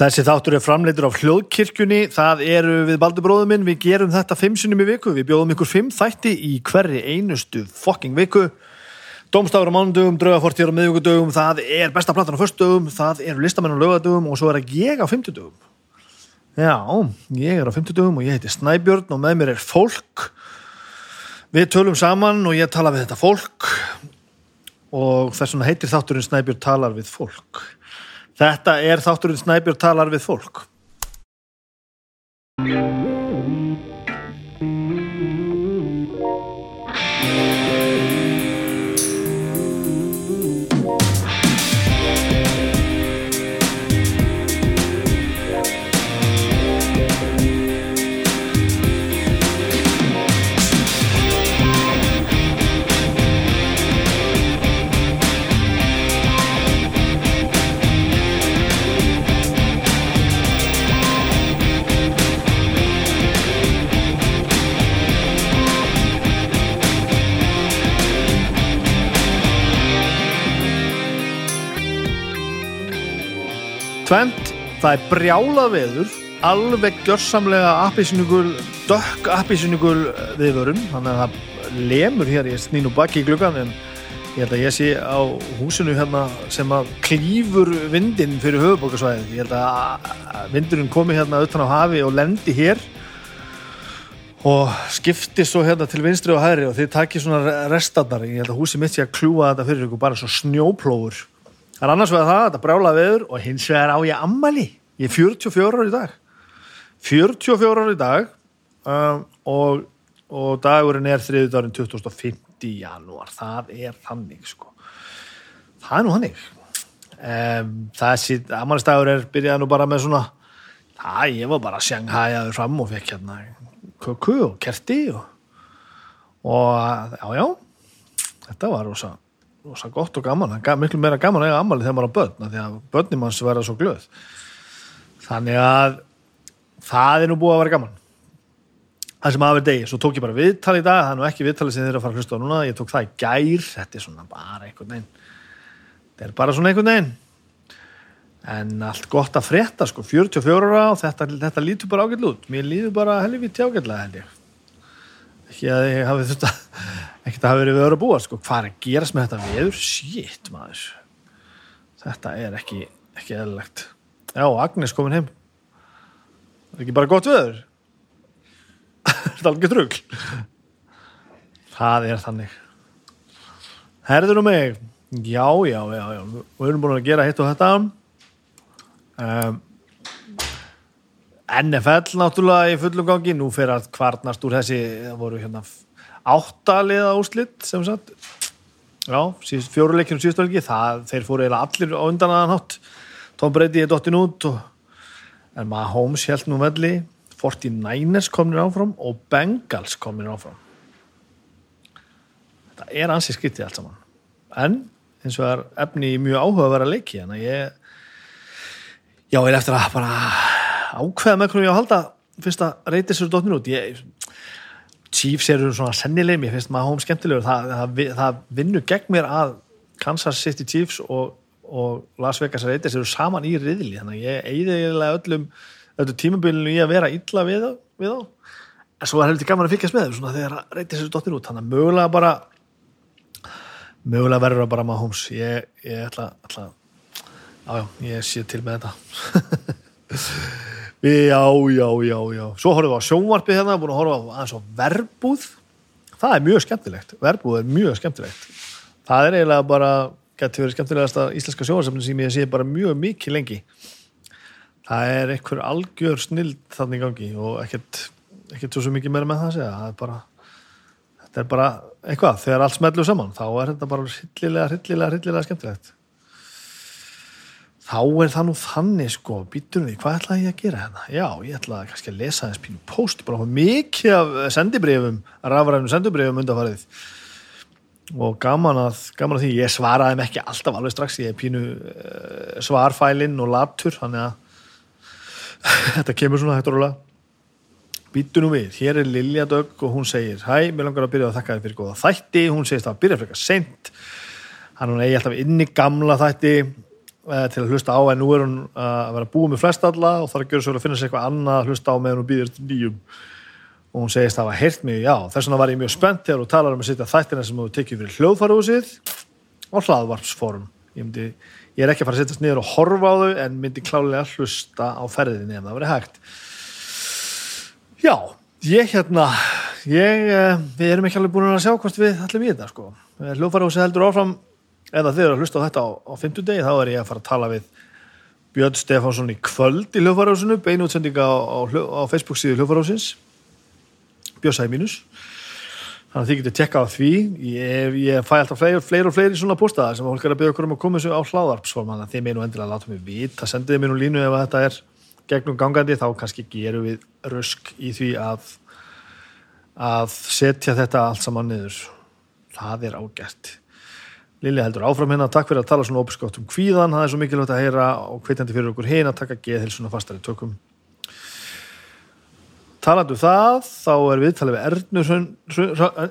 Þessi þáttur er framleitur á hljóðkirkjunni, það eru við Baldur bróðum minn, við gerum þetta fimm sinnum í viku, við bjóðum ykkur fimm þætti í hverri einustu fucking viku. Dómstafur á mánudögum, draugafortjör á miðugudögum, það er besta platan á föstudögum, það eru listamenn á lögadögum og svo er ég á fymtudögum. Já, ég er á fymtudögum og ég heiti Snæbjörn og með mér er fólk. Við tölum saman og ég tala við þetta fólk og þess vegna heitir þátturinn Snæbjörn talar við fólk. Þetta er þátturinn Snæbjörn talar við fólk. Tvent, það er brjála veður, alveg gjörsamlega appisynugul, dökk appisynugul viðvörun, þannig að það lemur hér, ég snín og baki í gluggan en ég held að ég sé á húsinu hérna sem að klýfur vindin fyrir höfuborgarsvæðið, ég held að vindurinn komi hérna utan á hafi og lendi hér og skipti svo hérna til vinstri og hæðri og þið takir svona restarnar, ég held að húsi mitt sé að kljúa þetta fyrir ykkur bara svo snjóplófur Það er annars vegar það, þetta brjála veður og hins vegar á ég ammali. Ég er 44 ára í dag. 44 ára í dag um, og, og dagurinn er þriðudagurinn 2050 janúar. Það er þannig, sko. Það er nú þannig. Um, þessi ammaliðsdagur er byrjað nú bara með svona það, ég var bara sjanghæjaður fram og fekk hérna köku og kerti og, og já, já, þetta var rosa rosa gott og gaman, það er miklu meira gaman að eiga ammali þegar maður er á börn, því að börnum hans verða svo glöð. Þannig að það er nú búið að vera gaman. Það sem aðverð degi, svo tók ég bara viðtal í dag. Það er nú ekki viðtalið sem þið eru að fara að hlusta á núna. Ég tók það í gær, þetta er svona bara einhvern veginn. Þetta er bara svona einhvern veginn. En allt gott að frétta sko. 44 ára og þetta, þetta lítur bara ágætlu út. Mér líður bara helviti ágætlega held ég ekki að ég hafi að ekkert að hafa verið við öru að búa sko. hvað er að gerast með þetta veður? Shit maður. Þetta er ekki, ekki eðlilegt. Já, Agnes komin heim. Það er ekki bara gott veður? Þetta er alveg trugg það er þannig. Herður um mig. Já, já, já, já. Við erum búin að gera hitt og þetta. Um, NFL náttúrulega í fullum gangi. Nú fyrir að kvarnast úr þessi það voru hérna áttaliða úslitt sem sagt. Já, fjóruleikinu síðustölgi það, þeir fóru eiginlega allir á undan aðan hátt. Tom Brady er dottin út og, en maður Holmes held nú velli. 49ers komnir áfram og Bengals komnir áfram. Þetta er ansið skrittið allt saman. En eins og er efni mjög áhuga að vera leiki en að ég já, ég er eftir að bara ákveða með hvernig ég á að halda fyrst að reyta sér dottin út. Ég Chiefs eru svona sennileg mér finnst maður hóm skemmtilegur. Það, það, það vinnur gegn mér að Kansas City Chiefs og, og Las Vegas Raiders eru saman í riðli. Þannig að ég eigði eiginlega öllum öllu tímabilinu í að vera illa við, þá en svo er heldur gaman að fylgjast með þeim þegar Raiders eru dottir út. Þannig að mögulega bara mögulega verður það bara maður hóms ég, ég ætla, ætla ájá, ég sé til með þetta Já, já, já, já. Svo horfum við á sjónvarpi hérna, búin að horfa á á verbúð. Það er mjög skemmtilegt. Verbúð er mjög skemmtilegt. Það er eiginlega bara, getur verið skemmtilegast að íslenska sjónvarsafni sem ég sé bara mjög mikið lengi. Það er einhver algjör snild þannig gangi og ekkert, ekkert svo mikið meira með það að segja. Það er bara, þetta er bara eitthvað, þegar allt smelur saman, þá er þetta bara hryllilega, hryllilega, hryllilega skemmtilegt þá er það nú þannig sko, býtur við, hvað ætlaði ég að gera hérna? Já, ég ætlaði kannski að lesa þess pínu post, bara mikið af sendibrifum, rafræðum sendibrifum undanfarið og gaman að, gaman að því, ég svaraði þeim ekki alltaf alveg strax, ég er pínu uh, svarfælinn og latur, þannig að þetta kemur svona hægt og róla. Býtu nú við, hér er Lilja Dögg og hún segir, hæ, mér langar að byrja að þakka þér fyrir góða þætti, hún segist að byrja frekar sent, hann hún eigi alltaf inn í gamla þætti til að hlusta á en nú er hún uh, að vera búið með flest alla og þarf að gera svo að finna sér eitthvað annað að hlusta á meðan hún býðir nýjum. Og hún segist að hafa heyrt mig, já, þess vegna var ég mjög spennt þegar hún talar um að setja þættina sem þú tekið fyrir hljóðfarúsið og hlaðvarpsform. Ég, myndi, ég er ekki að fara að setjast niður og horfa á þau en myndi klálega hlusta á ferðinni ef það verið hægt. Já, ég hérna ég, eh, við erum ekki alveg búin að sjá hvort við allir við þetta sko. Hljóðfarúsið heldur áfram eða þeir eru að hlusta á þetta á, á 50 degi þá er ég að fara að tala við Björn Stefánsson í kvöld í hljóðfarúsinu beinútsendinga á, á, á Facebook síðu hljóðfarúsins björsæði mínus. Þannig að þið getur tekka á því. Ég, ég fæ alltaf fleiri, fleiri og fleiri svona postaðar sem fólk er að byggja okkur um að koma þessu á hláðarpsform þannig að þið meinu endilega að láta mig vita. Sendiði mér nú línu ef þetta er gegnum gangandi þá kannski gerum við rösk í því að að setja þetta allt saman niður. Það er ágætt Lili heldur áfram hérna, takk fyrir að tala svona óbeskótt um kvíðan, það er svo mikilvægt að heyra og hvetjandi fyrir okkur hérna, taka geðhilsuna fastari tökum. Talandu það þá er við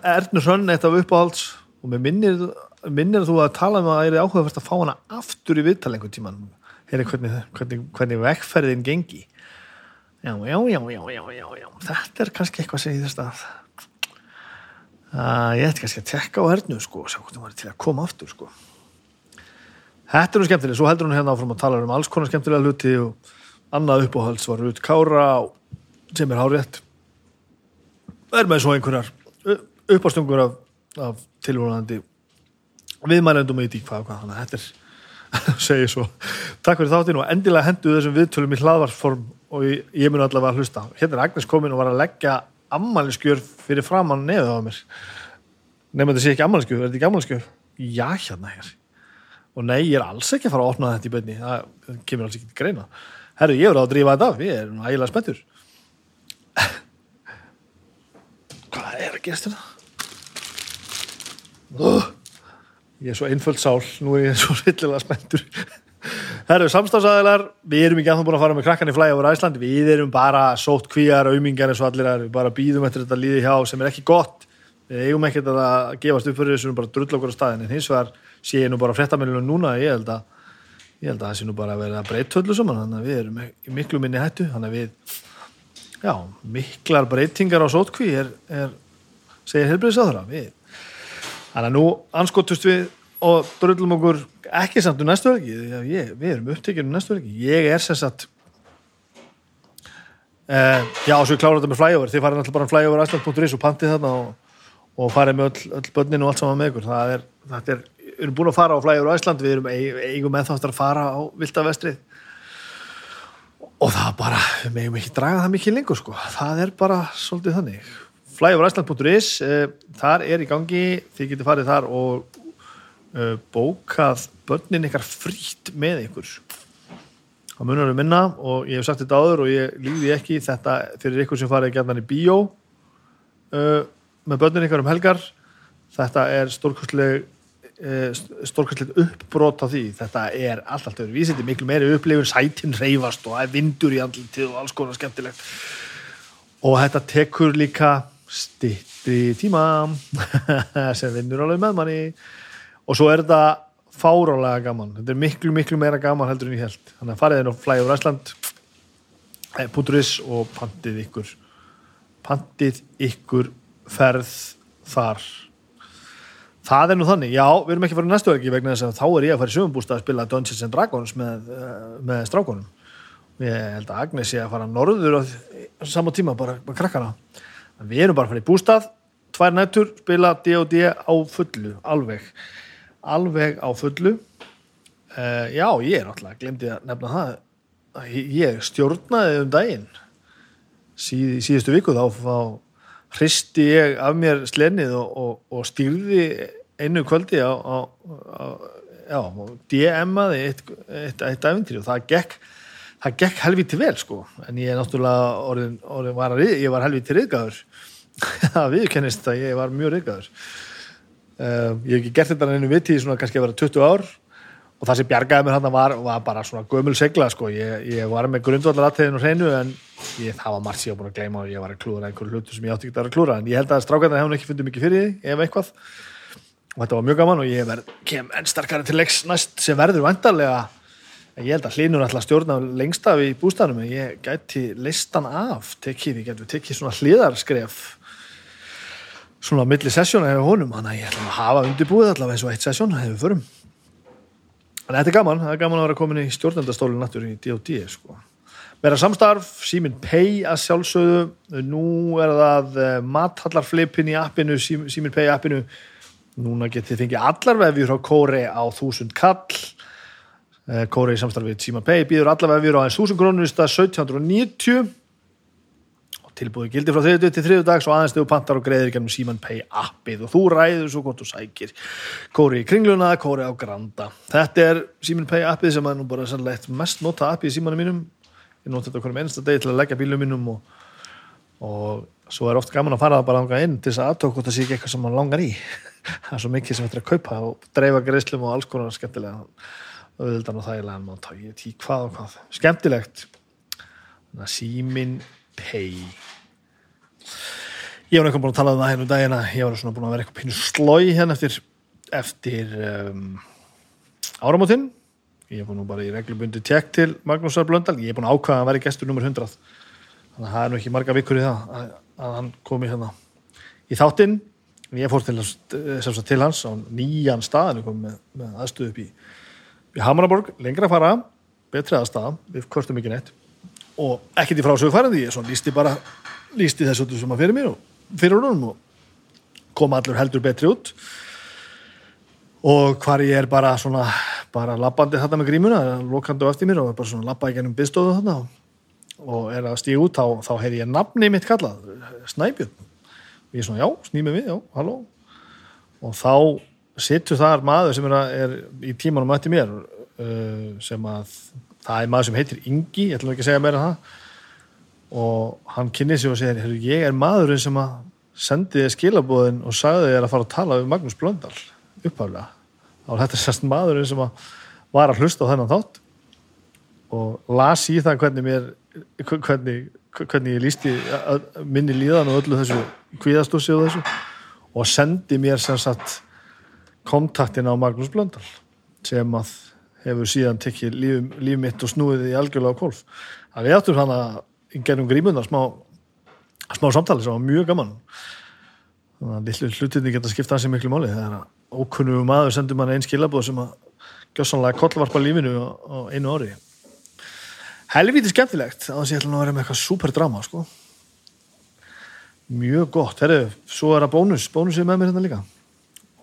Ernur Hrönn eitt af uppáhalds og mér minnir, minnir þú að tala um að það er áhugavert að fá hana aftur í viðtalið einhvern tíman hérna hvernig, hvernig, hvernig vekkferðin gengi? Já, já, já, já, já, já, já. Þetta er kannski eitthvað sem ég þess að uh, ég ætti kannski að tekka á Ernur sko og sjá hvort hún var til að koma aftur sko. Þetta er nú skemmtileg, svo heldur hún hérna áfram að tala um alls konar skemmtilega hluti og annað uppáhalds var Rut Kára sem er hárétt er með svo einhverjar uppástungur af, af tilvonandi viðmælendum í díkvað þannig að þetta er segið svo. Takk fyrir þáttinu og endilega hendu þessum viðtölum í hlaðvarsform og ég, ég mun allavega að hlusta hérna er Agnes komin og var að leggja ammaliðskjör fyrir framann neðu á mér. Nefnum þetta sé ekki ammaliðskjör, er þetta ekki ammaliðskjör? Já, hérna hér og nei, ég er alls ekki að fara að opna þetta í bönni það kemur alls ekki til greina. Herru, ég á að drífa þetta af, ég er ægilega spenntur. Hvað er að gerast þetta? Oh, ég er svo einföld sál nú er ég svo rillilega spenntur Það eru samstafsæðilar, við erum ekki að það búin að fara með krakkan í flæði á Ísland, við erum bara sótt kvíjar, aumingar eins og allir er, við bara býðum eftir þetta líði hjá sem er ekki gott, við eigum ekkert að gefast upp fyrir þessu bara drull okkur á staðin, en hins vegar sé ég nú bara frettamilunum núna, ég held að, ég held að það sé nú bara að vera breyttöldu saman, þannig að við erum miklu minni hættu, þannig að við, já, miklar breytingar á sótkví er, er segir helbriðsáðra, við, þannig að nú anskotust við og drullum okkur ekki samt um næstu ég, við erum upptekið um næstu verki ég er sem sagt uh, já svo ég klára þetta með flyover. Þið farið náttúrulega bara um flyover æsland.is og pantið þarna og, og farið með öll, öll börnin og allt saman með ykkur. Það er, það er, við erum búin að fara á flyover æsland við erum eigum með þáttar að fara á viltavestrið. Og það bara, við meðum ekki draga það mikið lengur sko, það er bara svolítið þannig. Flyoveræsland.is uh, eh, þar er í gangi, þið getur farið þar og uh, bókað börnin ykkar frýtt með ykkur? Það munar um minna og ég hef sagt þetta áður og ég líði ekki. Þetta fyrir ykkur sem farið gætnan í bíó uh, með börnin ykkar um helgar. Þetta er stórkostleg uh, stórkostleg uppbrot á því. Þetta er alltaf öðru vísindi miklu meiri upplifun, sætin reyfast og það er vindur í andlitið og alls konar skemmtilegt. Og þetta tekur líka stitti tíma sem vinnur alveg með manni og svo er þetta fárálega gaman. Þetta er miklu miklu meira gaman heldur en ég held þannig að farið inn á Fly over Iceland. Eh, puturis og pantið ykkur. Pantið ykkur ferð þar. Það er nú þannig, já, við erum ekki farið næstu ekki vegna þess að þá er ég að fara í sögumbústa að spila Dungeons and Dragons með, eh, með strákonum ég held að Agnes ég að fara norður á saman tíma bara, bara krakkana. Við erum bara að fara í bústað tvær nættur, spila D&D á fullu, alveg alveg á fullu. Uh, já, ég er alltaf glemdi að nefna það ég stjórnaði um daginn. Síð, síðustu viku þá, þá hristi ég af mér slennið og, og, og stýrði einu kvöldi á, á, á já, DM-aði eitt, eitt, eitt æfintýri og það gekk það gekk helviti vel sko. En ég er náttúrulega orðin, orðin var að, ég var helviti riðgæður það viðkennist að ég var mjög riðgæður ég hef ekki gert þetta einu viti í svona kannski að vera 20 ár. Og það sem bjargaði mér hann var, var bara svona gömul segla sko, ég, ég var með grundvallar aðtegðinu hreinu en ég, það var margt sem ég var búin að gleyma og ég var að klúra einhverju hlutu sem ég átti ekki að klúra en ég held að strákarna hefði ekki fundið mikið fyrir því ef eitthvað. Og þetta var mjög gaman og ég verð kem enn starkari til leiks næst sem verður vandarlega ég held að hlinur alltaf stjórna lengst af í bústæðanum en ég gæti listan af tekið, ég gæti tekið svona hliðarskref svona milli sessjóna hefur honum, þannig að ég ætla að hafa undirbúið allavega eins og eitt sessjón hefur förum. En þetta er gaman, það er gaman að vera komin í stjórnendastólinn náttúrulega í D.O.D. sko. Vera samstarf, Simin Pay að sjálfsögðu, nú er það uh, mathallarflipin í appinu Simin Pay appinu. Núna getið þið fengið allar vefjur á Kóri á 1000 kall. Uh, Kóri í samstarf við Simin Pay býður allar vefjur á 1000 krónur í stað 1790 og tilbúið gildi frá 30 til 30 dags og aðeins þegar pantar og greiðir gennum Simin Pay appið. Og þú ræður svo gott og sækir Kóri í kringluna, Kóri á Granda. Þetta er Simin Pay appið sem er nú bara sannlegt mest nota appið í símanum mínum. Ég nota þetta hverjum einsta degi til að leggja bílum mínum og, og svo er oft gaman að fara bara ánga inn til þess að aðtók hvort það sé ekki eitthvað sem mann langar í. Það er svo mikið sem þetta er að kaupa og dreifa greiðslum og alls konar skemmtilega auðvöldan og þægilega en maður tók í hvað og hvað. Skemmtilegt. Símin pay. Ég var eitthvað búin að tala um það hérna um dagina ég var svona búin að vera eitthvað pínu slói hérna eftir eftir um, áramótinn ég er búin bara í reglubundi tjekk til Magnúsar Blöndal, ég er búin að ákvaða að hann væri gestur nummer 100 þannig að það er nú ekki marga vikur í það að, að hann komi hérna í þáttinn. Ég fór til, til hans á nýjan stað. Með, með aðstöðu upp í, í Hamaraborg, lengra að fara betri aðstæða, við kvörtum ekki neitt og ekkert í frásögufærandi ég lísti bara, lísti þessu sem að fyrir mér og fyrir húnum og kom allur heldur betri út. Og hvar ég er bara svona bara lappandi þetta með grímuna lokandi á eftir mér og bara svona lappa ekki ennum byrstofu þarna og er að stíða út þá, þá hefði ég nafni mitt kallað Snæbjörn. Og ég er svona já, snými við, já, halló. Og þá sittur þar maður sem er, að, er í tímanum eftir mér uh, sem að það er maður sem heitir Ingi, ég ætlum ekki að segja meira það. Og hann kynni sig og segir ég er maðurinn sem að sendi þið skilabóðin og sagði þið að fara að tala við Magnús Blöndal upphaflega. Þá er þetta sérst maðurinn sem að var að hlusta á þennan þátt og las í það hvernig mér hvernig, hvernig ég lísti minni líðan og öllu þessu kvíðastósi og þessu og sendi mér sagt kontaktin á Magnús Blöndal sem að hefur síðan tekið líf, líf mitt og snúið í algjörlega á kolf að við áttum hann að gerum grímundar smá, smá samtali sem var mjög gaman. Þannig að hlutinni geta skipta hansi miklu máli. Þegar ókunnu maður sendur mann einn skilabóð sem að gjóðsannlega kollvarpa lífinu á, á einu orði helvítið skemmtilegt að það sé að vera með eitthvað super drama sko. mjög gott. Herru, svo er það bónus, bónus er með mér hérna líka.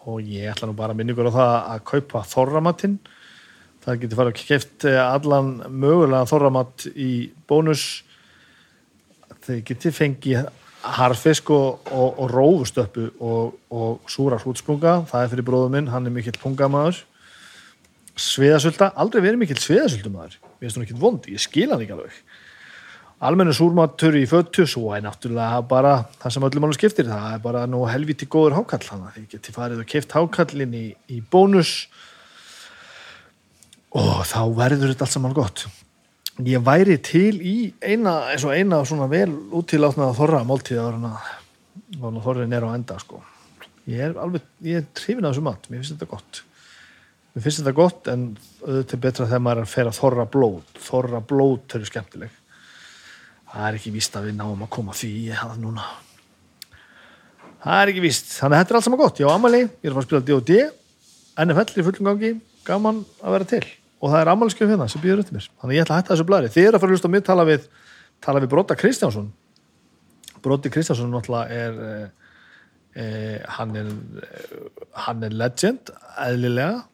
Og ég ætla nú bara að minna ykkur á það að kaupa þorramatinn það getur farið að kæft eh, allan mögulega þorramatt í bónus. Þeir getur fengið harfisk og, og, og rófustöppu og, og súra hrútsprunga. Það er fyrir bróðum minn, hann er mikill pungamæður sviðasölda, aldrei verið mikill sviðasöldumæður finnst hún ekki vond, ég skil hann ekki alveg. Almennu súrmatur í föttu svo er náttúrulega bara það sem öllum alveg skiptir, það er bara nú helviti góður hákall, þannig að þið geti farið og keift hákallin í, í bónus og þá verður þetta allt saman gott. Ég væri til í eina eins og eina svona vel úttilátna þorra máltíð að þorrin er á enda sko. ég er alveg, ég er trefin af þessu mat. Mér finnst þetta gott. Mér finnst þetta gott en auðvitað betra þegar maður er að fer að þorra blót. Þorra blót eru skemmtileg. Það er ekki víst að við náum að koma því ég það núna. Það er ekki víst, þannig að þetta er allt saman gott. Ég á Amali, ég er að fara að spila D&D NFL í fullum gangi, gaman að vera til og það er ammálskjöf hérna sem býður eftir mér. Þannig ég ætla að hætta þessu blæri þið eru að fara að hlusta á mig tala við tala við Bróta Kristjánsson. Bróti Kristjánsson náttúrulega er eh, eh, hann er hann er legend eðlilega.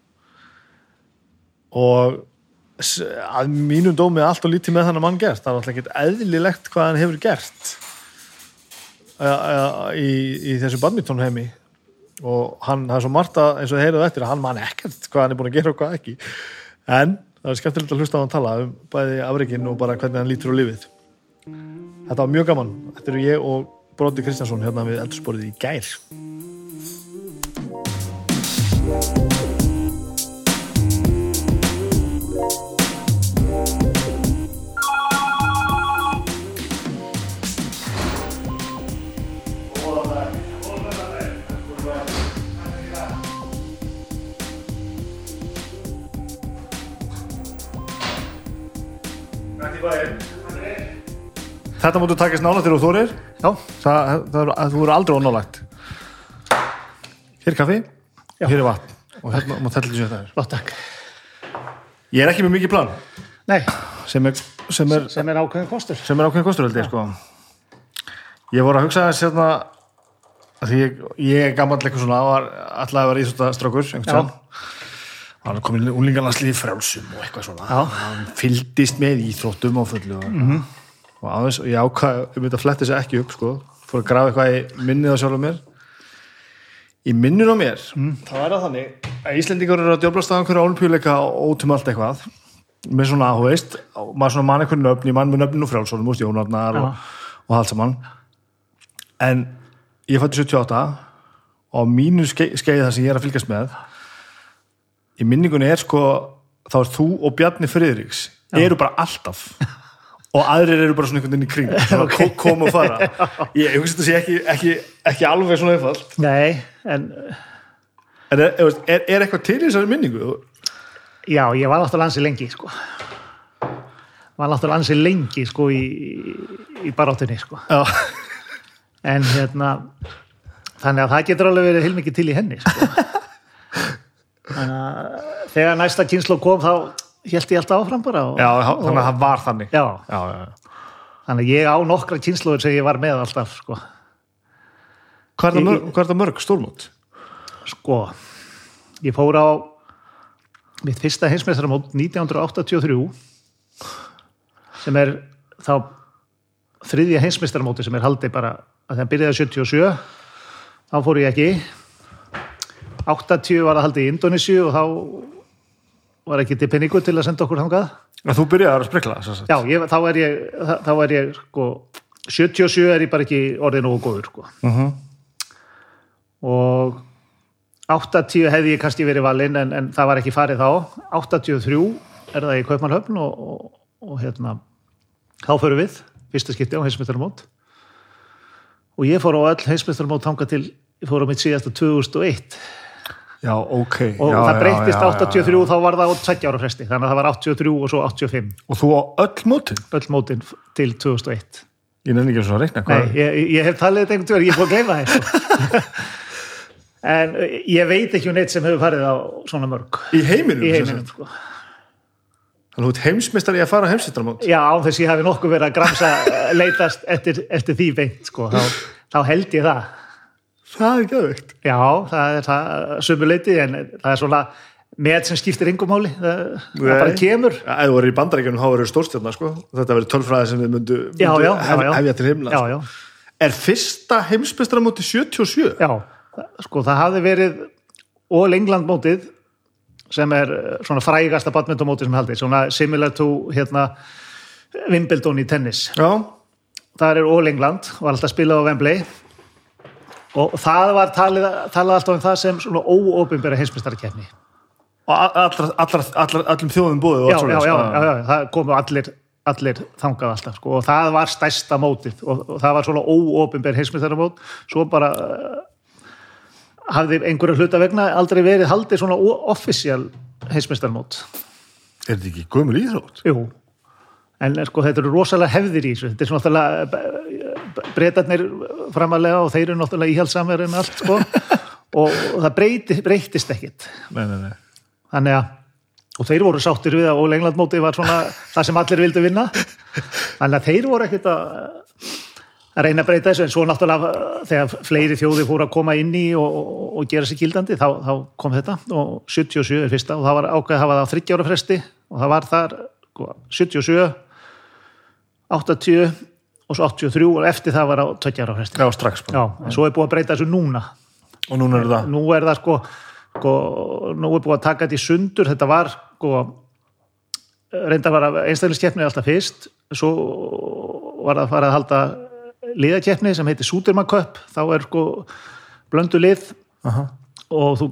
Og að mínum dómi allt og lítið með þannig mann gert. Það er náttúrulega ekkert eðlilegt hvað hann hefur gert í, í þessu badmintonheimi. Og hann, það er svo margt að eins og þið heyruðu eftir að hann man ekkert hvað hann er búin að gera og hvað ekki en það er skemmtilegt að hlusta á hann tala um bæði afreikinn og bara hvernig hann lítur á lifið þetta var mjög gaman. Þetta eru ég og Bróði Kristjánsson hérna við eldursporið í gær Þetta mútu takast nála til og þórir. Já, það, það, það, þú eru aldrei ónálægt. Hér er kaffi Já. Hér er vatn og hérna má þetta lýsa þetta flott takk. Ég er ekki með mikið plan. Nei, sem er, sem er, sem er ákveðin kostur. sem er ákveðin kostur held ég sko. Ég voru að hugsa þess hérna því ég, ég er gammal eitthvað svona var alltaf að vera íþróttastrákur einhvern tímann. Hann er komin úlingarlandslið frjálsum og eitthvað svona. Já. hann fylgdist með íþróttum á fullu og, Mhm. Og aðeins og ég ákvað um þetta fletti sér ekki upp sko. Fór að grafa eitthvað í minnið á sjálfum mér. Í minnið á mér Mm. þá er það þannig að Íslendingar eru að djöblast á einhverju olimpíuleika og ótum allt eitthvað. Með svona, þú veist, og maður svona mann einhverju nöfn, ég mann með nöfninu frjálsólum, þú veist, Jónarnar og, og allt saman. En ég fætti 78 og mínu skeið það sem ég er að fylgjast með í minningunni er sko þá er þú og Bjarni Friðriks eru bara alltaf og aðrir eru bara svona einhvern veginn í kring okay. koma og fara ég hugsa þetta sé ekki, ekki, ekki alveg svona einfalt Nei, en en er, er, er, er eitthvað til í þessari minningu? já, ég var náttúrulega ansi lengi, sko. Var náttúrulega ansi lengi, sko, í, í baráttunni, sko. Já, En hérna, þannig að það getur alveg verið heilmikið til í henni, sko. Þannig að þegar næsta kynslu kom þá held ég alltaf áfram bara. Og, já þannig að það var þannig Já, já, þannig að ég á nokkra kynsluður sem ég var með alltaf, sko. Hvað er er það mörg stórmót? Sko, ég fór á mitt fyrsta heimsmeistaramót 1983 sem er þá þriðja heimsmeistaramóti sem er haldið bara að það byrjaði 77 þá fór ég ekki 80 var það haldið í Indonésiu og þá var ekki til penningu til að senda okkur þangað Að þú byrjaði að sprikla. Já, ég, þá er ég, þá er ég sko, 77 er ég bara ekki orðið nógu góður sko. Mhm. og 80 hefði ég kannski verið valinn en, en það var ekki farið þá 83 er það í Kaupmannhöfn og, og, og hérna þá förum við, fyrsta skipti á heimsmyndaramót og ég fór á öll heimsmyndaramót þanga til ég fór á mitt síðasta 2001 Já, ok og já, það já, 83 já. þá var það á 20 ára fresti þannig að það var 83 og svo 85 Og þú á öll mótin? öll mótin til 2001 Ég nefnir ekki svona að reikna Nei, hvað ég, ég hef talið þetta einhvern tíður, ég er búin að gleyma sko. en uh, ég veit ekki um neitt sem hefur farið á svona mörg Í heiminum? í heiminum sko. Þannig að þú ert heimsmeistari í að fara á heimsmeistarmót já, án þess ég hafi nokkuð verið að gramsa eh, leitast eftir, eftir því beint sko. þá, þá held ég það Það er gæðvikt já, það er það sumuleiti en það er svona með sem skiptir yngum máli það, það bara kemur Ef þú verður í bandaríkjunum þá verður stórstjörna sko. Þetta verður tölfræði sem við myndu, myndu já, já, hef, já. hefja til heimla já, sko. já, Er fyrsta heimsmeistaramóti 77? já, sko það hafði verið All England mótið sem er eh, svona frægasta badmintonmótið sem haldið, svona similar to hérna Wimbledon í tennis Já, það er All England, var alltaf spilað á Wembley og það var talið, talið alltaf um það sem svona óopinbera heimsmyndstarkeppni og allra, allra, allra, allum þjóðum búið já, já, já, já, já, það komu allir allir þangað alltaf sko. og það var stærsta mótið. Og, og það var svona óopinber heimsmyndstarmót svo bara uh, hafði einhverju hluta vegna aldrei verið haldið svona official heimsmyndstarmót Er þetta ekki gömul íþrótt? Jú, en sko þetta eru rosalega hefðir í þessu, þetta er svona náttúrulega breytarnir framalega og þeir eru náttúrulega íhjálpsamir en allt sko. Og það breyti, breytist ekkit Nei, nei, nei. Þannig að, og þeir voru sáttir við að All England mótið var svona það sem allir vildu vinna. Þannig að þeir voru ekkit að að reyna að breyta þessu. En svo náttúrulega þegar fleiri þjóði fóru að koma inn í og, og, og gera sér gildandi þá, þá kom þetta. Og 77 er fyrsta. Og það var ákveð að hafa það á 30 ára fresti. Og það var þar sko, 77 80 og svo 83 og eftir það var á 20 ára fresti. Já, strax Já, en svo er búið að breyta þessu núna. Og núna er það? Nú er það sko, sko nú er búið að taka þetta í sundur. Þetta var sko reynda var einstakliskeppni alltaf fyrst. Svo var það að fara að halda liðakeppni sem heitir Súdermann Cup. Þá er sko blöndu lið. Aha. og, þú,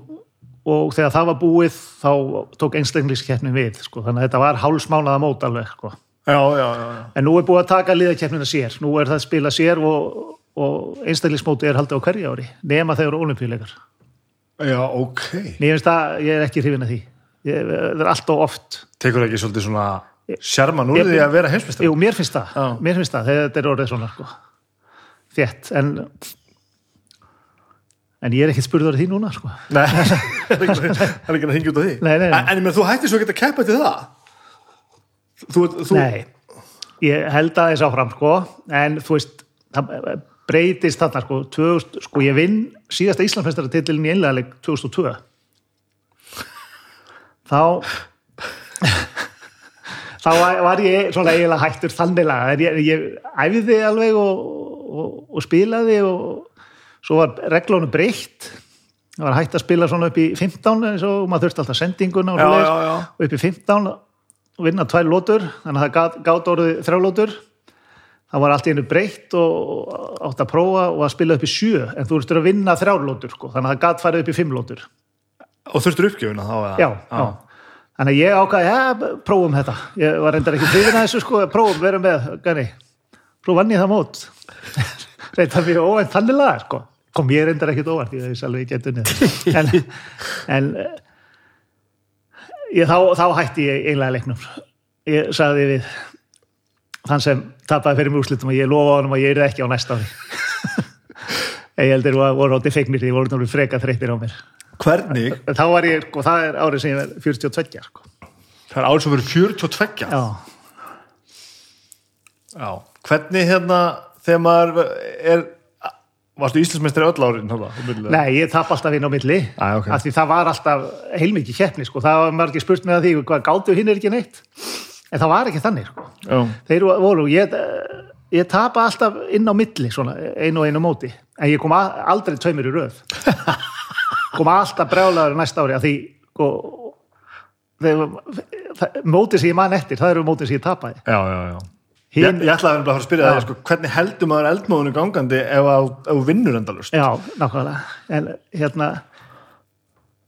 og þegar það var búið þá tók einstakliskeppni við sko. þannig að þetta var hálsmánaða mót alveg sko. Já, já, já, já. En nú er búið að taka liðakeppnina sér. Nú er það að spila sér og, og einstaklismóti er haldið á hverja ári nema þegar olimpíuleikar Já, ok. Það, ég er ekki hrifin að því. Ég, það er alltaf oft. Tekur ekki svolítið svona sjarman úr því að vera heimsmeistar Jú, mér finnst það, Já. mér finnst það þetta er orðið svona sko. þétt, en en ég er ekkert spurður því núna sko. Nei, það er ekki að hingja út á því. Nei, nei, nei. En, en þú hættir svo ekki að keppa til það Þú, þú Nei, ég held að þess áfram sko, en þú veist það breytist þarna sko, 2000, sko ég vinn síðasta Íslandsmeistaratitlin í einlega 2002 þá þá var ég svona eiginlega hættur þannilega, en ég, ég æfiði alveg og, og, og spilaði og svo var reglunum breytt. Það var hægt að spila svona upp í 15 eins og maður þurfti alltaf sendinguna og, Já, já, já. og upp í 15 og vinna tvær lótur þannig að það gat orðið þrjá lótur það var allt í einu breytt og átt að prófa og að spila upp í sjö en þú ertur að vinna þrjár lótur sko, þannig að það gat farið upp í fimm lótur Og þurftur uppgjöfuna þá eða? já, já. þannig að ég ákvaði, ja, prófum þetta. Ég var reyndar ekki að þessu sko prófum, verum með, gani svo vann ég það mót. Reyndar mjög óvænt þannilega sko. Kom ég reyndar ekkit óvænt, ég veist alveg ekki eftir en, en eh, ég, þá, þá hætti ég einlega leiknum ég sagði við þann sem tapaði fyrir mjög úrslitum og ég lofa honum að ég er ekki á næsta ári ég heldur að voru átti feiknir því voru náttúrulega freka þreyttir á mér Hvernig? Þá var ég, sko, það er árið sem ég er 42 sko. Það er árið sem verið 42 já, Já. Hvernig hérna þegar maður er Varstu Íslandsmeistari öll árin? Nei ég tap alltaf inn á milli Æ, ok. af því það var alltaf heilmikið keppni sko. það var margir spurt með að því hvað gátu hinn er ekki neitt en það var ekki þannig sko. Já, þeir voru, ég, ég tapa alltaf inn á milli svona, einu og einu móti en ég kom a- aldrei tveimur í röð kom alltaf brjálaður næsta ári af því sko, móti sem ég man eftir það eru móti sem ég tapaði já, já, já. Hin, Ég, ég ætlaði að fara að spyrja það, sko, hvernig heldur maður eldmóðinu gangandi ef að- þú vinnur endalust? Já, nákvæmlega. En hérna,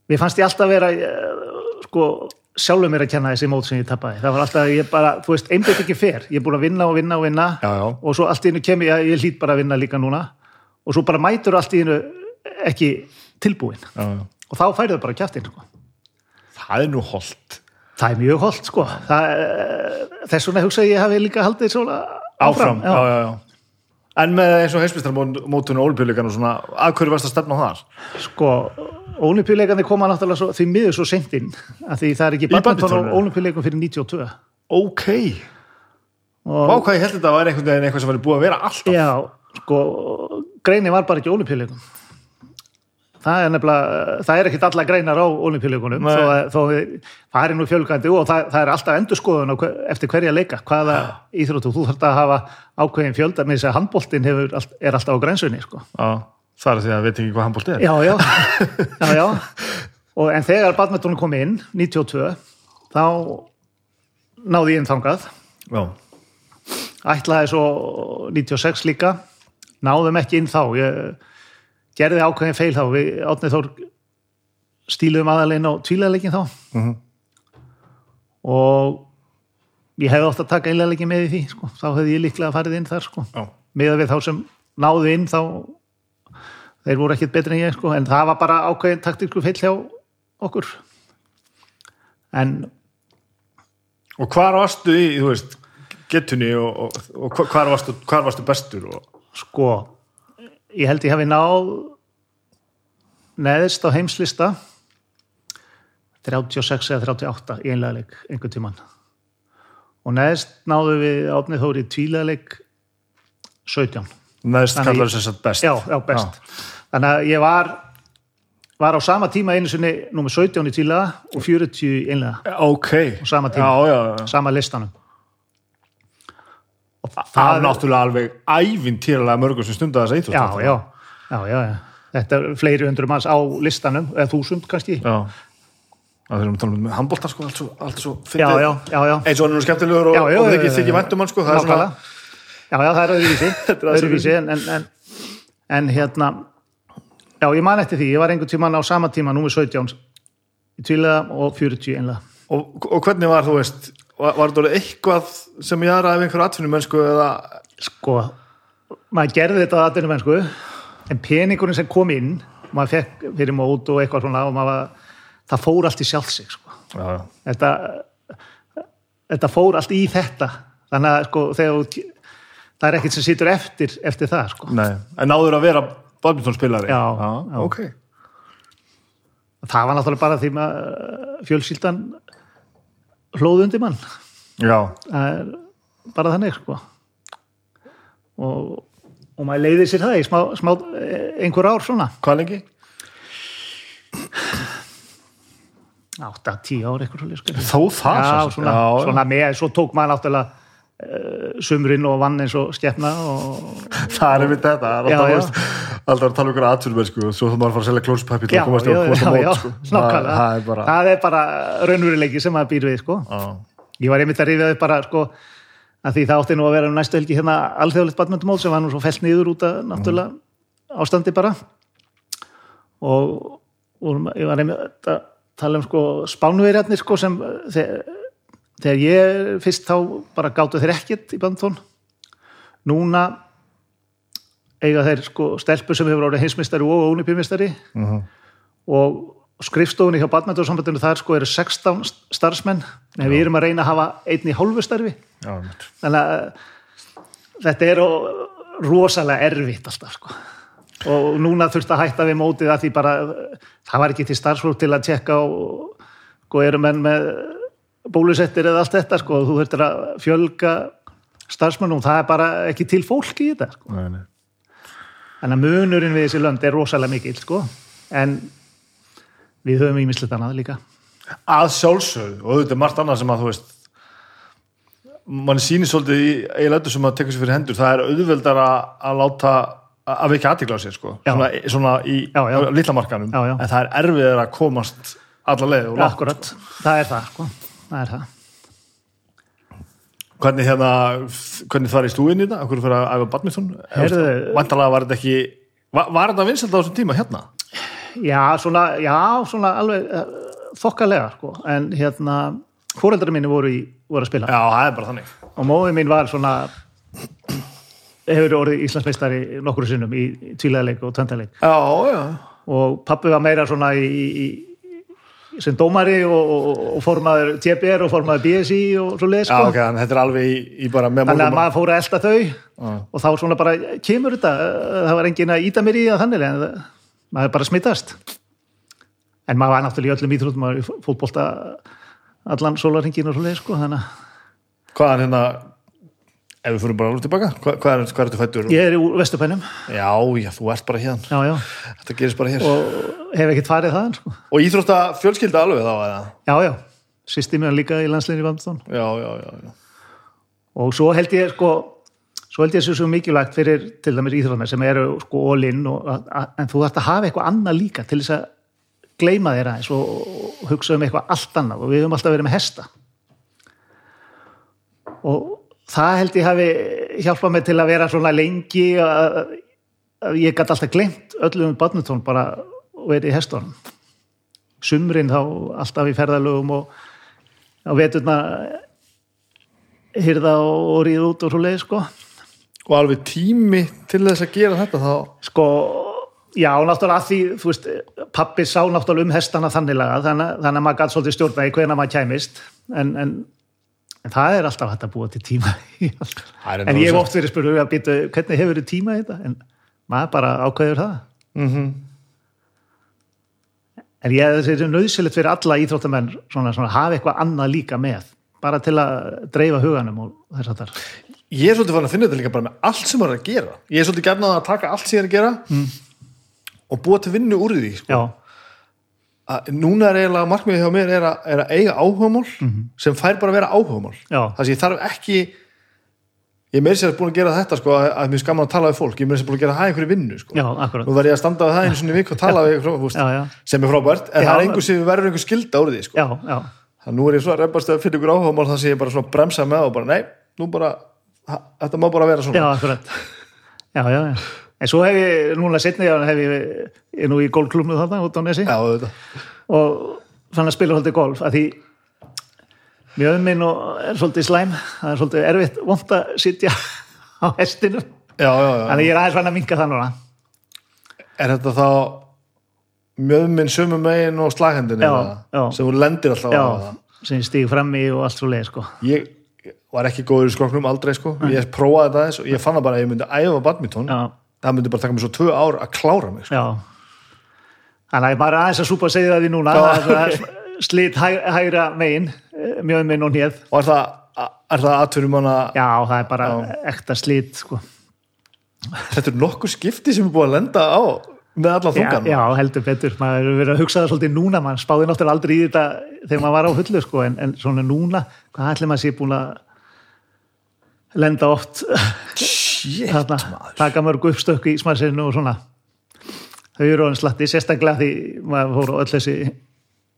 mér fannst ég alltaf vera, eh, sko, sjálfur mér að kenna þessi mót sem ég tapaði. Það var alltaf, ég bara, þú veist, einbytt ekki fer. Ég er búin að vinna og vinna og vinna Já, já. og svo allt í hennu kemur ég, ég hlýt bara að vinna líka núna og svo bara mætur allt í hennu ekki tilbúin. Já, já. Og þá færðu bara kjæftin, sko. Það er nú holdt. Það er mjög holdt, sko. Það, eh, þess vegna hugsa ég hafi líka haldið svona Áfram, áfram. já, já, já. En með eins og heimsmeistarmótunum og olimpíuleikan og svona, að hverju varst að stefna á þar? Sko, olimpíuleikandi koma náttúrulega svo, því miður svo seint inn að því það er ekki badminton og olimpíuleikum fyrir 92 Ok. Vá hvað ég held þetta var einhvern veginn eitthvað sem var búið að vera alltaf. já, sko greinin var bara ekki olimpíuleikum það er nefnilega það er ekkit alla greinar á olimpíuleikunum þó, að- það er nú fjölgandi og það, það er alltaf endurskoðun á hver, eftir hverja leika hvaða íþróttu, þú þarf að hafa ákveðin fjölda með þess að allt- er alltaf á grænsunni sko það er því að við veit ekki hvað handbólt er. já, já, já, já. Og, en þegar badmintonum kom inn 92 þá náði ég inn þangað Já. ætlaði svo 96 líka náðum ekki inn þá ég gerði ákveðin feil þá við átnið þór stíluðum aðalegin á tvílegaleikin þá Mhm. og ég hefði átt að taka einlegaleikin með því sko. þá hefði ég líklega farið inn þar sko. Með við þá sem náðu inn þá þeir voru ekkit betri en ég sko. en það var bara ákveðin taktísku feil hjá okkur en Og hvar varstu í, þú veist, getunni og, og, og hvar, varstu, hvar varstu bestur? Og... sko ég held ég hafi náð neðist á heimslista 36 eða 38 í einlega leik einhvern tíman og neðist náðu við átnið þóri tvílega 17 Neðst Þannig- kallar þess að best. já, já, best þannig að ég var var á sama tíma einu sinni númer 17 í tvílega og 40 í einlega Já. Ok. á sama tíma, Já, já, já. sama listanum og Það er náttúrulega alveg ævintýralega mörgum sem stundar þess að íþrótt. já, já, já, já. Þetta er fleiri hundru manns á listanum, eða þúsund kannski. Já. Það er um að tala um handbólta sko, allt svo, allt svo já, já, já. já. Eins og hann er nú skemmtilegur og, og þykir þykir já. væntum hann sko, það er svona, Nákvæmlega. Já, já, það er öðruvísi, er öðruvísi en, en, en, en hérna, já, ég man eftir því, ég var einhvern tíman á sama tíma, númer 17, í tvílega og 40 einlega. og, og hvernig var þú veist, var, var þetta eitthvað sem ég aðra af einhverju atvinnum mennsku eða, Sko, maður gerði þetta að aðeinu mennsku, en peningurinn sem kom inn, maður fekk fyrir mót og eitthvað svona, og maður, var- það fór allt í sjálf sig, sko. já, já, þetta þetta fór allt í þetta. Þannig að sko þegar það er ekkert sem situr eftir eftir það sko. Nei, en náður að vera badmintonspilari Já, já. ok. Það var náttúrulega bara því að fjölskyldan hlóðundi mann. Er bara þannig sko. Og, og maður leiðir sér það í smá, smá einhver ár svona. Hvað lengi? 8-10 ár eitthvað svolítið sko. Þó það já, svona, svona með, svo tók maður náttúrulega uh, sumrin og vann eins og skepna og Það er einmitt þetta, það er Já, alltaf, já. veist, alltaf að tala um ykkur aðtjörnum sko, svo þá maður að fara að selja klóspappi til já, að komast já, já, já, mót sko. það, er bara er raunveruleiki sem maður býr við sko. já. ég var einmitt að rifja upp bara sko, að því það átti nú að vera um næstu helgi hérna alþjóðlegt badmyndumót sem var nú svo fellt niður út af náttúrulega ástandi bara og, og ég var einmitt að tala um sko spánverjarnir sko sem þegar, þegar ég fyrst þá bara gáttu þeir ekkert í badmyndun núna eiga þeir sko stelpur sem hefur árið heimsmeistari og ónipimistari Mhm. og skrifstofunni hjá badmyndursambandinu þar sko eru 16 starfsmenn. En við erum að reyna að hafa einn í hálfu starfi. Já, þannig að þetta er rosalega erfitt alltaf sko. og núna þurfti að hætta við mótið að því bara það var ekki til starfsfólk til að tjekka og sko eru menn með bólusettir eða allt þetta sko þú þurftir að fjölga starfsmennum, það er bara ekki til fólk í þetta sko. Nei, nei. þannig að munurinn við þessi lönd er rosalega mikill sko en við höfum ímislegt annað líka að sjálfsögðu og þetta er margt annað sem að þú veist mann sýnir svolítið í eiginlega sem að tekja sér fyrir hendur það er auðveldara að láta að vekja aðtikla á sér sko svona, svona í Já, já. litla markanum Já, já. en það er erfiðar að komast alla leið og langt. Akkurat, það er það sko það er það. Hvernig hérna hvernig það er í stúin í þetta, okkur fyrir að æfa badminton? Vantalega var þetta ekki var, var þetta vinsald á þessum tíma hérna? Já, svona, já, svona alveg uh, þokkalega sko. En hérna, fóreldrar minni voru, í, voru að spila. Já, það er bara þannig. Og móðið mín var svona hefur orðið Íslandsmeistari nokkru sinnum í, tvíleðaleik og já, og pappi var meira svona í, í sem dómari og, og, og formaður TBR og formaður BSI og svo leið já sko. ok, en þetta er alveg í, í bara með þannig að maður fór að elda þau og þá svona bara kemur þetta það var engin að íta mér í það þannig en maður bara smittast en maður var náttúrulega í öllum íþróttum maður fótbolta allan sólarhingin og svo leið sko þannig að hvað er hérna ef við fyrir bara alveg tilbaka, hvað, hvað er, hvað er þetta fættur? ég er úr Vesturbænum Já, já, þú ert bara hérna já, já, Þetta gerist bara hér og hef ekkert farið þaðan sko. Og íþrótta fjölskylda alveg þá eða? já, já, sýsti mér líka í landsleginni Vamstón Já, já, já, já. og svo held ég sko svo held ég þessu svo mikilvægt fyrir til dæmis íþrótmenn sem eru sko all-in að- að- en þú þarft að hafa eitthvað annað líka til þess að gleyma þér aðeins og hugsa um eitthvað allt annað og við höfum alltaf verið með hesta og það held ég hafi hjálpað mig til að vera svona lengi að, að ég gæti alltaf glemt öllum badnutón bara og verið í hestunum. Sumrin þá alltaf í ferðalögum og á veturna hyrða og ríða út og svo leið sko. Og alveg tími til þess að gera þetta þá? Sko, já, náttúrulega að því þú veist, pappi sá náttúrulega um hestana þannig laga, þannig, þannig að maður gæti svolítið stjórna í hvena maður kæmist en, en, en það er alltaf hægt að búa til tíma en ég hef oft verið spurður að býta hvernig hefur þið tíma í þetta? En maður bara ákveður það. Mm en ég hef þessi nöðsilegt fyrir alla íþróttamenn svona, svona hafa eitthvað annað líka með bara til að dreifa huganum og þess að þar Ég er svolítið fann að finna þetta líka bara með allt sem maður er að gera. Ég er svolítið gætnað að taka allt sem ég er að gera mm. og búa til vinnu úr því sko. já, að, Núna er eiginlega markmiðið hjá mér er að, er að eiga áhugamál sem fær bara að vera áhugamál. Það sem ég þarf ekki Ég meira sér búin að gera þetta sko, að, að mér skaman að tala við fólk. Ég meira sér búin að gera það einhverju vinnu sko. já, Nú verð ég að standa við það einu svona í viku og tala við já, sem er frábært en Já. það er einhver sem verður einhver skilda úr því sko. já, já, þannig nú er ég svo að reymbast að finna ykkur áhugamál þannig að ég bara bremsa með og bara nei, nú bara þetta má bara vera svona. Já, en svo hef ég, núna setni hef ég ég er nú í golfklubnu þarna út á Nesi. Já, og fann að spila svolítið golf að því mjög minn og er svolítið slæm. Það er svolítið erfitt vond að sitja á hestinu þannig ég er aðeins fann að minka það núna. Er þetta þá mjöðminn sömu megin og slaghendin Já, eða? já. sem þú lendir alltaf Já. á það. sem stíg frammi og allt svo leið sko. ég var ekki góður í skroknum aldrei sko, ég prófaði þetta aðeins og ég fann það bara að ég myndi æfa badminton. Já, það myndi bara taka mig svo tvö ár að klára mig sko. já þannig að ég bara aðeins að súpa að segja það því núna Já, er slitt hæ, hægra megin mjög minn og hnið og er það, er það aðturum hana já, það er bara Já. ekta slitt sko. þetta er nokkur skipti sem er búið að lenda á með alla já, þungan já, heldur betur maður hefur verið að hugsa það svolítið núna maður spáði náttúrulega aldrei í þetta þegar maður var á hullu sko, en, en svona núna, hvað ætli maður sé búin að lenda oft Shit, þarna, maður. taka mörg uppstökk í smarsinu og svona. Þau eru orðin slatti, sérstaklega því maður fór á öll þessi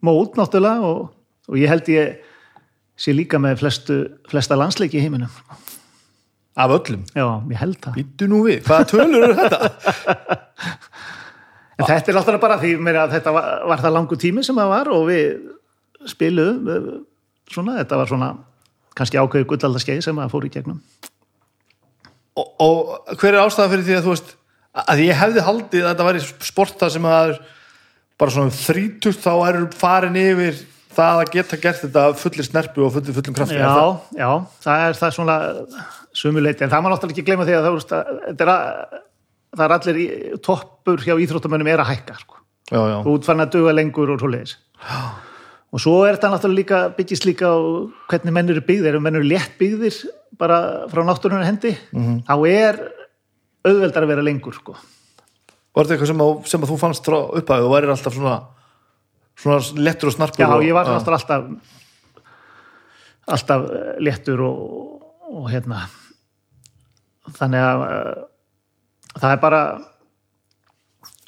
mót náttúrulega og, og ég held ég sé líka með flestu, flesta landsleiki í heiminum. Af öllum, já, ég held það. Býttu nú við hvaða tölur eru þetta? en þetta er náttúrulega bara því að þetta var, var það langu tími sem það var og við spiluðum eh, svona, þetta var svona kannski ákveðu gullaldarskeið sem það fór í gegnum og, og hver er ástæða fyrir því að þú veist að ég hefði haldið að þetta væri sport þar sem að bara svona þrítugt þá eru farin yfir það að geta gert þetta fullir snerpu og fullir fullum krafti Er það- Já, já, það er það svona sumuleiti, en það má náttúrulega ekki gleyma því að það, að, er það er allir í, toppur hjá íþróttamönnum er að hækka sko. já, já. og útfann að duga lengur og svoleiðis og svo er þetta náttúrulega líka byggist líka á hvernig menn eru byggðir ef menn eru létt byggðir bara frá náttúrunar hendi Mhm. þá er auðveldar að vera lengur sko. var þetta eitthvað sem að, sem að þú fannst upphæðu og værir alltaf svona svona lettur og snarpur Já, og, ég var náttúrulega alltaf alltaf eh, léttur og, og hérna þannig að uh, það er bara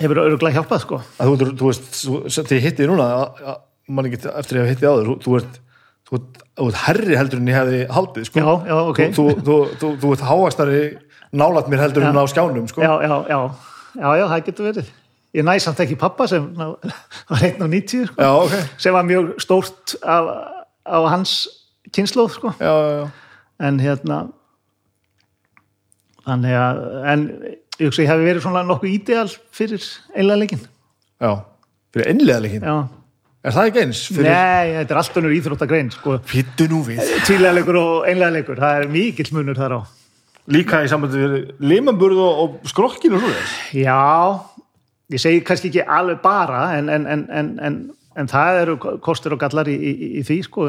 hefur örgulega hjálpað sko þú, þú veist, þú, þegar ég hitti þig núna að- að- man ekki eftir að hef hitti áður þú, þú ert þú ert, þú ert herri heldur en ég hefði haldið sko. Já, já, ok. þú, þú, þú, þú, ert háastari nálat mér heldur en á skjánum sko. já, já, já, já, já, það getur verið. Ég næ samt ekki pappa sem var einn á 90 sko, já, ok. Sem var mjög stórt af, á hans kynnslóð sko. En hérna þannig að en ég hefði verið svona nokkuð ídeal fyrir einlega leikin já. fyrir einlega leikin já er það ekki eins? fyrir Nei, þetta er allt önnur íþróttagrein sko. Pittu nú við. Tvílega leikur og einlega leikur, það er mikill munur þar á. Líka í sambandi við limaburð og, og skrokkinu og svo Já, ég segi kannski ekki alveg bara en, en, en, en, en, en það eru kostur og gallar í, í, í því sko.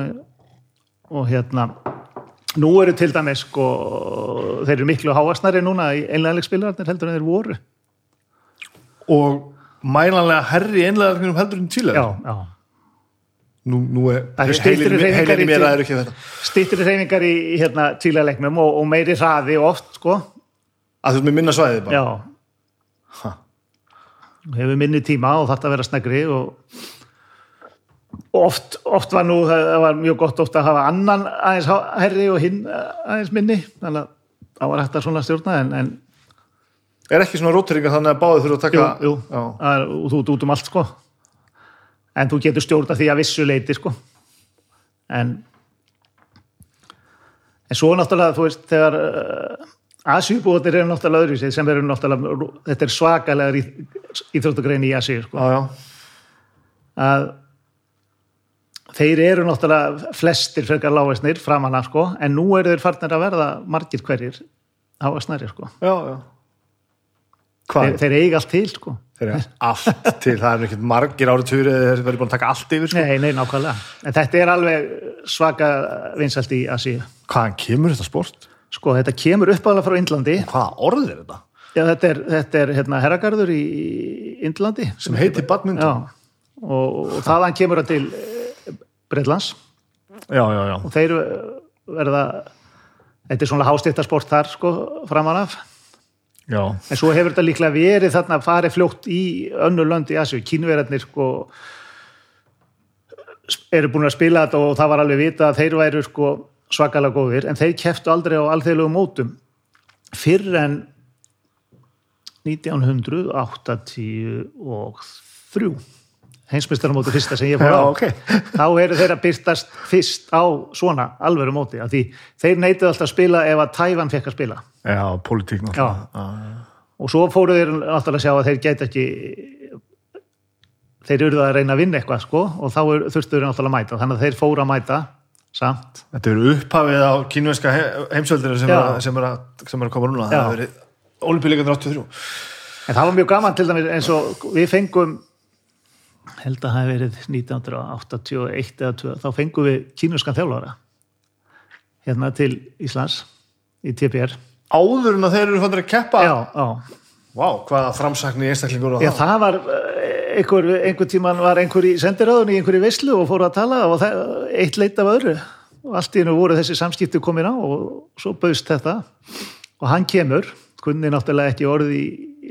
Og hérna nú eru til dæmis sko þeir eru miklu háastnari núna í einlega leikspilarnir heldur en þeir voru. Og mælanlega herri einlega leikinum heldur en tílega Já, já nú, nú er Það eru í mér að er ekki þetta. stýttir reyfingar í, hérna tvílega leiknum og, og meiri hraði oft sko. Að þú ert með minna svæði bara? Já. Ha. hefur minni tíma og þarf að vera snegri og og oft, oft var nú það var mjög gott oft að hafa annan aðeins herri og hinn aðeins minni. Þannig að það var hægt að svona stjórna en, en er ekki svona róteringa þannig að báðið þurfa að taka jú, jú, það og þú ert út um allt sko en þú getur stjórna því að vissu leiti sko. En en svo náttúrulega þú veist þegar uh, Asjúbúðir eru náttúrulega öðru sem eru náttúrulega þetta er svakalegar í, íþróttugrein í Asjú sko. Að þeir eru náttúrulega flestir frekar lágvæsnir framan af sko en nú eru þeir farnir að verða margir hverjir hávæsnari sko. Já, já. Þeir, þeir eiga allt til sko Þeir eru allt til, það er ekkert margir áratúri eða þeir verður búin að taka allt yfir sko. Nei, nei, nákvæmlega. En þetta er alveg svaka vinsælt í Asíu. Hvaðan kemur þetta sport? Sko, þetta kemur uppáðlega frá Indlandi. Hvaða orð er þetta? Já, þetta er, þetta er hérna, herragarður í Indlandi. Sem heitir badminton? Já, og, og þaðan kemur það til Breitlands Já, já, já. og þeir verða, þetta er svona hástéttasport þar, sko, framan af. Já. En svo hefur þetta líklega verið þarna að fari fljótt í önnur lönd í Asíu. Kínverðarnir, sko, eru búin að spila þetta og það var alveg vita að þeir væru sko svakalega góðir en þeir keftu aldrei á alþjóðlegum mótum fyrr en 1983 heimsmyndstarmóti fyrsta sem ég fór á Já, ok. þá eru þeir að byrtast fyrst á svona alvöru móti af því þeir neituð alltaf að spila ef að Tævan fekk að spila Já, politík náttúrulega. og svo fóru þeir náttúrulega að sjá að þeir gæti ekki þeir eru að reyna að vinna eitthvað sko og þá er- þurftu þeir náttúrulega að mæta þannig að þeir fóru að mæta samt Þetta eru upphafið á kínverska heimsveldinu sem, Já. sem, sem er að koma núna. Það Já. hefur verið olimpíuleikarnir 83. En það var mjög gaman til dæmis eins og við fengum held að það hafi verið 1981 eða 2 þá fengum við kínuskan þjálfara hérna til Íslands í TPR Áður en að þeir eru fannir að keppa. Já, já, Vá, hvaða framsakni einstaklingur á Já, það. það var eh, einhver, einhver tíman var einhver í sendiráðun í einhverju veislu og fóru að tala og það, eitt leitt af öðru. Og allt í hennu voru þessi samskipti komin á og svo bauðst þetta. Og hann kemur, kunni náttúrulega ekki orð í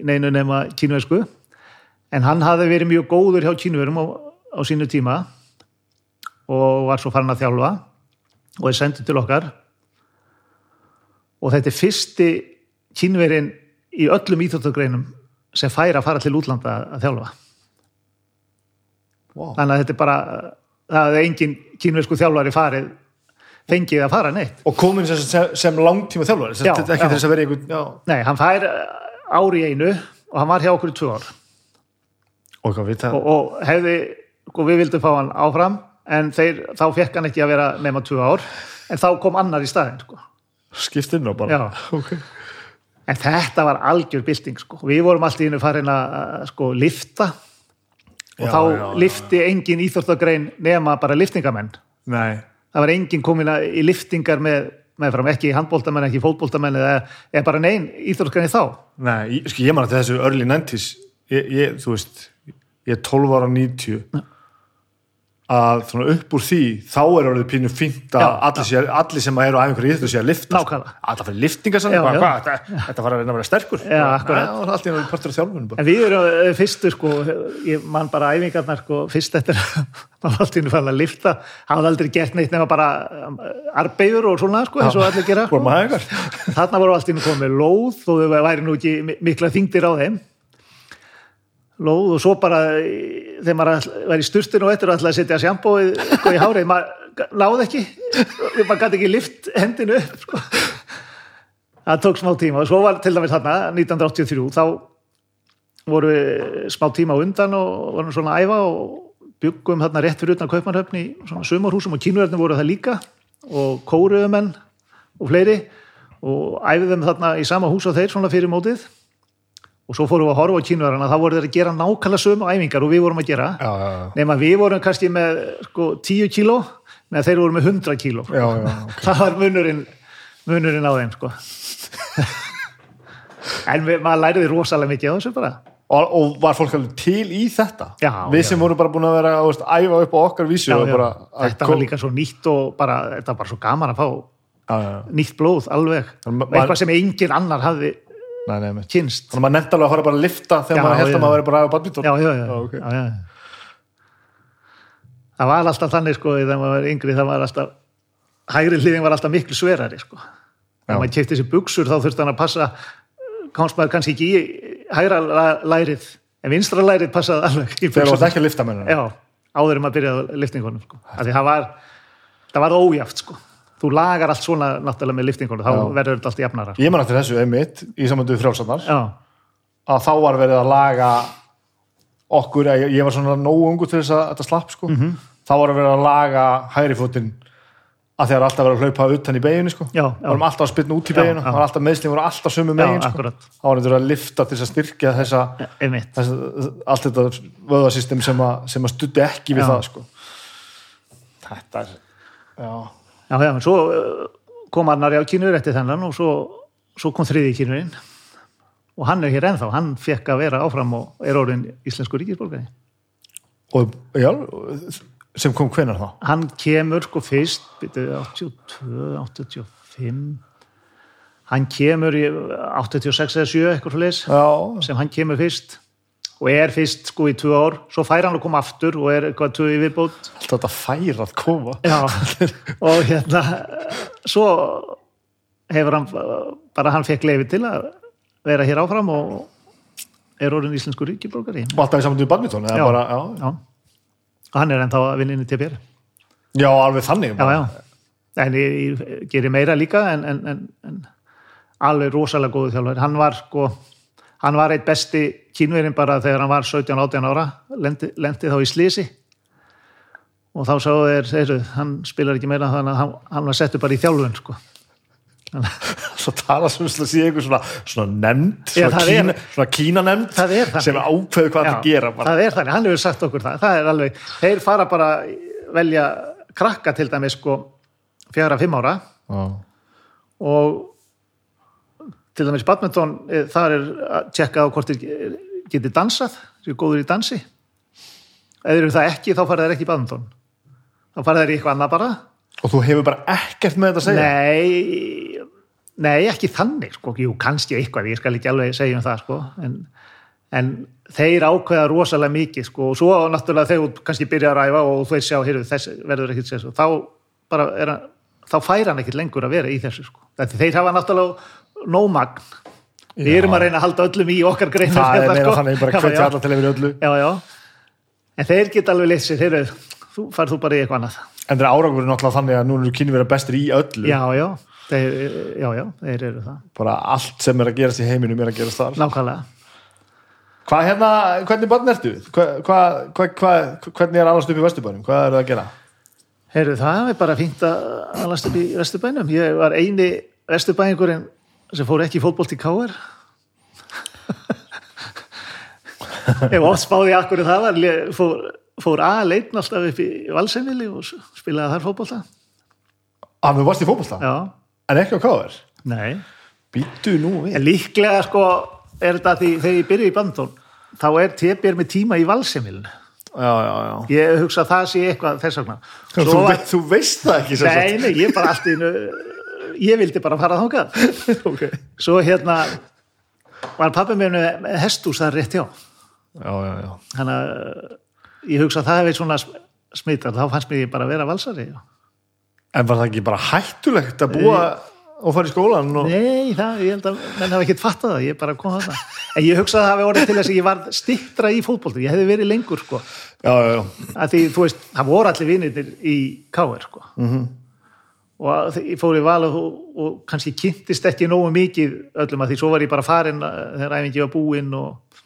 neinu nema kínversku en hann hafði verið mjög góður hjá kínverum á, á sínu tíma og var svo farin að þjálfa og er sendið til okkar og þetta er fyrsti kínverin í öllum íþjóttagreinum sem fær að fara til útlanda að þjálfa Vá. þannig að þetta er bara það er engin kínversku þjálfari farið fengið að fara neitt Og komin sem, sem, sem langtíma þjálfari. Sem, Já, þetta er ekki já. þess að vera einhvern, já. nei, hann fær ári einu og hann var hjá okkur í tvö ár Og og, og hefði, sko, við vildum fá hann áfram en þeir, þá fekk hann ekki að vera nema tvö ár en þá kom annar í staðinn sko. Skipt inn á bara. Já. Ok. en þetta var algjör bylting sko. við vorum alltaf innu farin að sko, lifta og Já, þá já, já. lifti engin íþórtagrein nema bara liftingamenn Nei. það var engin komin í liftingar með, meðfram, ekki handbóltamenn, ekki fótbóltamenn eða, eða bara neinn íþórtagrein þá Nei, ég, sko, ég man að þessu early 90s ég, ég, þú veist ég er 12 ára 90 að svona upp úr því þá er orðið pínu fínt að allir, sé, allir sem eru á einhverju íþjóð sé að lifta. Alltaf fyrir liftinga sann þetta, var að reyna að vera sterkur. Já. Nei, við erum eh, fyrstu sko, ég man bara æfingarnar sko, fyrst eftir að alltaf fann að lifta, hafði aldrei gert neitt nema bara arbegur og svona sko, eins og allir gera. Að ykkur Þarna voru alltaf komið lóð og þau væri nú ekki mi- mikla þingdir á þeim. Lóð og svo bara í- þegar maður var í sturstinu og eftir og ætlaði að setja sjampóið sko, í hárið, maður náði ekki, maður gæti ekki lift hendinu upp sko. Það tók smá tíma. Og svo var til dæmis þarna 1983 þá voru við smá tíma á undan og vorum svona að æfa og byggum þarna rétt fyrir utan kaupmannhöfni svona sumarhúsum og kínverðin voru það líka og kóruðumenn og fleiri og æfðum þarna í sama hús og þeir svona fyrir mótið og svo fórum við að horfa á kínverðina þá voru þeir að gera nákvæmlega sömu æfingar og við vorum að gera Já, já, já. nema við vorum kannski með sko, 10 kíló með þeir voru með 100 kíló Já, já, ok. það var munurinn munurinn á þeim sko. en við, maður læriði rosalega mikið á þessu bara og, og var fólk alveg til í þetta við sem vorum bara búin að vera að æfa upp á okkar vísu bara, þetta var líka svo nýtt og bara, þetta var bara svo gaman að fá já, já, já. nýtt blóð alveg eitthvað sem engin annar hafði Nei, nei, nei. kynst þannig að maður nefndi alveg að fara bara að lifta þegar Já, maður held að maður væri bara að æfa badminton já, já, já, Já, ok. já, já. það var alltaf þannig sko, þegar maður var yngri það var alltaf hægri hliðin var alltaf miklu sverari sko. Þegar maður kefti þessi buksur þá þurfti hann að passa komst maður kannski ekki í hægra lærið en vinstra lærið passaði alveg í þegar þú buxurnar. ert ekki að lifta með hennar Já, áður en maður byrjaði liftingunum sko. Það var ójæft sko. Þú lagar allt svona náttúrulega með liftingunum, þá verður þetta allt jafnara sko. ég man eftir þessu einmitt í samanduð frjálsarnar Já, að þá var verið að laga okkur, ég, ég var svona nógu ungu til þess að þetta slapp sko Mhm. þá var verið að laga hægri fótinn að þegar alltaf verið að hlaupa utan í beginu sko Já, já. varum alltaf að spilna út í beginu já. alltaf meðslinn voru alltaf sömu já, megin sko. þá var þetta að lifta til þess að styrkja þessa, þessa allt þetta vöðasystem sem, að- að studi ekki við það sko þetta er já, Já, já, en svo uh, kom annari á kynur eftir þennan og svo, svo kom þriði kynurinn og hann er hér ennþá, hann fekk að vera áfram og er orðin íslensku ríkisborgari. og já, sem kom hvenar þá? Hann kemur sko fyrst, byrju, 82, 85, hann kemur í 86 eða 7 eitthvað svo leis, já, sem hann kemur fyrst og er fyrst sko í tvö ár, svo fær hann að koma aftur og er eitthvað tvö í viðbót. Alltaf þetta fær að koma. Já, og hérna svo hefur hann bara hann fekk leifi til að vera hér áfram og er orðin íslensku ríkiborgari og alltaf í samanduð badminton Já. bara, já, Já, og hann er ennþá að vinna inn í TPR já, alveg þannig Já, já, en ég, ég gerir meira líka en, en, en, en alveg rosalega góðu þjálfur hann var sko, hann var eitt besti kínverinn bara þegar hann var 17-18 ára lendi, lendi þá í slísi og þá sáðu þeir, þeir hann spilar ekki meira þannig að hann, hann var settur bara í þjálfun sko. svo tala sem að sé einhver svona, svona nefnd, Já, svona, er- kína, svona kína nefnd Það er þannig. sem ákveður hvað það gera bara. það er þannig, hann hefur sagt okkur það, það er alveg, þeir fara bara velja krakka til dæmis sko fjara, fimm ára Já. og til dæmis badminton, eh, þar er að tjekka á hvort þeir geti dansað þeir góður í dansi. Þeir eru það ekki, þá fara þeir ekki í badminton. Þá fara þeir í eitthvað annað bara. Og þú hefur bara ekkert með þetta að segja? Nei, nei, ekki þannig sko, jú, kannski eitthvað, ég skal ekki alveg segja um það sko, en, en þeir ákveða rosalega mikið sko, og svo náttúrulega þegar þú kannski byrja að ræfa og þú veist sjá, heyrðu, þess verður ekkert sér þá bara er hann þá fær hann ekkert lengur að vera í þessu sko. Þeir hafa náttúrulega nómagn við Já. erum að reyna að halda öllum í okkar greinum það er hérna, meira sko. þannig bara hvernig allar til yfir öllu já, já. en þeir geta alveg sér þeir, þú farð þú bara í eitthvað annað en er árangurinn náttúrulega þannig að nú eru kynni vera bestir í öllu já, já, þeir, já, já, þeir eru það bara allt sem er að gerast í heiminum er að gerast þar nákvæmlega hvað hérna, hvernig barn ertu? Hva, hva, hva, hvernig er allast upp í Vesturbænum? hvað er það að gera? Heyrðu, það er bara fínt að alast upp í Vesturbænum. Ég var eini Vesturbæningurinn sem fór ekki í fótbolt í K.R. Ég var oft spáði í akkur það var, fór, fór A-leitn alltaf upp í Valsheimili og spilaði þar fótbolta. að við varst í fótbolta? Já, en ekki á KR? nei. býtu nú við En líklega sko er þetta því þegar ég byrja í bandón þá er TBR með tíma í Valsheimilinu. já, já, já. Ég hugsa að það sé eitthvað þess vegna. Þú, ve þú veist það ekki. Nei, nei, ég bara allt í einu ég vildi bara fara þangað Ok. svo hérna var pappi mér með hestús það rétt hjá já, já, já. þannig að uh, ég hugsa að það hefði svona smittar, þá fannst mér bara að vera valsari en var það ekki bara hættulegt að búa og fara í skólan og... Nei, það, ég held að menn hafa ekkert fattað það, ég bara kom þarna en ég hugsa að það hafi orðið til þess að ég var stittra í fótbolti, ég hefði verið lengur sko, já, já, já. að því veist það voru allir vinirnir í KR sko Mhm. Og að ég fór í val og, og kannski kynntist ekki nógu mikið öllum að því svo var ég bara farin uh, þegar æfingi var búinn og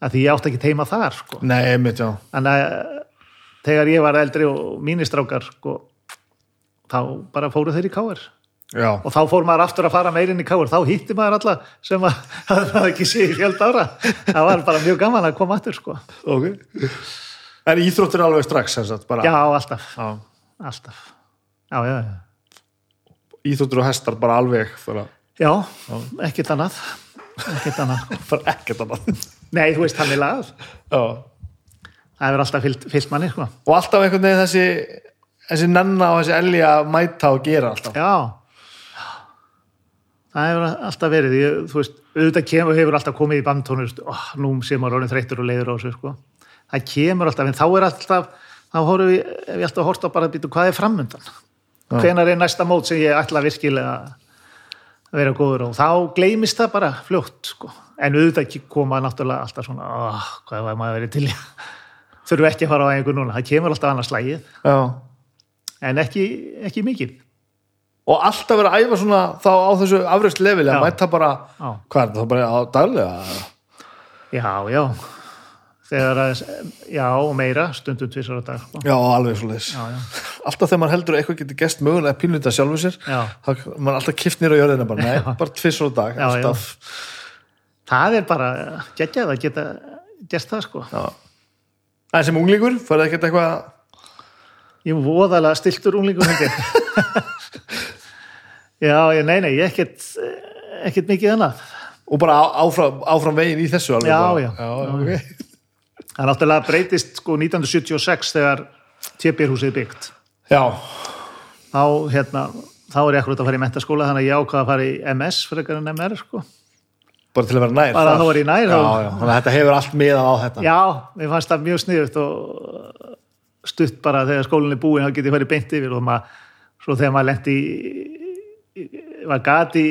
að því ég átti ekki teima þar sko. nei, einmitt, já. Þannig að þegar ég var eldri og mínistrákar sko, þá bara fóru þeir í káir já, og þá fór maður aftur að fara meirinn í káir þá hitti maður alla sem að það ekki sé í fjöld ára. Það var bara mjög gaman að koma aftur sko. ok. En íþróttir alveg strax sem sagt, bara? Já, alltaf, Já. alltaf. Já, já, já íþróttir og hestar bara alveg bara, Já, ekkert annað. Ekkert annað. Bara ekkert annað. Nei, þú veist hann er lagað já. það hefur alltaf fyllt, fyllt manni sko. og alltaf einhvern veginn þessi þessi nenna og þessi elgi að mæta og gera alltaf. Já. Það hefur alltaf verið. Ég, þú veist, auðvitað kemur, hefur alltaf komið í bandtónust oh, nú sé maður orðin þreyttur og leiður á þessu sko. það kemur alltaf, en þá er alltaf þá horfum við, ég alltaf horft á bara að býta hvað er framundan, hvenar er næsta mót sem ég ætla virkilega að vera góður og þá gleymist það bara fljótt, sko, en auðvitað koma náttúrulega alltaf svona, oh, hvað var maður verið til í þurfu ekki að fara á einhver núna, það kemur alltaf annars slægið, já. en ekki, ekki mikið. Og alltaf vera að æfa svona þá á þessu að Já. mæta bara Já. hvað er það, bara á daglega? Já, já þegar að, já, og meira stundum tvisar á dag sko. já, alveg svo leis já, já, alltaf þegar maður heldur að eitthvað getur gest mögulega pínlita sjálfur sér Já. þá maður alltaf kift nýra á jörðina bara, nei, bara tvisar á dag Já, já. það er bara geggjað að geta gert það sko já. en sem unglingur, færði ekkert eitthvað ég er voðalega stiltur unglingur já, ég, nei, nei, ég ekkert ekkert mikið annað og bara á, áfram, áfram veginn í þessu alveg Já, já. já, Já, okay. Það er náttúrulega breytist sko 1976 þegar tjöpirhúsið byggt. Já, þá, hérna, þá er ég akkurat að fara í mentaskóla þannig að ég ákvað að fara í MS frekar en MR sko. Bara til að vera nær Bara þar. þá var ég nær, já, þá- já, þannig að þetta hefur allt miðað á þetta. Já, mér fannst það mjög sniðut og stutt bara þegar skólinn er búinn þá getið farið beint yfir og maður, svo þegar maður lendi í, var gati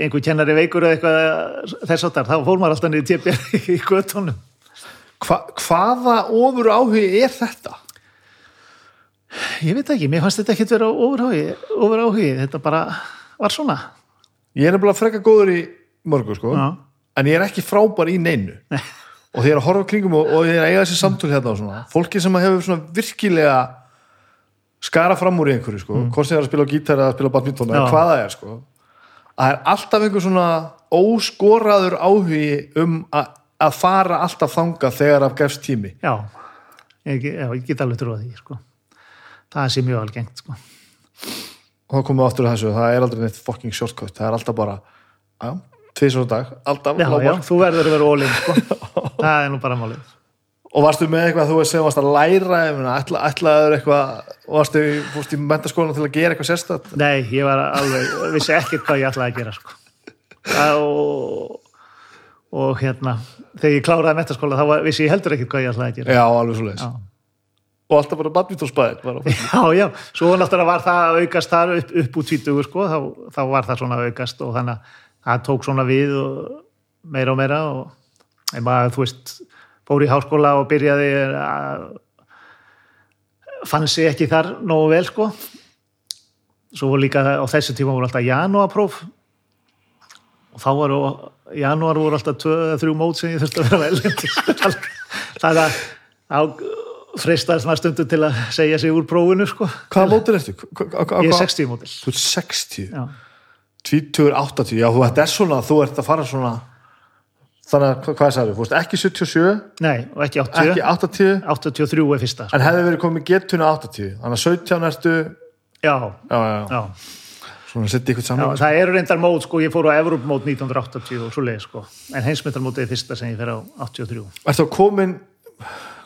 einhver kennari veikur eða eitthvað þess áttar, þá fór maður alltaf niður tépjar í göttunum. Hva, hvaða ofur áhugi er þetta? Ég veit ekki, mér fannst þetta ekkit vera ofurhági, ofurhági, þetta bara var svona. ég er nefnilega frekka góður í mörgu sko Já, en ég er ekki frábær í neinu og þegar ég er að horfa kringum og, og ég er að eiga þessi samtöl hérna og svona, fólki sem hefur svona virkilega skara fram úr í einhverju sko, hvort sem það er að spila á gítar eða að spila á badminton eða Já. hvað það er sko að það er alltaf einhver svona óskoraður áhugi um að, að fara alltaf þanga þegar af gefst tími já, ég, ég get alveg trúið því sko. það sé mjög algengt sko. og þá komum við aftur að þessu, það er aldrei neitt fucking shortcut, það er alltaf bara já, tvisar á dag, alltaf já, já, þú verður að vera ólinn sko. það er nú bara málið og varstu með eitthvað þú sem varst að læra ætla, ætlaður eitthvað varstu fórst í mentaskólan til að gera eitthvað sérstætt nei, ég var alveg, vissi ekkert hvað ég ætlaði að gera sko. Og, og hérna þegar ég kláraði metaskóla þá var, vissi ég heldur ekkert hvað ég að gera. Já, alveg svo leis Já. og alltaf bara badmintonspæðin bara. já, já, svo náttúrulega var það að aukast þar upp, upp úr tvítugur sko, þá, þá var það svona aukast og þannig að það tók svona við og meira og meira og ég maður, þú veist, fór í háskóla og byrjaði að fann sig ekki þar nógu vel sko. Svo líka á þessu tíma voru alltaf janúarpróf. Og þá voru janúar voru alltaf tvö eða þrjú mót sem ég þurfti að vera vel þannig að þá freistast maður stundu til að segja sig úr prófinu sko. Hvaða mótir ertu? Ég er hva- 60 mótil. Þú ert 60, já, 20, 80 já, þú ert er svona, þú ert að fara svona þannig að, hva- hvað sagði, þú veist ekki 77, nei, og ekki 80 ekki 80 83 er fyrsta. Sko. en hefði verið komið getuna 80 þannig að 17 ertu já, já, já, já, svona setja ykkur já, saman það eru reyndar mót sko, ég fór á Evropmót 1980 og svo leið sko, en heimsmyndarmótið er fyrsta sem ég fer á 83 Ertu að komin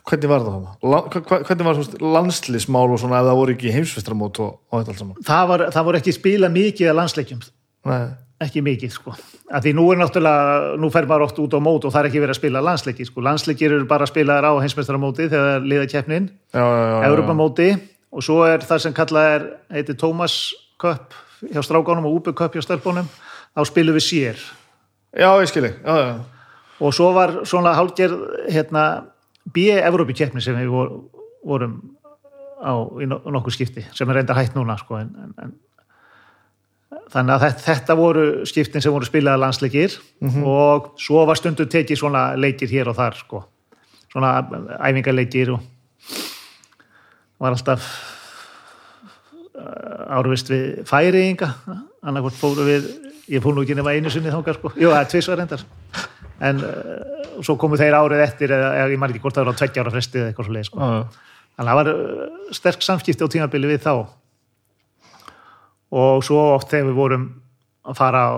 hvernig var það hva- hvernig var svona landslismál og svona ef það voru ekki heimsvistramót og, og þetta allt saman? það, var, það voru ekki spila mikið að landsleikjum. Nei, ekki mikið sko. Að því nú er náttúrulega, nú fer maður oft út á mót og það er ekki verið að spila landsleiki sko. Landsleikir eru bara að spila á heimsmyndarmóti þegar liða keppnin, já, já, já, já. Evropamóti og svo er það sem kallað er heitir Thomas Cup hjá strákánum og Cup hjá stelpunum þá spilum við sér. Já, ég skil ekki, já, já. og svo var svona hálfgerð hérna B-Evropi-keppni sem við vor, vorum á í no- nokkuð skipti sem er reyndar hætt núna sko en, en, en þannig að þetta, þetta voru skiptin sem voru spilaða landsleikir og svo var stundum tekið svona leikir hér og þar sko. Svona æfingarleikir og var alltaf árvist við færiðinga annarkvort fóru við ég fór nú ekki nema einu sinni þangað sko jú, það er tvisvar reyndar en uh, svo komu þeir árið eftir eða, ég man ekki hvort það var á tveggja ára fresti eða eitthvað svo leið sko. Já. þannig að það var uh, sterk samskipti á tímabili við þá og svo oft þegar við vorum að fara á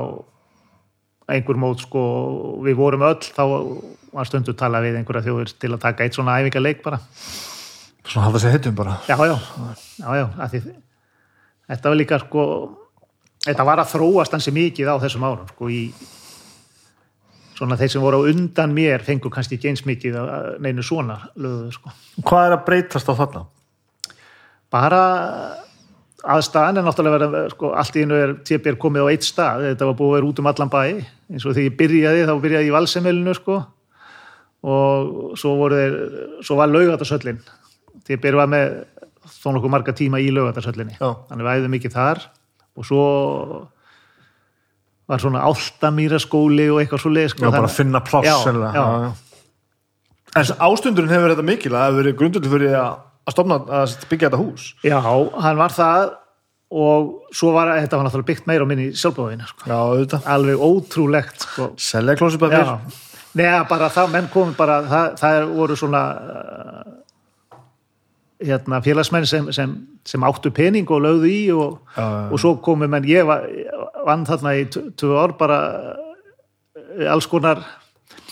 einhver mót sko, við vorum öll þá var stundu tala við einhverja þjóður til að taka eitt svona æfingarleik bara Svona hafa þessi heitum bara. já, já, já, já þetta var líka sko þetta var að þróast hansi mikið á þessum árum sko í svona þeir sem voru á undan mér fengu kannski ekki eins mikið að neinu svona löðu sko. Hvað er að breytast á þarna? bara aðstæðan er náttúrulega verið sko, allt í einu er TBR komið á eitt stað. Þetta var búið að vera út um allan bæ. Eins og þegar ég byrjaði þá byrjaði ég í valsemilinu sko og svo voru þeir svo var laugatarsöllin TBR var með þó nokkuð marga tíma í laugatarsöllinni Já. þannig við æðum mikið þar og svo var svona áltamýra skóli og eitthvað svo leið sko, Já, bara að finna pláss Já, sennilega. já. En ástundurinn hefur þetta mikil að það hefur verið grundull fyrir að, stofna að byggja þetta hús. Já, hann var það og svo var þetta var náttúrulega byggt meira á minni sjálfbóðina sko. Já, alveg ótrúlegt sko. Selja klósipapir. Já, neða bara það, menn komum bara, það, það voru svona hérna, félagsmenn sem, sem, sem áttu pening og lögðu í og, Já, já, já. og svo komu menn, ég var, vann þarna í tv- tvö ár bara uh, alls konar,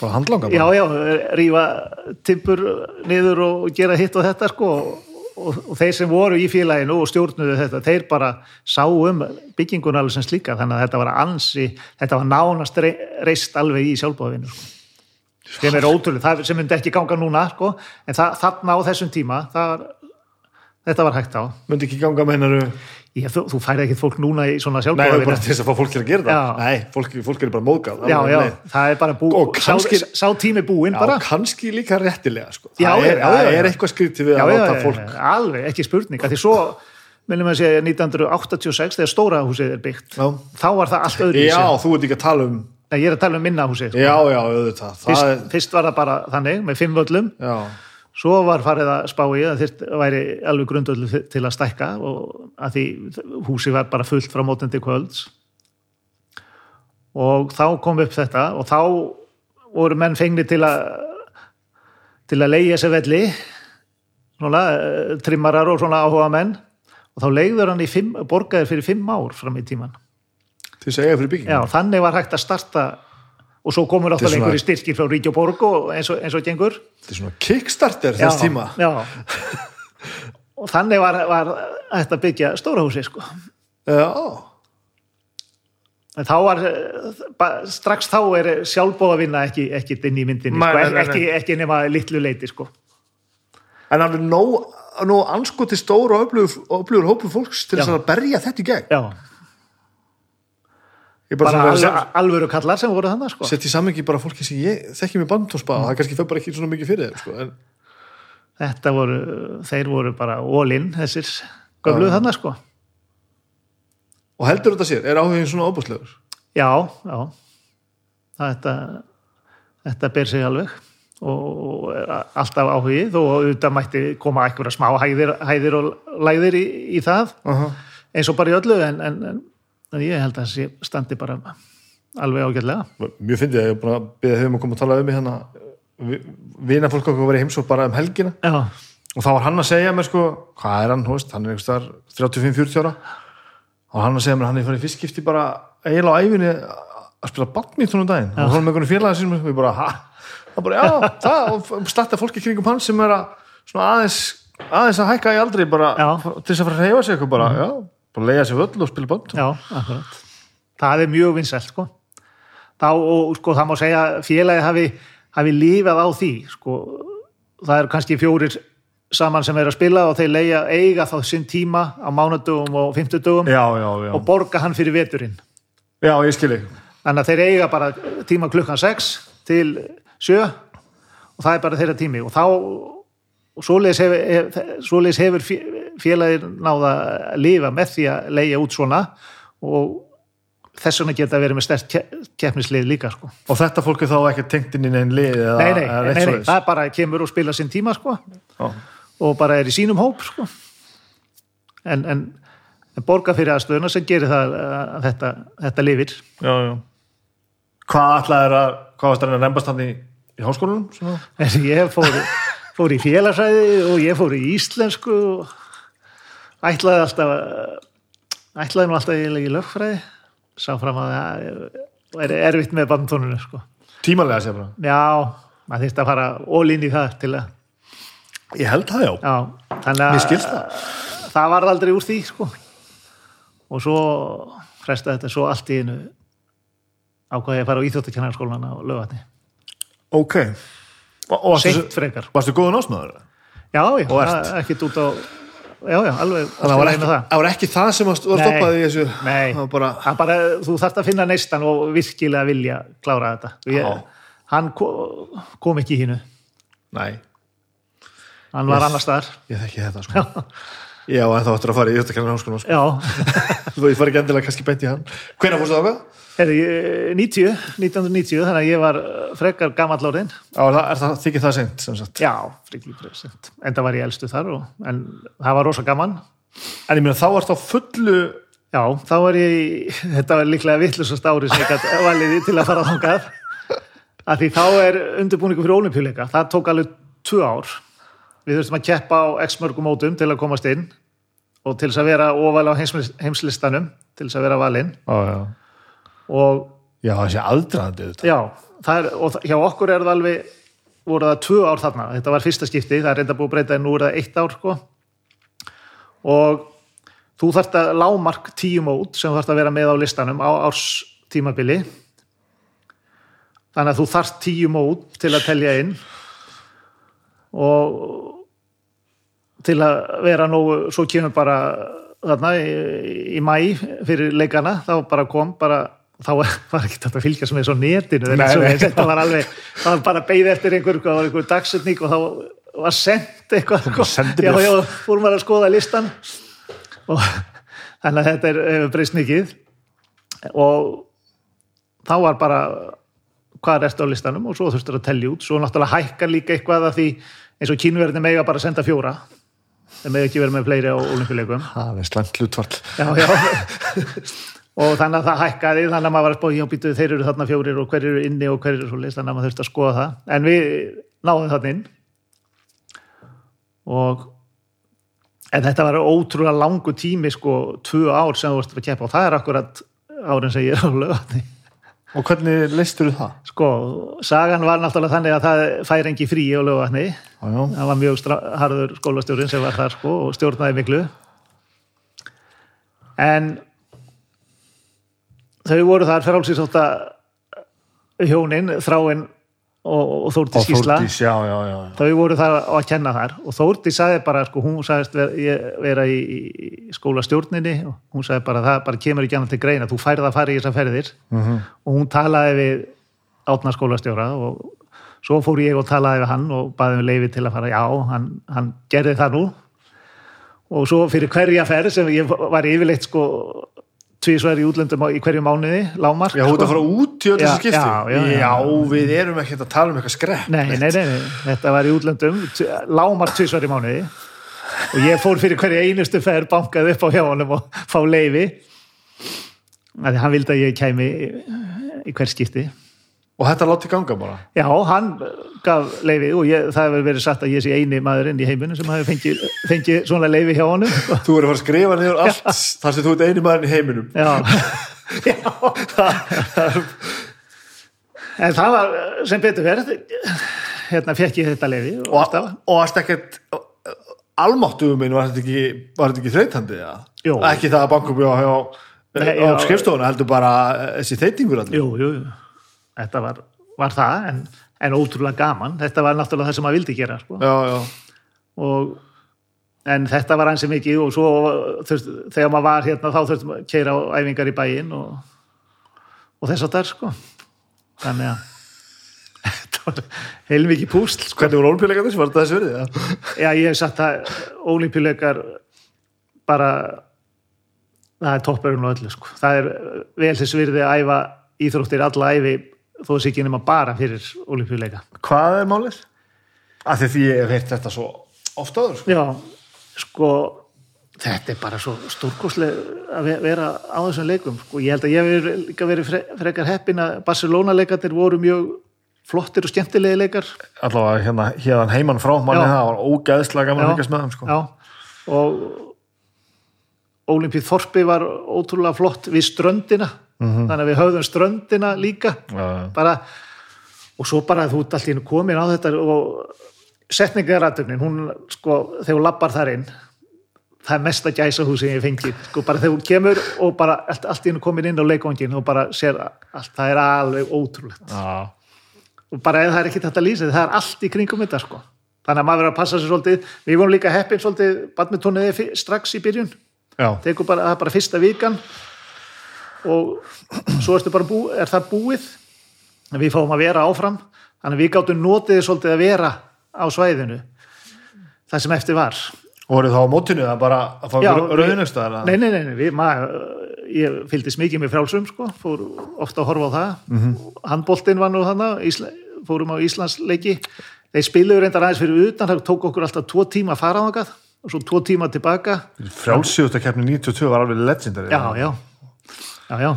Bara handlanga já, bara. já, rífa timpur niður og gera hitt og þetta sko og, og, þeir sem voru í félaginu og stjórnuðu þetta, þeir bara sá um byggingun alveg sem slíka, þannig að þetta var ansi, þetta var nánast rei- reist alveg í sjálfbóðinu sko sem er ótrúlega, það sem myndi ekki ganga núna sko, en það, þarna á þessum tíma það þetta var hægt á Myndi ekki ganga með hennaru... ég, þú, þú færði ekkit fólk núna í svona Nei, það er bara til þess að fá fólk til að gera það. Já. Nei, fólk, fólk er bara móðgáð. já, já, leið. það er bara bú kannski- sá, sá tími búinn Já, bara kannski líka réttilega, sko. Já, það já, er, já, það já, já. er eitthvað skrítið við já, að já, láta já, fólk... já, alveg, ekki spurning því svo, minnum að segja 1986 þegar stóra húsið er byggt Já. þá var það allt öðru Já, þú ert ekki að tala um Nei, ég er að tala um minna húsi sko. Já, já, auðvitað. Fyrst, er, fyrst var það bara þannig með fimm völlum. Já, svo var farið að spá í að þyrst væri alveg grundvöldu til að stækka og að því húsi var bara fullt frá mótandi kvölds. Og þá kom upp þetta og þá voru menn fengni til að til að leiða sér velli svona eh, trimmarar og svona áhuga menn og þá leiður hann í fimm, borgaðir fyrir fimm ár fram í tíman til segja fyrir bygging Já, þannig var hægt að starta og svo komur náttúrulega svona- einhverju styrkir frá Ríkja Borg og eins og, eins og gengur Þetta er svona kickstarter þess tíma já. og þannig var, var hægt að byggja stóra húsi sko. Já, en þá var strax þá er sjálfbóða vinna ekki, ekki inn í myndinni Nei, sko. nei, nei, ekki, ekki nema litlu leiti sko. en alveg nóg, nóg anskoti stór og öflugur, hópur fólks til Já. þess að berja þetta í gegn já, Ég bara, bara svona alveg, alvöru kallar sem voru þannig sko. setja í samengi bara fólki sem ég þekki mér bandtónspa og það kannski fyrir bara ekki svona mikið fyrir sko. en, þetta voru, þeir voru bara all-in þessir gömluð Já. þannig sko. og heldur þetta sér, er áhugin svona óbúslegur já, já þetta, þetta ber sig alveg og alltaf áhugið og auðvitað mætti koma einhverja smá hæðir, hæðir og læðir í, í það uh -huh. eins og bara í öllu en, en, en, en ég held að þessi standi bara alveg ágætlega. Mjög fyndið að ég er búin að beða þeim að koma að tala um mig hérna. Vina fólk okkur var í heimsók bara um helgina. Já, og þá var hann að segja mér sko hvað er hann, hóst, hann er einhvers þar 35-40 ára. Og hann að segja mér að hann er farið í fyrstskipti bara eiginlega á æfinni að spila badminton um daginn. Og hann með einhvern félaga sínum og ég bara, ha, það bara, já, það og starta fólki kringum hann sem er að aðeins, aðeins að hækka í aldri bara, Já. til þess að fara að reyfa sig eitthvað bara, já, bara leiða sig völl og spila badminton já, akkurat. Það er mjög vinsælt sko. Þá, og sko það má segja að félagi hafi, hafi lífað á því sko, það eru kannski fjórir saman sem er að spila og þeir leia eiga þá sinn tíma á mánudögum og já, og borga hann fyrir veturinn. Já, ég skil ekki þannig að þeir eiga bara tíma klukkan 6 til 7 og það er bara þeirra tími. Og þá og svoleiðis hefur, hefur félagir náða að lifa með því að leia út svona og þess vegna geta verið með stert keppnislið líka sko. og þetta fólk er þá ekki tengt inn í neinn lið nei, nei, nei, nei, það er bara kemur og spila sinn tíma sko, Já. og bara er í sínum hóp sko. en, en, en borga fyrir aðstöðuna sem gerir það að þetta, þetta lifir já, já. hvað ætlaðir að hvað varst það að reymbast hann í, í háskólanum ég fór, fór í félagsræði og ég fór í íslensku og ætlaði alltaf ætlaði nú alltaf í lögfræði sá fram að það er erfitt með bandtónunum sko. tímalega sé bara já, maður þýrst að fara ólinn í það til að ég held það já, já, Mér skilst það. það var aldrei úr því sko. og svo frestaði þetta svo allt í einu ákvaði ég að fara á íþjóttakennarskólan á lögatni, ok og, og varstu, seint frekar varstu góðun ásmaður? já, já, ekkert út á já, já, alveg það var ekki það. það var ekki það sem var stoppað í þessu Nei, það var bara, bara, þú þarft að finna neistan og virkilega vilja klára þetta. Ég, hann kom, ekki hínu, nei, hann var Yes. annar staðar. ég þekki þetta sko. já, en þá ættir að fara í þetta kennar háskólan sko. Já, þú fari ekki endilega kannski beint í hann hvenær fórstu það ákvað? Heri, 90, 1990, þannig að ég var uh, frekar gamall áriðin. Já, er það, það, þykir það seint sem sagt Já, frekar present. En það var ég elstu þar, og, en það var rosa gaman. en ég meina þá ert á fullu Já, þá var ég, þetta var líklega vittlusast ári sem ég gæti valið í til að fara þangað. Af því þá er undirbúningu fyrir olimpíuleika. Það tók alveg tvö ár. Við þurftum að keppa á x mörgum mótum til að komast inn og til þess að vera ofalega á heims, heimslistanum, til þess að vera valinn. Og já, þessi aðdraðandi já, það er, og hjá okkur er það alveg, voru það tvö ár þarna. Þetta var fyrsta skipti, það er reynda búið að breyta en nú er það eitt ár, sko. Og þú þarft að lámark tíu mót sem þú þarft að vera með á listanum á árs tímabili þannig að þú þarft tíu mót til að telja inn og til að vera nógu svo kemur bara þarna í, í mæ fyrir leikana þá bara kom bara þá var ekki þetta að netinu Nei, nei, svo, nei. þetta var alveg það var bara beigð eftir einhver, það var einhver dagsetning og þá var sendt eitthvað já, já, fórum að skoða listan og þannig að þetta er, breyst mikið. Og þá var bara hvað ertu á listanum? Og svo þurftur að tellja út. Svo náttúrulega hækkar líka eitthvað að því eins og kínverðin mega bara senda fjóra þeir mega ekki vera með fleiri á olimpíuleikum það er slæmt já og þannig að það hækkaði þannig að maður var að spója og býtuði þeir eru þarna fjórir og hver eru inni og hver eru svo list þannig að maður þurfti að skoða það. En við náðum þarna inn. Og en þetta var ótrúlega langu tími sko, tvö ár sem þú varst að keppa og það er akkurat árin sem ég er á lögatni og hvernig leistur þú það? sko, sagan var náttúrulega þannig að það fær engi frí á já. það var mjög harður skólastjórinn sem var þar sko og stjórnaði miklu en þau voru þar frálsýsátt hjónin, þráin og, og Þórdís Gísla. Þau voru þar að kenna þar. Og Þórdís sagði bara, sko, hún sagðist vera, í, í skólastjórninni og hún sagði bara, það bara kemur ekki annað til greina. Þú færð að fara í þessar ferðir. Mhm. og hún talaði við átna skólastjóra og svo fór ég og talaði við hann og baði um leifi til að fara, já, hann, hann gerði það nú. Og svo fyrir hverja ferð sem ég var yfirleitt sko tvísverð í útlöndum í hverju mánuði, lámar Já, þú ert að fara út í öllu Já, þessu skipti? já, já, já. við erum ekki að tala um eitthvað skrepp Nei, nei, nei, nei, þetta var í útlöndum lámar tvisvar í mánuði. Og ég fór fyrir hverja einustu ferð bankað upp á hjá honum og fá leifi að hann vildi að ég kæmi í, í hver skipti og þetta láti ganga bara Já, hann gaf leifi og ég, það hefur verið sagt að ég sé eini maðurinn í heiminu sem hafi fengið, fengið svona leifi hjá honum þú er að fara að skrifa niður allt þar sem þú ert eini maðurinn í heiminum Já, já En það var sem betur verið hérna fekk ég þetta leifi og, og, og varst ekkert almáttugum minn var þetta ekki, ekki þreytandi ja? Jú. ekki það að bankum hjá, hjá, Nei, á já. skrifstofuna heldur bara eh, þessi þeytingur allir Jú, jú, jú. Þetta var, var það, en, en ótrúlega gaman. Þetta var náttúrulega það sem maður vildi gera, sko. já, já. Og, en þetta var hansi mikið og svo þurft, þegar maður var hérna þá þurftum að keira á æfingar í bæinn og, og þess að það, sko. Þannig að heilmikið púsl, sko. hvernig voru ólpíleikarnir, var þetta þessi verið ja? Já, ég hef sagt að ólimpíuleikar bara það er toppurinn og öllu, sko. Það er vel þess virði að æfa íþróttir alla æfi þó þess ekki nema bara fyrir ólimpíuleika. hvað er málið? af því því ég heyrt þetta svo oft áður sko. Já, sko þetta er bara svo stórkoslega að ve- vera á þessum leikum sko. ég held að ég hef líka verið fre frekar heppin að Barcelona leikarnir voru mjög flottir og skemmtilegi leikar allavega hérna, hérna heimann frá manni það var ógæðslega gaman að fylgjast með þeim sko. Já, og Ólimpíð Þorpi var ótrúlega flott við ströndina þannig að við höfðum ströndina líka. Já. bara, og svo bara þú ert allir komin á þetta og setningarætturnin, hún sko, þegar hún lappar þar inn það er mesta gæsahús sem ég fengi sko, bara þegar hún kemur og bara allt, allt hennu komin inn á leikvangin og bara sér allt, það er alveg ótrúlegt. Já. og bara eða það er ekki þetta lýsið, það er allt í kringum þetta sko, þannig að maður verður að passa sér svolítið, við vorum líka heppin svolítið badmintonið strax í byrjun. Það er bara fyrsta vikan og svo bú, er það búið? En við fáum að vera áfram. Þannig að við gáttum notið svolítið að vera á svæðinu það sem eftir var. Og voruð þá á mótinu það bara að fá Já, rauðinustar nei, nei, nei, nei við, maður, ég fylgdist mikið með frjálsum sko, fór ofta að horfa á það. Mm. -hmm. handboltinn var nú þannig fórum á Íslandsleiki. Þeir spiluðu reyndar aðeins fyrir utan það tók okkur alltaf tvo tíma að fara á það og svo tvo tíma tilbaka. Frjálsjóðstakefni 92 var alveg legendary já, já, já, já.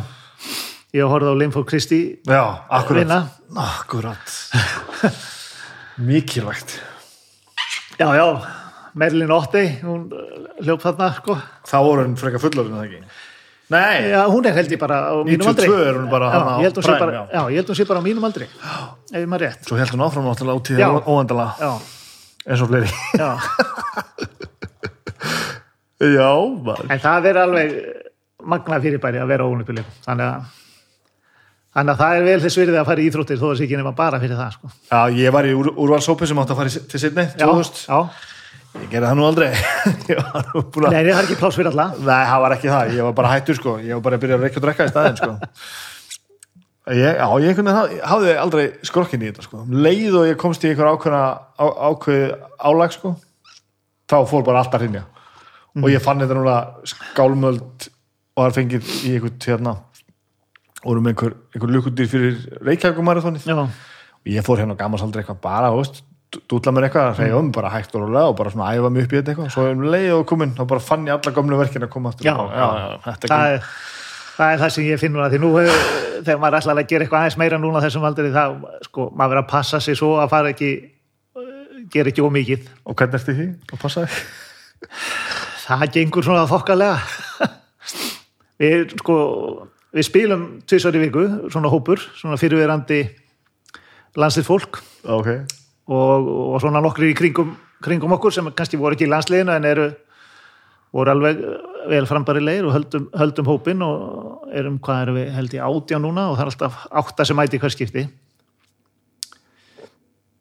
ég horfði á Linford Kristi já akkurat, akkurat. mikilvægt. Já, já, Merlin Ottey hún hljóp þarna sko. þá voru hann frekar fullorinn það ekki? Nei, já, hún er held ég bara á mínum 92 aldri er hún bara þarna á hún bara, já. já, ég held hún sé bara á mínum aldri ef ég maður rétt. Svo held hún áfram náttúrulega út í það óendala já, eins og fleiri. Já. já, maður. En það er alveg magna fyrirbæri að vera óunnuppileg þannig að Þannig að það er vel þess virðið að fara í íþróttir þó að það sé ekki nema bara fyrir það sko. já, ég var í úr, úrvalsópi sem átti að fara í, til Já, 2000, já. ég gerði það nú aldrei. Nei, það er ekki pláss fyrir alla. Nei, það var ekki það, ég var bara hættur sko. Ég var bara að byrja að reykja og drekka í staðinn sko. Ég, Já, ég hafði aldrei skrokkin í þetta sko. Um leið og ég komst í einhver ákveðna á, ákveð álag sko þá fór bara allt að hrinja og ég fann þetta núna skálmöld og það fengið í einhvern hérna vorum með einhver, einhver lukundir fyrir Reykjavíkumarathonið og ég fór hérna á gammalsaldri eitthvað bara, veist, dútla mér eitthvað að reyja um bara hægt og rólega og bara svona æfa mig upp í þetta eitthvað svo um leið og komin, þá bara fann ég alla gamlu verkin að koma aftur Já, já, já. já, það er er það er það sem ég finn núna því nú hefur, þegar maður ætlaði að gera eitthvað aðeins meira núna þessum aldrei það, sko, maður verður að passa sig svo að fara ekki gera ekki ómikið og hvernig ertu því? og passaði? það gengur svona þokkalega við sko við spilum tvisvar í viku svona hópur, svona fyrirverandi landslið fólk ok, og, og svona nokkri í kringum, kringum okkur sem kannski voru ekki í landsliðinu en eru voru alveg vel frambari leir og höldum, höldum hópin og erum, hvað erum við, held ég átjá núna og það er alltaf átta sem mæti í hver skipti.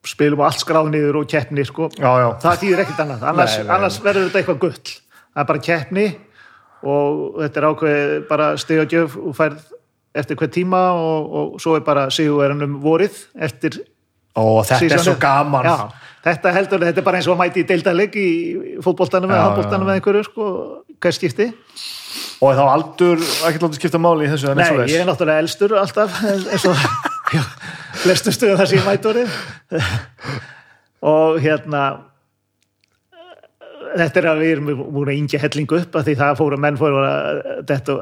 Spilum á allt skráð niður og keppni sko. já, já. Það þýðir ekkert annað. Annars, annars verður þetta eitthvað gull. Það er bara keppni og þetta er ákveð bara steg og gjöf og færð eftir hver tíma og, og svo er bara sigur um vorið eftir og þetta er svo gaman. Já, þetta heldur, þetta er bara eins og mæti í deildaleg í fótboltanum eða já. eða einhverju sko, hvað skipti. Og þá aldur, ekki látið skipta máli í þessu Nei, ég er náttúrulega elstur alltaf eins og flestu stöðu þar sem ég mæti orðið. Og hérna þetta er að við erum múin að yngja hellingu upp að því það fóru menn fóru að þetta,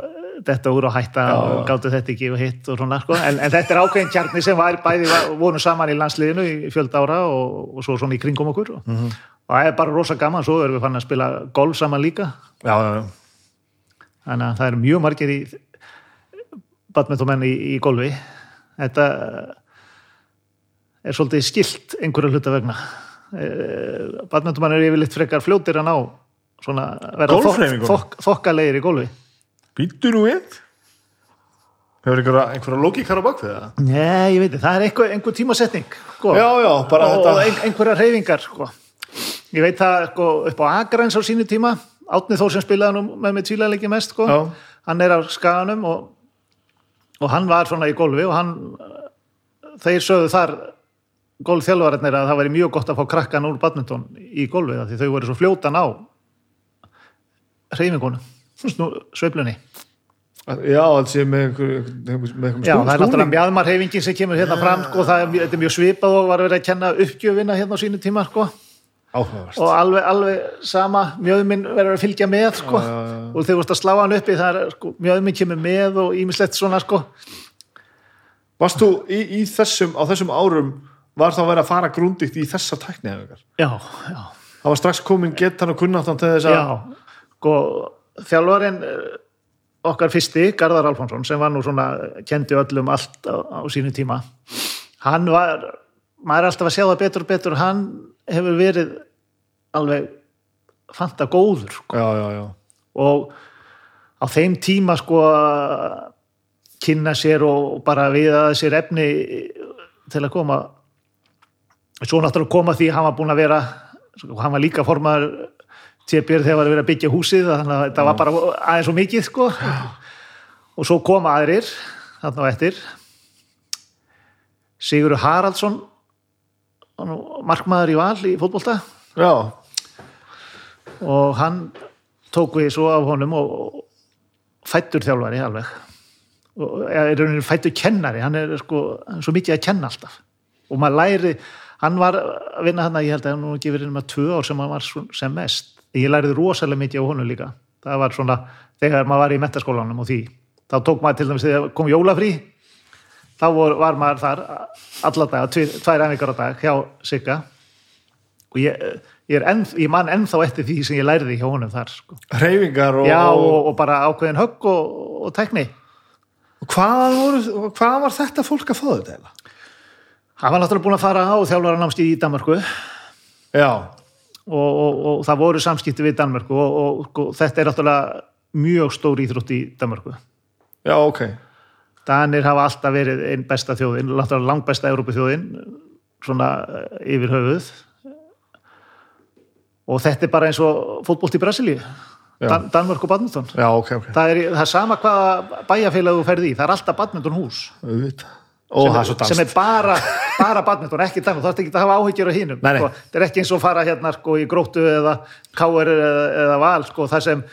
þetta úr að hætta Já, og gáttu þetta ekki og hitt og svona sko. en, en þetta er ákveðin kjarni sem var bæði voru saman í landsliðinu í fjöld ára og, og svo svona í kringum okkur. Og, Mhm. og það er bara rosa gaman svo erum við fann að spila golf saman líka. Já, þannig að það eru mjög margir í badmintomenn í, í golfi. Þetta er svolítið skilt einhverju hluta vegna badmintomenn eru yfirleitt frekar fljótir að ná svona verða Golfhreyfingum? þok, þokkalegir í golfi býttu nú við hefur einhverja, einhverja lógíkar á bakvið það? Nei, ég veit ekki, það er einhver, einhver tímasetning sko. já, já, bara og, þetta einhverja reyfingar sko. ég veit það sko, upp á Akrains á sínu tíma Átni Þór sem spilaði nú með mig tvílega mest sko. Hann er af skaganum og, og hann var svona í golfi og hann þeir sögðu þar golfþjálfararnir að það væri mjög gott að fá krakkan úr badminton í golfi af því þau voru svo fljótan á hreyfingunum sveiflunni já, alls ég með einhverjum með einhverjum Já, snú- það er náttúrulega snúning. mjadmarhefingin sem kemur hérna fram sko, það er, er mjög svipað og var verið að kenna uppgjöfina hérna á sínu tíma sko, og alveg, alveg sama mjöðminn verður að fylgja með sko, Já, já, já. og þegar þú vorst að slá hann uppi það er sko, mjöðminn kemur með og ímislegt svona sko. varst þú í, í þessum, á þessum árum var þá verið að fara grúndikt í þessa tæknihefingar Já, já, það var strax komin getan og kunnáttan til þess að já sko, þjálfarinn eh, okkar fyrsti, Garðar Alfonsson sem var nú svona, kendi öllum allt á, á sínu tíma hann var, maður er alltaf að sjá það betur og betur, hann hefur verið alveg fanta góður sko. já, já, já, og á þeim tíma sko að kynna sér og bara viða sér efni til að koma svo náttúrulega koma því að hann var búin að vera sko, hann var líka formar tjepjör þegar var að byggja húsið þannig að þetta var bara aðeins og mikið sko. Og svo koma aðrir þarna á eftir. Sigurður Haraldsson markmaður í val í fótbolta. Já, og hann tók við svo af honum og og fættur þjálfari alveg. Og er fættur kennari hann er sko hann er svo mikið að kenna alltaf. Og maður læri, hann var að vinna hann að ég held að hann nú ekki verið nema tvö ár sem hann var sem mest ég læriði rosalega mikið á honum líka það var svona, þegar maður var í mentaskólanum og því, þá tók maður til dæmis þegar kom jólafrí þá vor, var maður þar alla daga, tvær, tvær æfingar á dag hjá Sigga og ég, ég, enn, ég man ennþá eftir því sem ég læriði hjá honum þar sko. hreyfingar og, já og, og, bara ákveðin högg og, og tækni og hvað, voru, hvað var þetta fólk að fá þetta eða? Hann var náttúrulega búin að fara á þjálfaranámski í Danmarku og, já, og, og það voru samskipti við Danmarku og, og, og þetta er náttúrulega mjög stór íþrótt í Danmarku já, ok. Danir hafa alltaf verið einn besta þjóðin náttúrulega langbesta Európu þjóðin svona eh, yfir höfuð. Og þetta er bara eins og fótbolt í Brasilíu. Dan Danmörk og badminton. Já, ok, ok, það er, það er sama hvaða bæjarfélag þú ferði í, það er alltaf badminton hús auðvitað og það er sem er bara, bara badminton, ekki danmörk, þú ert ekki að hafa áhyggjur á nei. sko. það er ekki eins og fara hérna sko, í gróttu eða káir eða, eða val sko, það sem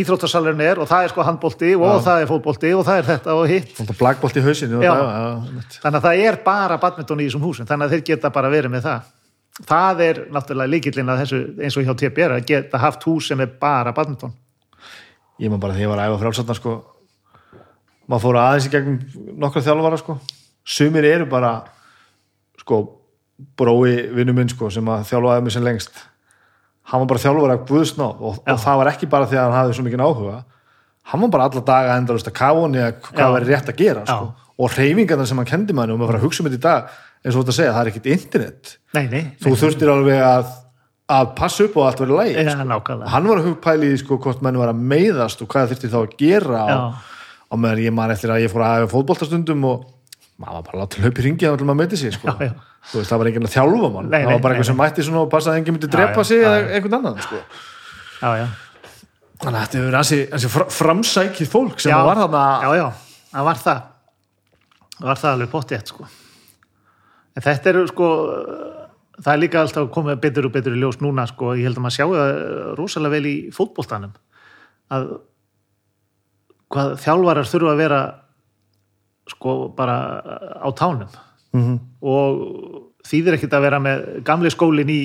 íþróttasalurinn er og það er sko handbolti og Já. það er fótbolti og það er þetta og hitt blagbolt í hausinu þannig að það er bara badminton í þessum húsum þannig að þeir geta bara verið með það það er náttúrulega líkillin að þessu eins og hjá TPR að geta haft hús sem er bara badminton ég maður bara þegar ég var að æfa frjálsatna sko, maður fór aðeins í gegnum nokkra þjálfara sko. Sumir eru bara sko, brói vinnu minn sko, sem að þjálfaði mig sem lengst. Hann var bara þjálfara að guðsná og, og það var ekki bara því að hann hafði svo mikið áhuga. Hann var bara alla daga endalust að kafa hann eða hvað verið rétt að gera sko. og reyfingarna sem hann kendi manni og maður fara að hugsa um þetta í dag eins og þetta að segja, það er ekkit internet. Nei, nei, þú þurftir alveg að, að passa upp og allt verið lægi ja, nákvæmlega. Hann var að hugpæli í sko, hvort menn var að meiðast og hvað þurfti þá að gera Já. og, og meðan ég man eftir að ég fór að hafa fótboltastundum og maður var bara að láta hlaupi ringi að maður meiti sig sko. Já, já. Veist, það var enginn að þjálfa mann. Það var bara nei, einhver sem mætti svona og passaði að enginn myndi drepa já, sig eða einhvern annan sko. þannig að þetta hefur ansi, ansi fr framsækið fólk sem var þarna já, já, það var það. Það var það alveg pottið sko. en þetta eru sko það er líka alltaf komið betur og betur í ljós núna sko, ég held að maður sjáu það rosalega vel í fótboltanum. Að hvað þjálfarar þurfa að vera sko bara á tánum Mhm. og þýðir ekkit að vera með gamli skólin í,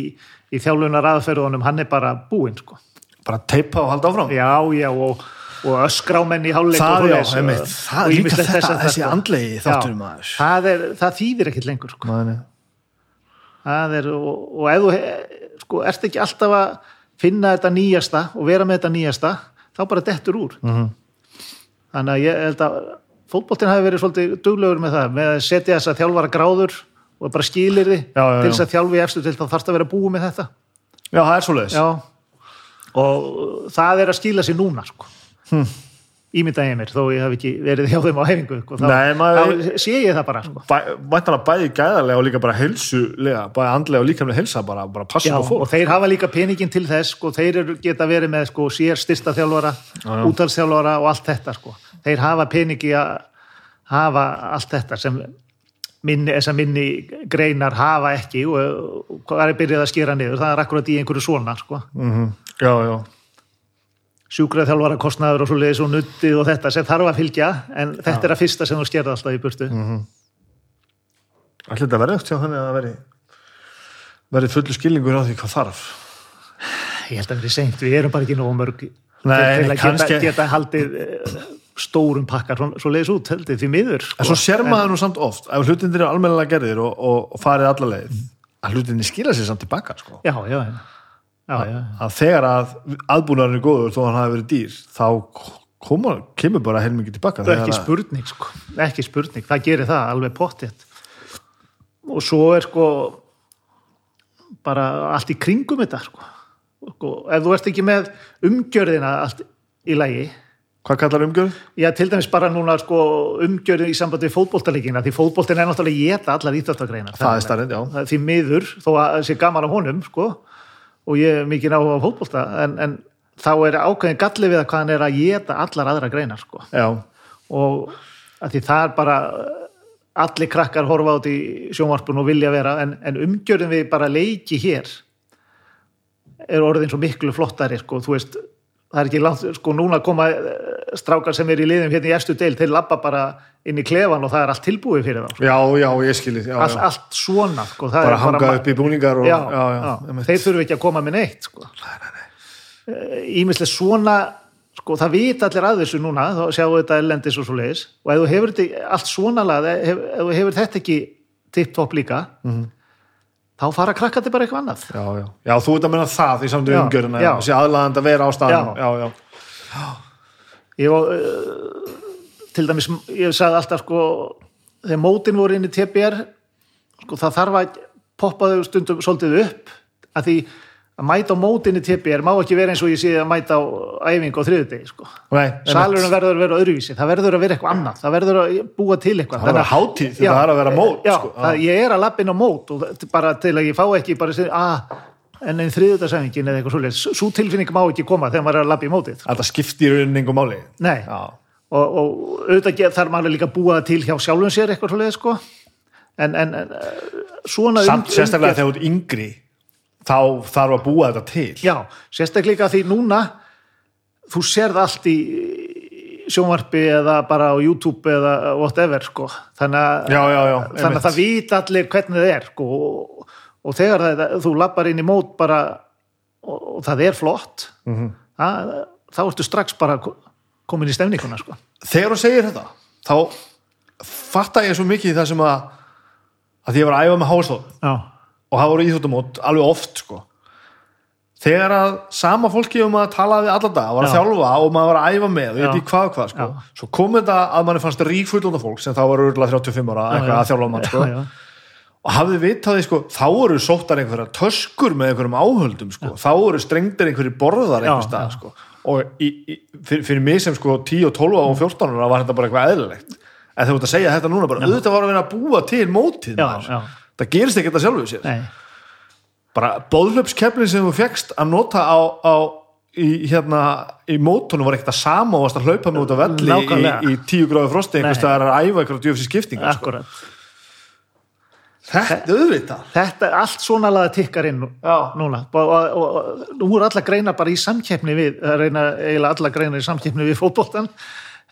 í þjálfunar aðferðunum, hann er bara búinn sko. bara teipa og halda áfram já, já, og, og öskrámenn í hálfleik það, og já, svoleiðis, einmitt, það er líka þetta, þess að þessi þetta. andlegi þáttur Já, maður það, er, það þýðir ekkit lengur sko. Nei. það er, og, og ef þú sko, ert ekki alltaf að finna þetta nýjasta og vera með þetta nýjasta þá bara dettur úr Mhm. þannig að ég held að fótboltinn hafi verið svolítið duglegur með það með að setja þess að þjálfara gráður og bara skilir þið Já, já, til þess að þjálfi efstu til þá þarfst að vera búið með þetta já, það er já. og það er að skila sér núna sko. hm. Ímynda ég mér þó ég hef ekki verið hjá þeim á hefingu sko. þá, Nei, maður- þá sé ég það bara sko. væntanlega bæði gæðarlega og líka bara heilsulega, bæði andlega og líkamlega heilsa bara, bara Já, upp á fólk og þeir hafa líka peningin til þess sko, þeir eru, geta verið með sko, sér styrsta þjálfara, já. útalsþjálfara og allt þetta sko. þeir hafa peningi að hafa allt þetta sem minni, þessar minni greinar hafa ekki og, og hvað er byrjað að skera niður það er akkurat í einhverju svona sko. Mhm. já, já, sjúkrað þjálfara kostnaður og svo leiðis og nuttið og þetta sem þarf að fylgja en þetta er að fyrsta sem þú skerða alltaf í burtu. Allir þetta verði eftir þannig að það veri verði fullu skilningur á því hvað þarf? Ég held að það er seint, við erum bara ekki nógu mörg Nei, til að kannski- geta, geta haldið eh, stórum pakkar svo, leiðis út, heldur því miður sko. en svo sér maður nú samt oft ef hlutindir eru almennilega gerðir og, og, og farið alla leið að hlutindir skila sér samt tilbaka sko. já, já, já, já, já. að þegar að aðbúnaðurinn er góður þó að hann hafi verið dýr þá koma, kemur bara heilmikið tilbaka það er ekki spurning sko. ekki spurning, það gerir það alveg pottitt og svo er sko bara allt í kringum þetta sko. sko, ef þú ert ekki með umgjörðina allt í lagi hvað kallar umgjörð? Já, til dæmis bara núna sko, umgjörðin í sambandi við fótboltaleikina því fótboltin er náttúrulega geta allar íþjóttagreinar Það er staðreynd, já. Því miður, þó að það sé gaman á honum sko, og ég er mikið áhuga á fótbolta en, en þá er ákveðin galli við að hvað hann er að geta allar aðra greinar sko. og því það er bara allir krakkar horfa át í sjónvarpun og vilja vera en, en umgjörðin við bara leiki hér er orðin svo miklu flottari sko, þú veist það er ekki langt, sko núna koma eh, strákar sem er í liðum hérna í efstu deil þeir labba bara inn í klefan og það er allt tilbúið fyrir þá sko. já, já, ég skilji já, allt, já. allt svona sko, bara hanga ma- upp í búningar og, já, já, já, þeir þurfu ekki að koma með neitt sko. ímislega svona sko, það vita allir að þessu núna þá sjáu þetta ellendis og svo leiðis og ef þú hefur þetta allt svona lað ef, þú hefur þetta ekki tipp-topp líka Mhm. Þá fara krakkandi bara eitthvað annað já, já. já, þú ert að menna það í samt Já, umgjörðina já. þessi aðlaðand að vera á staðan Já. já, já, ég var uh, til dæmis, ég sagði alltaf sko þegar mótin voru inn í TBR sko það þarf að poppa þau stundum svolítið upp að því að mæta á mótin í TBR má ekki vera eins og ég sé að mæta á æfingu á þriðudegi sko. Salurinn verður að vera öðruvísi, það verður að vera eitthvað annað það verður að búa til eitthvað. Það er að hátíð, þetta Já, er að vera mót, já, sko. það, ég er að lappin á mót og það- bara til að ég fá ekki bara að að en einn þriðudagsæfingin eða eitthvað svoleiðis. Svo tilfinning má ekki koma þegar maður er að lappa í mótið þetta skiptir rauninni engum máli. Nei, já, og, og auðvitað þarf maður líka að búa það til hjá sjálfum sér eitthvað svoleiðis sko. En, en, en svona samt um- sérstaklega umgjörð- þegar þú ert yngri þá þarf að búa þetta til Já, sérstaklega því núna þú sérð allt í sjónvarpi eða bara á YouTube eða whatever sko. þannig Já, já, já, þannig að það vita allir hvernig það er sko. og, og þegar það, þú lappar inn í mót bara og, og það er flott Mhm. það, þá ertu strax bara ko- komin í stemninguna sko. þegar þú segir þetta þá fatta ég svo mikið það sem að að ég var að æfa með hástof já, og það voru íþjóttumót alveg oft sko þegar að sama fólki um að tala við alla dag, var að Já. þjálfa og maður var að æfa með og ég Já. veit ekki hvað og hvað sko Já. svo kom þetta að manni fannst ríkfullunda fólk sem þá var örgulega 35 ára eitthvað já. að þjálfa mann sko já, já. og hafði vitaði sko, þá voru sóttar einhverja töskur með einhverjum áhöldum sko, þá voru strengdir einhverjir borðar einhver Já, stað já. sko og í, í, fyrir, fyrir mig sem sko 10 og 12 og 14 ára var þetta bara eitthvað eðlilegt en þegar þú ert að segja þetta núna bara, auðvitað var að vera að búa til mótið Já, maður. já. Það gerist ekki þetta sjálfuð sér. Nei, bara bóðlöpskeflin sem þú fegst að nota á, á í, hérna, í mótunum var ekkert að sama og varst að hlaupa með út af velli í, í 10 gráðu frosti einhvers Nei. staðar að æfa eitthvað djöfis skiptingar sko. akkurat. Þetta auðvitað. Þetta er allt svona laða tikkar inn Já. núna. Og, og, og, nú er alla greina bara í samkeppni við, það reyna eiginlega alla greina í samkeppni við fótboltan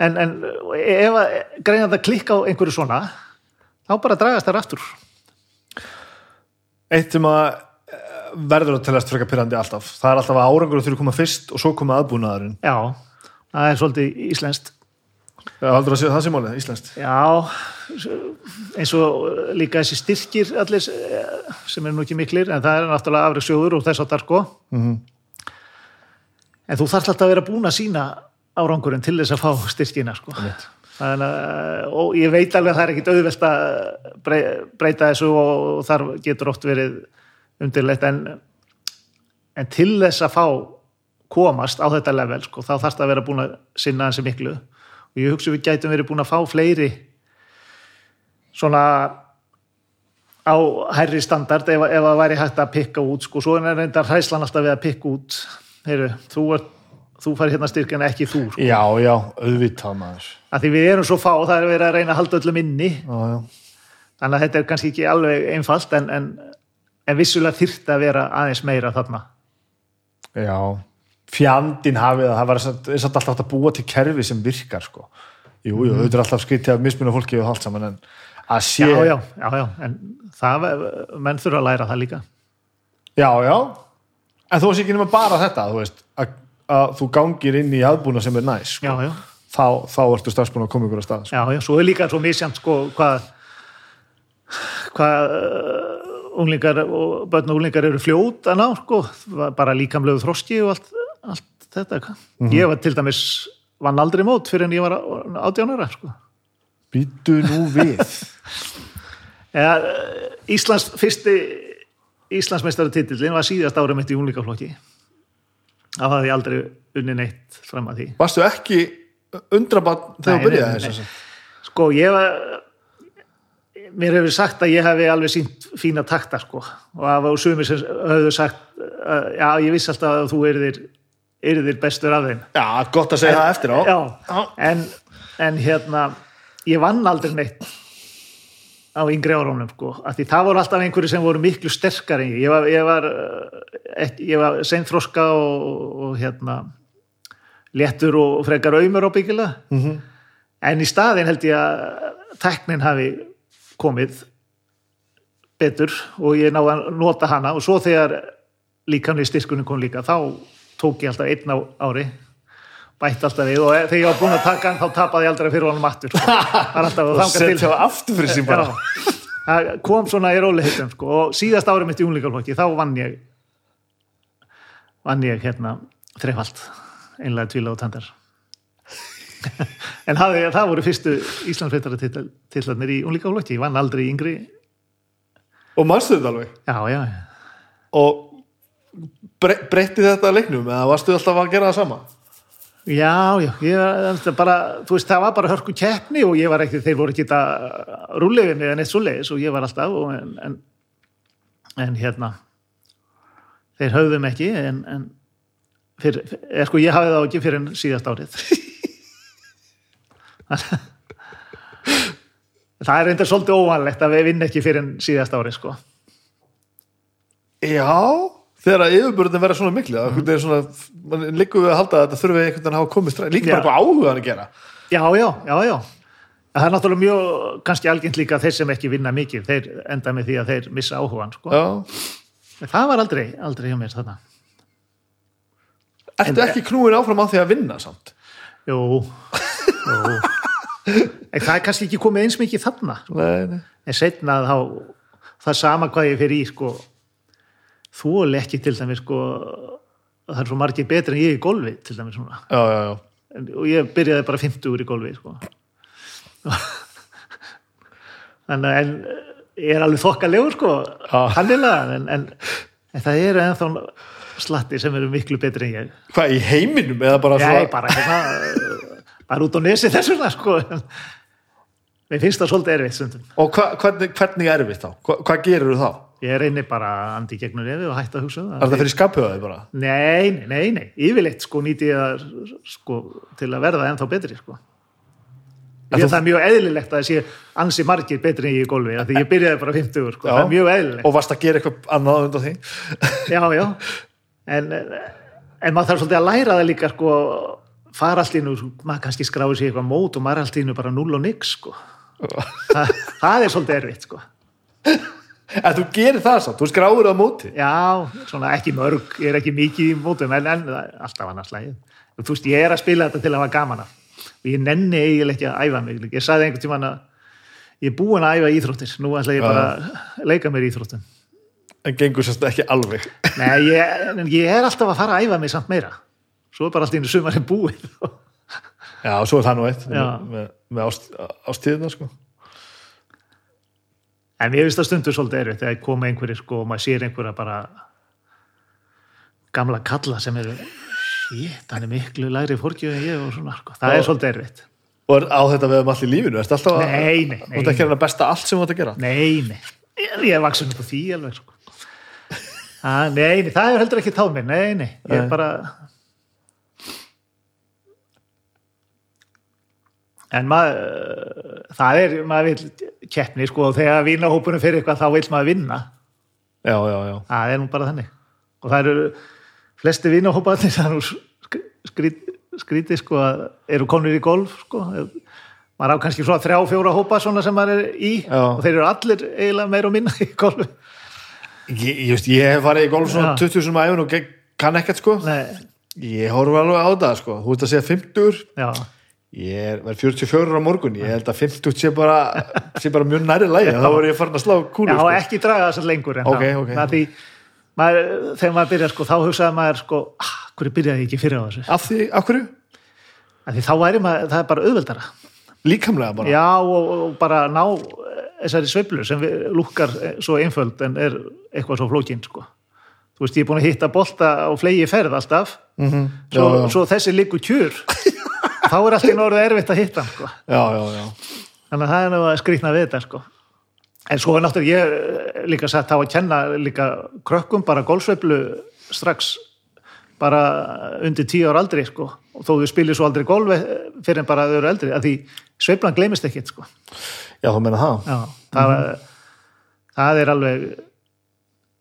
en, en ef að greina það klikka á einhverju svona þá bara dragast það aftur eitt sem að eh, verður að telast frekar pyrrandi alltaf. Það er alltaf að árangur þurfi að koma fyrst og svo koma aðbúnaðurinn. Já, það er svolítið íslenskt. Heldur að sé það sem málið, íslenskt. Já, eins og líka þessi styrkir allir eh, sem er nú ekki miklir en það er náttúrulega afriksjóður og þess að það sko. Mhm. en þú þarf alltaf að vera búin að sína árangurinn til þess að fá styrkina sko. Þannig að, og ég veit alveg að það er ekkit auðvelt að brey- breyta þessu og þar getur oft verið undirleitt en, en til þess að fá komast á þetta level sko, þá þarf það að vera búin að sinna hansi miklu. Og ég hugsa við gætum verið búin að fá fleiri svona á hærri standard ef, ef það væri hægt að pikka út sko, svo er reyndar hræslan alltaf við að pikka út. Heyru, þú, þú fær hérna styrk en ekki þú sko. já, já, auðvitað maður að því við erum svo fá, það er verið að reyna að halda öllum inni já, já. þannig að þetta er kannski ekki alveg einfalt en, en, en vissulega þyrft að vera aðeins meira þarna já. fjandinn hafið það, það var satt, alltaf að búa til kerfi sem virkar sko. jú, jú, auðvitað er alltaf skrítið að mismuna fólki og allt saman en að sé já, já, já, já, en það menn þurfa að læra það líka já, já. en þú veist ekki nema bara þetta þú veist, að, að þú gangir inn í aðbúna sem er næs sko. já, já, þá, þá ertu strax búin að koma ykkur að stað sko. já, já, svo er líka svo misjant sko hvað hvað uh, unglingar og börn og unglingar eru fljót að ná sko, bara líkamlegu þroski og allt, allt þetta ég var til dæmis vann aldrei mót fyrir en ég var átján ára sko. Býtu nú við. Ja, Íslands fyrsti Íslandsmeistari titillin var síðast ára mitt í unglingaflokki. Þá hafði ég aldrei unni neitt fram að því. Varstu ekki undrabann þegar þú byrjaði sko ég var mér hefur sagt að ég hefði alveg sínt fína takta sko. Og það var sumir sem höfðu sagt uh, já ég vissi alltaf að þú erðir erðir bestur af þeim. Já, gott að segja það eftir á. Já, Já. en, en hérna ég vann aldrei neitt á yngri árunum sko, af því það voru alltaf einhverju sem voru miklu sterkari en ég. ég var, var, eh, var seinþroska og, og hérna léttur og frekar auðmur ábyggilega Mhm. en í staðin held ég að teknin hafi komið betur og ég náði að nota hana. Og svo þegar líkamlega styrkunum kom líka þá tók ég alltaf einn á ári bætt alltaf við og þegar ég var búin að taka hann þá tapaði ég aldrei fyrir honum aftur. Og setja á aftur fyrir sín bara. Það kom svona í róliheitum sko. og síðast árið mitt í unglingaflokki þá vann ég vann ég hérna þreifald einlega tvíla og tandar. En hafði, það voru fyrstu Íslandsveitara tillarnir í unglingaflokki ég vann aldrei yngri. Og mannstu þetta alveg? Já, já, og bre breytti þetta leiknum eða varstu alltaf að gera það sama? Já, já. Ég, það bara, þú veist, það var bara hörku keppni og ég var ekki, þeir voru ekki að rúlega mig en eitt svo leiðis og ég var alltaf og, en, en, en hérna þeir höfðum ekki en, en fyrir, er, sko, ég hafði þá ekki fyrir en síðast árið það er reyndar svolítið óvanlegt að við vinn ekki fyrir en síðast árið sko. já, þegar að yfirbörðin verða svona miklu mm. það er svona, mann líkur við að halda að þetta þurfi einhvern veginn að hafa komið stræð, líka Já. bara áhugaðan að gera Já, já, já, já. Það er náttúrulega mjög, kannski algengt líka þeir sem ekki vinna mikið, þeir enda með því að þeir missa áhugan, sko. Já. Það var aldrei, aldrei hjá mér þarna. Ertu ekki knúin áfram á því að vinna samt? Jú, jú. En það er kannski ekki komið eins mikið þarna. Nei, nei. En setna þá, það er sama hvað ég fyrir í, sko, þú og ekki til dæmis, sko, það er svo margir betri en ég í golfi, til dæmis svona. Já, já, já. En- og ég byrjaði bara 50 í golfi sko. en, en ég er alveg þokkalegur sko, hannilega en, en, en það eru ennþá slatti sem eru miklu betri en ég Hvað, í heiminum eða bara Já, bara hérna bara út á nesi þessuna sko mér finnst það svolítið erfitt stundum Og hva, hvernig, hvernig er við þá? Hva, hvað gerir þú þá? ég reynir bara andi gegnum nefið og hætta að hugsa um Er það það fyrir skapjöðaði bara? Nei, nei, nei, nei, yfirleitt sko nýti ég að sko til að verða ennþá betri sko Ég, það er mjög eðlilegt að það sé ansi margir betri en ég í golfi því ég byrjaði bara 50 sko, Já. það er mjög eðlilegt Og varst að gera eitthvað annað undan því? Já, já en, en maður þarf svolítið að læra það líka sko, fara allt innu maður kannski skráði sér eitthvað mót og maður er allt innu bara 0 og nix sko. það, það er svolítið erfitt sko. En þú gerir það samt, þú skráður á móti Já, svona ekki mörg, ég er ekki mikið í mótum, en, en alltaf annars lægið. Þú veist, ég er að spila þetta til að hafa gaman af. Og ég nenni eiginlega ekki að æfa mig. Ég sagði einhvern tímann að ég er búin að æfa íþróttir. Nú ætla ég bara að leika mér í íþróttum. En gengur sérst ekki alveg Nei, ég, en ég er alltaf að fara að æfa mig samt meira. Svo er bara allt í einu sumarinn búið. Já, svo er það nú eitt Já. með, með ást, ástíðina sko. En mér finnst það stundur svolítið erfitt þegar koma einhverjir sko og maður sér einhverja bara gamla kalla sem eru shit, hann er miklu lægri fórgjöf en ég og svona, sko. það Já. er svolítið erfitt. Og á þetta við um allir lífinu Ertu alltaf að Nei, nei, Þú nei. að reyna að besta allt sem þú ert að gera Nei, nei, ég, ég er vaksin upp á því alveg sko. Ah, Nei, það er heldur ekki táð mér, nei, nei, ég er bara En maður það er, maður vil keppni sko og þegar vínahópunum fyrir eitthvað þá vil maður vinna. Já, já, já. Það er nú bara þannig. Og það eru flesti vínahóparnir það er nú sk- skrít, skrítið sko að eru konur í golf sko. Maður á kannski svona þrjá, fjóra hópa svona sem maður er í Já. og þeir eru allir eiginlega meira og minna í golfi Ég, veist, ég hef farið í golf svona Já. 20 sem æfun og kann ekkert sko. Nei, Ég horf alveg á það sko. Þú ert að segja 50 já, Ég er verð 44 á morgun. Ég held að 50 sé bara, sé bara mjög næri lægi Þá er ég farin að slá kúlu já sko. ekki draga þess að lengur en Ok, það, ok. það því maður, þegar maður byrjar sko þá hugsaði maður sko ah, hverju byrjaði ég ekki fyrir á þessu? Af því, af hverju? Af því þá væri maður, það er bara auðveldara. Líkamlega bara? Já, og, og bara ná þessari sveiflu sem við, lúkkar eh, svo einföld en er eitthvað svo flókin sko. Þú veist, ég er búin að hitta bolta á flegi ferð alltaf Mhm. svo, Já, já. svo þessi liggur kjur þá er allt í norðu erfitt að hitta sko. Já, já, já þannig að það er að skrýtna við þetta sko. en svo er náttúrulega ég eh, líka satt á að kenna líka krökkum bara golfsveiflu strax bara undir tíu ár aldrei sko. og þó þau spilir svo aldrei golf eh, fyrir en bara þau eru eldri að því sveiflan gleymist ekkit sko. Já, þú meina það. Já, það, það er alveg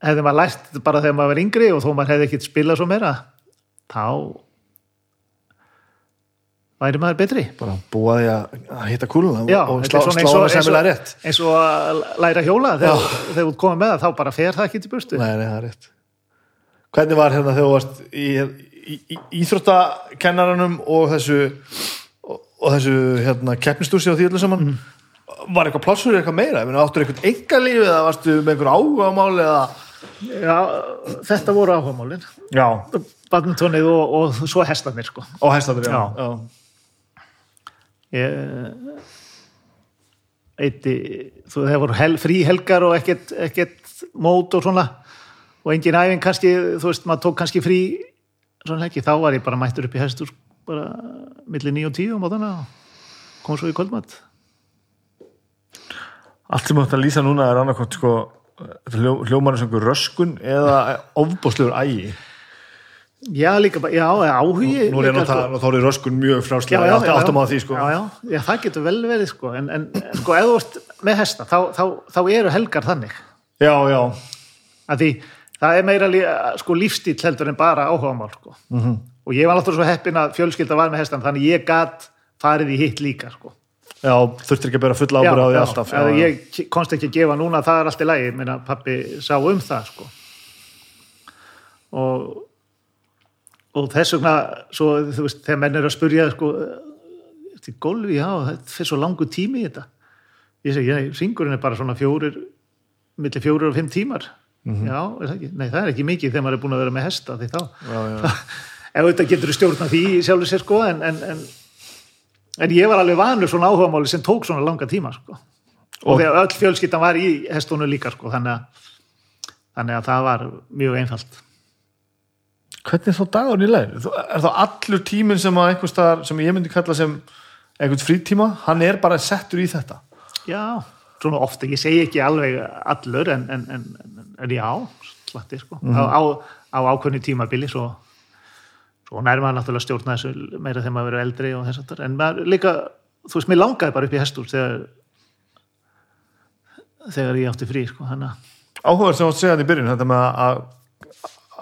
hefði maður lært bara þegar maður var yngri og þó maður hefði ekkit spilað svo meira þá væri maður betri. Bara búa því að hitta kúluna Já, og slá, og- semmilega rétt. eins og að læra hjóla þegar, þegar þú komið með það þá bara fer það ekki til burstu Nei, nei, það er rétt. Hvernig var hérna þegar þú varst í, í, í íþróttakennaranum og þessu og, þessu hérna keppnistúsi á því öllu saman? Mhm. Var eitthvað plássur eitthvað meira? Ég meina, áttur eitthvað engalíf eða varstu með einhver áhugamál eða? Já, þetta voru áhugamálin Já, badmintonið og, og svo hestarnir sko. Á hestaður, já, Já. já. ég eitti þú þegar voru hel, frí helgar og ekkert, ekkert mót og svona. Og engin æfing kannski, þú veist, maður tók kannski frí svona ekki, þá var ég bara mættur upp í hestur bara millir 9 og 10 á mótana og kom svo í kvöldmatt Allt sem ætti að lýsa núna er annarkvæmt sko hljó, einhver röskun eða ofbóðslegur ægi Já, líka bara, já, áhugi Nú er ég náttúrulega, þá er röskun mjög fráslega, ég átti já, áttum á já. því sko já, já, já, það getur vel verið sko, en, en sko, þú ert með hesta þá, þá, þá eru helgar þannig Já, já, að því það er meira sko, lífstíl heldur en bara áhugamál sko. -hmm. og ég var náttúrulega svo heppin að fjölskylda var með hestan þannig ég gat farið í hitt líka sko. Já, þurftir ekki að bera fulla ábyrð á því alltaf. já, ég komst ekki að gefa núna það er allt í lagi, minna pappi sá um það sko. og og þess vegna svo, þú veist, þegar menn er að spurja sko, til golfi, já, þetta fyrir svo langu tími þetta ég segi, nei, syngurinn er bara svona fjórir millir fjórir og fimm tímar já, er það ekki? Nei, það er ekki mikið þegar maður er búin að vera með hesta því þá Já, já. ef þetta getur stjórna því sjálfur sér sko en, en, en, en ég var alveg vanur svona áhugamáli sem tók svona langa tíma sko. Og, Og- þegar öll fjölskyldan var í hestunum líka sko þannig að, þannig að það var mjög einfalt. Hvernig er þá dagurinn í leið? Er þá allur tíminn sem að einhvers staðar, sem ég myndi kalla sem einhvern frítíma, hann er bara settur í þetta? já, svona ofta, ég segi ekki alveg allur en, en, en, en, já slatti sko, á, á, á ákveðni tímabili svo, svo nær maður náttúrulega stjórna þessu meira þegar maður verður eldri og þess aftur, en maður líka þú veist, mér langaði bara upp í hestur þegar þegar ég átti frí sko, þannig að Áhugaður sem þú átt að segja þetta í byrjun, þetta með að,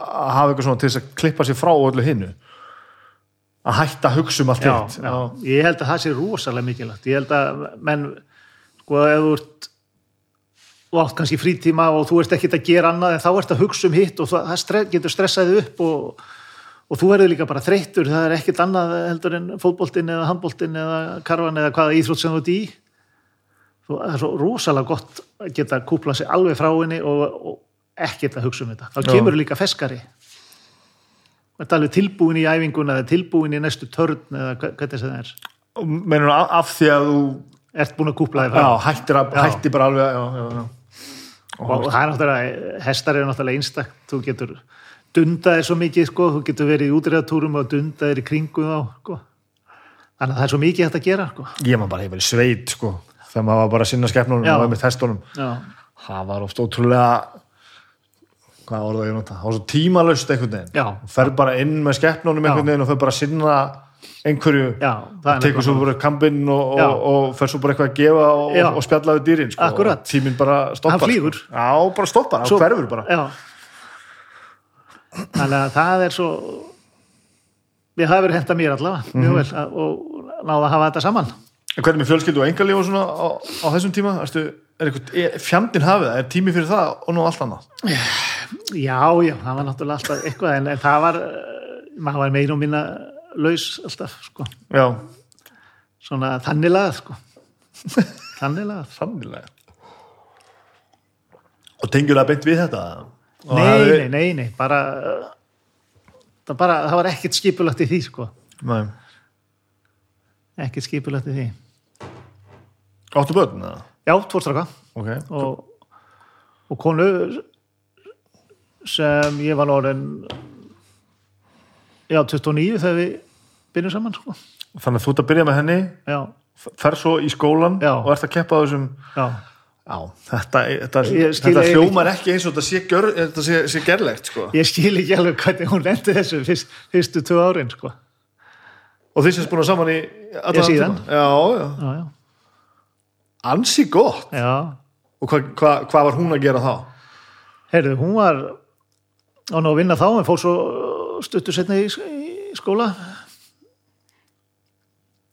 hafa eitthvað svona til þess að klippa sér frá öllu hinnu. Að hætta að hugsa um allt já, hitt. já. ég held að það sé rosalega mikilvægt ég held að menn sko ef þú ert og átt kannski frítíma og þú ert ekkert að gera annað en þá ert að hugsa um hitt og það getur stressaðið upp og, og þú verður líka bara þreyttur það er ekkert annað heldur en fótboltinn eða handboltinn eða karvan eða hvaða íþrótt sem þú ert í það er svo rosalega gott að geta kúpla sig alveg frá henni og, og ekkert að hugsa um þetta þá Já. kemur líka feskari Þetta er alveg tilbúin í æfinguna eða tilbúin í næstu törn eða hvernig það er. Og Meinur af, því að þú Ert búin að kúpla þig já, frá. hættir, að, Já. hættir bara alveg já, já, já. Og, og það er náttúrulega, hestar eru náttúrulega einstakt. Þú getur dundaðir svo mikið, sko. Þú getur verið í útreðatúrum og dundaðir í kringum þá, sko. Þannig að það er svo mikið hægt að gera, sko. Ég maður bara hefur sveit sko, þegar maður var bara að sinna skeppnunum Já. og var með testunum. Það var oft ótrúlega hvað orða ég nota, það var svo tímalöst einhvern veginn. Ferð bara inn með skeppnunum einhvern veginn og fer bara að sinna einhverju já. það er tekur svo bara kampinn og, og, og fer svo bara eitthvað að gefa og, og spjalla við dýrin sko. Tíminn bara stoppar sko. já, bara stoppar, hann hverfur bara Já. Þannig að það er svo... Ég hafi verið henda mér allavega, Mhm. mjög vel, að- og náða að hafa þetta saman. en hvernig með fjölskyldu og engalíf og svona á, á þessum tíma, Erstu, er fjandinn hafið það, er tími fyrir það og nú allt annað Já, já, það var náttúrulega alltaf eitthvað, en, en það var, eh, maður var meira og minna laus alltaf, sko. já, Svona þannig lagað, sko. Þannig lagað. sannilega og tengjur það beint við þetta Og Nei, nei, nei, nei, bara, það, bara, það var ekkert skipulagt í því, sko. nei. Ekkert skipulagt í því. áttu börn, eða? Já, tvorstraka ok, og, og konu sem ég var orðin, já, 29 þegar við byrjum saman, sko. þannig að þú ert að byrja með henni Já, fer svo í skólan Já. og ert að keppa á þessum já, Já, þetta, þetta, þetta hljómar ekki eins og þetta sé, gjör, þetta sé, sé gerlegt sko. ég skil ekki alveg hvernig hún lendi þessu fyrst, fyrstu tvö árin, sko. og þið sést búin að saman í allan tíma. já, já, Já, já, ansi gott já. og hvað hva, hva var hún að gera þá? Heyrðu, hún var á ná að vinna þá en fór svo stuttur setna í, skóla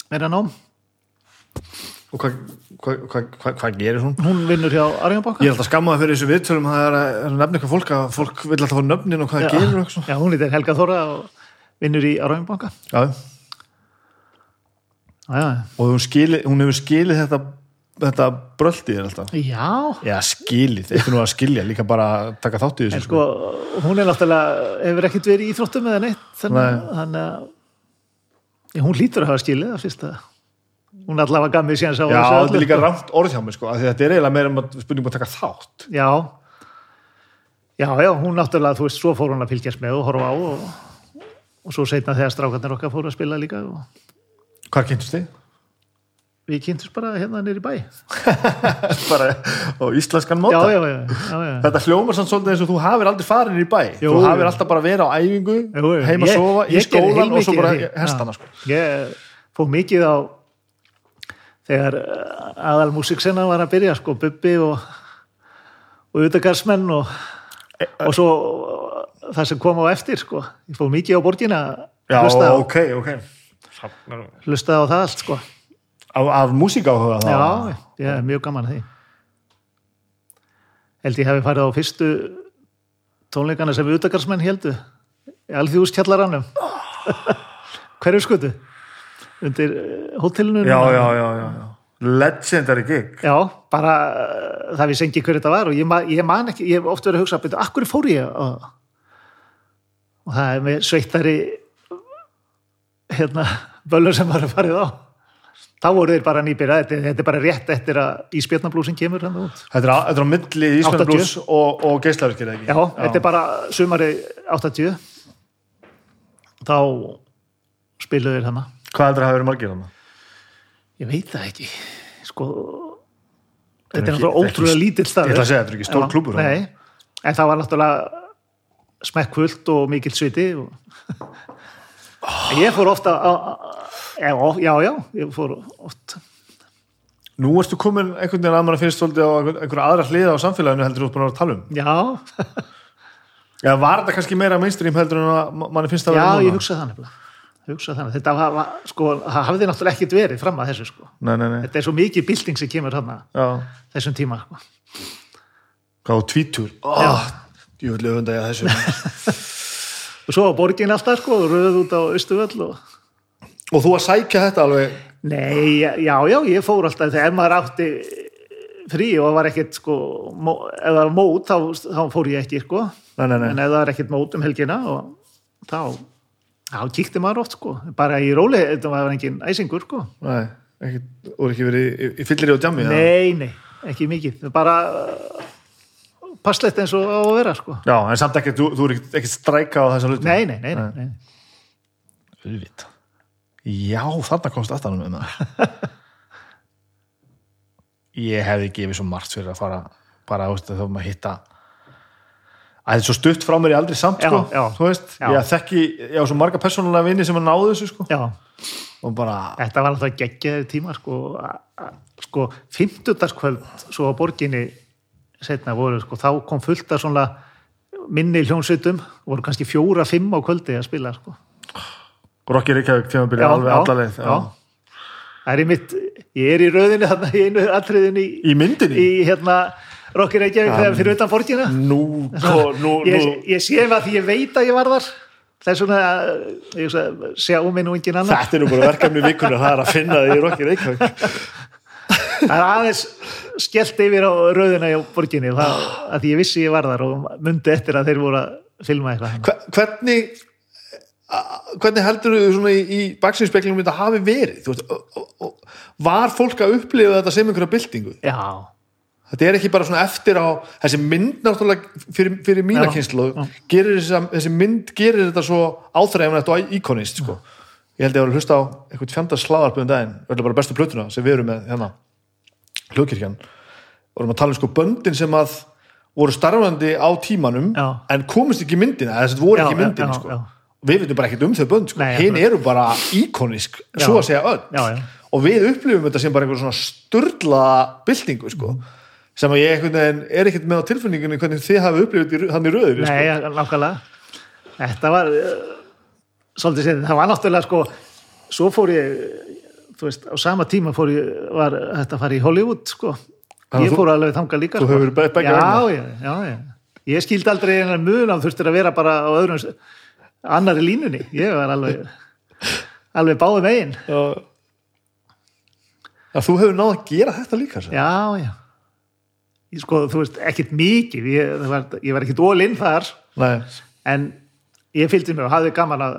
meira nám og hvað hva, hva, hva, gerir hún? hún vinnur hjá Arjónbanka Ég er alltaf skammaði fyrir þessu viðtölum það er að, er nefna eitthvað fólk að fólk vil alltaf fá nöfnin og hvað það gerir já, hún er Helga Þóra og vinnur í Arjónbanka já, já, já, og hún, skili, hún hefur skilið þetta, þetta bröldi er alltaf. Já. Já, skilið, eitthvað nú að skilja líka bara að taka þátt í þessu en sko, hún er náttúrulega hefur ekkert verið í íþróttum eða neitt þannig Nei. að já, hún lítur að hafa skilið að hún allavega gaf mér síðan sá Já, þetta er líka rámt orð hjá mig sko, þetta er eiginlega meira um að spurningum að taka þátt já já, já, hún náttúrulega, þú veist, svo fór hún að fylgjast með og horfa á og, og svo setna þegar strákarnir okkar fóru að spila líka og Hvað kynntust þið? við kynntumst bara hérna nýri bæ bara á íslenskan móta já, já, já, já. Þetta hljómar samt svolítið eins og þú hafir aldrei farin í bæ Jú, Þú jú. hafir alltaf bara verið á æfingu heima að sofa, í skólan og svo bara Já. sko. ég fór mikið á þegar aðal músiksena var að byrja sko, Bubbi og og Utagarsmenn og og svo það sem kom á eftir sko. ég fór mikið á borgina Já, hlustaði, á, ok, ok. Hlustaði á það allt sko. Af, af músík áhuga þá? Já, ég er mjög gaman að því. Held ég hefði farið á fyrstu tónleikana sem utakarsmenn heldu í alþjóðskjallaranum hverju skutu undir uh, hótelinu já, já, já, já, já. Legendary gig. Já, bara uh, það við sengi hver þetta var og ég, ma ég man ekki, ég hef oft verið að hugsa betur, akkur fór ég? Og, og það er með sveittari hérna, böllur sem var að farið á. Þá voru þeir bara nýbyrja þetta, þetta er bara rétt eftir að íspjarnablúsin kemur Þetta er á, þetta er á milli Ísland 80. Blues og, og geislaverkir ekki? Já, þetta er bara sumari 80 þá spiluðu þeir hana Hvað heldur að hafa verið margir hana? ég veit það ekki. Sko þetta er náttúrulega ótrúlega lítill Ég staður ætla að segja, þetta er ekki stór Já, klúbbur nei, en það var náttúrulega smekkvöld og mikill sviti ég fór ofta já, já, já, ég fór oft. Nú ertu komin einhvern veginn að mann finnst svolítið á einhver- einhverja aðra hliða á samfélaginu heldur þú búin að vera að tala um. Já, Já, var þetta kannski meira mainstream heldur en að mann finnst það já, vera núna? ég hugsaði þannig hugsaði þannig, þetta var, var, sko hafði náttúrulega ekkit verið fram að þessu sko. Nei, nei, nei, þetta er svo mikið bilding sem kemur þarna já. þessum tíma sko. Hvað á tvítur? Oh, ég vil öfunda ég að þessu. Og svo á borgin alltaf sko, röð út á Östuvöll og Og þú að sækja þetta alveg? Nei, já, já, ég fór alltaf. Þegar maður átti frí og var ekkert sko, ef það var mót þá, þá fór ég ekki sko. Nei, nei, nei. En ef það var ekkert mót um helgina og þá, þá kíkti maður oft sko. Bara í róli, þetta var engin æsingur sko. Nei, ekki, og ekki verið í, í fyllir og djammi? Nei, nei, ekki mikið. Bara uh, passlegt eins og á að vera sko. Já, en samt ekki, þú, þú er ekki, ekki stræka á þessa hluti? Nei, nei, nei, nei, nei. Auðvitað. Já, þarna komst aftanum með maður. Ég hefði gefið svo margt fyrir að fara bara, þú veist, þá maður hitta að þetta er svo stutt frá mér í aldrei samt, Já, sko, já. þú veist Já. ég þekki, ég á svo marga persónulega vini sem að náðu þessu, sko, og bara þetta var alltaf geggjaði tíma sko, sko fimmtudagskvöld svo á borginni setna voru, sko, þá kom fullt af svona minni hljónsveitum voru kannski fjóra, fimm á kvöldi að spila sko. Rokki Reykjavík tímabili alveg allalegð já. það er í mitt ég er í röðinu þarna í einu atriðinu í, Í myndinni? í hérna Rocky Reykjavík þegar fyrir utan borgina Nú, ko, nú, ég, nú. ég sé það því ég veit að ég var þar. Þess vegna að ég hugsa, sjá mig nú engin annar Þetta er nú bara verkefni vikunar, það er að finna því í Rokki Reykjavík. Það er aðeins skellt yfir á rauðina í borginni það, að því ég vissi ég var þar og mundi eftir að þeir voru að filma eitthvað. Hve- Hvernig hvernig heldur þú svona í, í baksinspeglinum þetta hafi verið? Veist, var fólk að upplifa þetta sem einhverja byltingu? já, Þetta er ekki bara svona eftir á þessi mynd náttúrulega fyrir, fyrir mína kynslu þessi mynd gerir þetta svo áþræfnætt og íkonist sko. ég held ég að vera að hlusta á eitthvað fjandar slaðarpöðum daginn, verður bara bestu plötuna sem við erum með hérna hlugkirkjan, vorum að tala um sko böndin sem að voru starfandi á tímanum Já. en komist ekki myndina þess að þetta voru Já, ekki í já, sko. við veitum bara ekkert um þau bönd sko. Já. eru bara íkonisk svo að segja öll og við upplifum þetta sem bara einhver svona sturla byltingu sko. Sem að ég veginn er ekkert með á tilfinningunni hvernig þið hafi upplifið hann í röður nei, sko. nákvæmlega þetta var uh, svolítið séð, það var náttúrulega sko svo fór ég þú veist, á sama tíma fór ég var þetta að fara í Hollywood sko að ég fór alveg þangað líka þú sko. hefur begge já, vegna. já, já, já ég skildi aldrei einan mun að þurftir að vera bara á öðrum annari línunni, ég var alveg alveg báðum megin þú hefur náð að gera þetta líka svo. já, já ég, sko, þú veist, ekkit mikið. Ég, var, ég var ekkit all-in þar. Nei, en ég fylgdi mér og hafði gaman að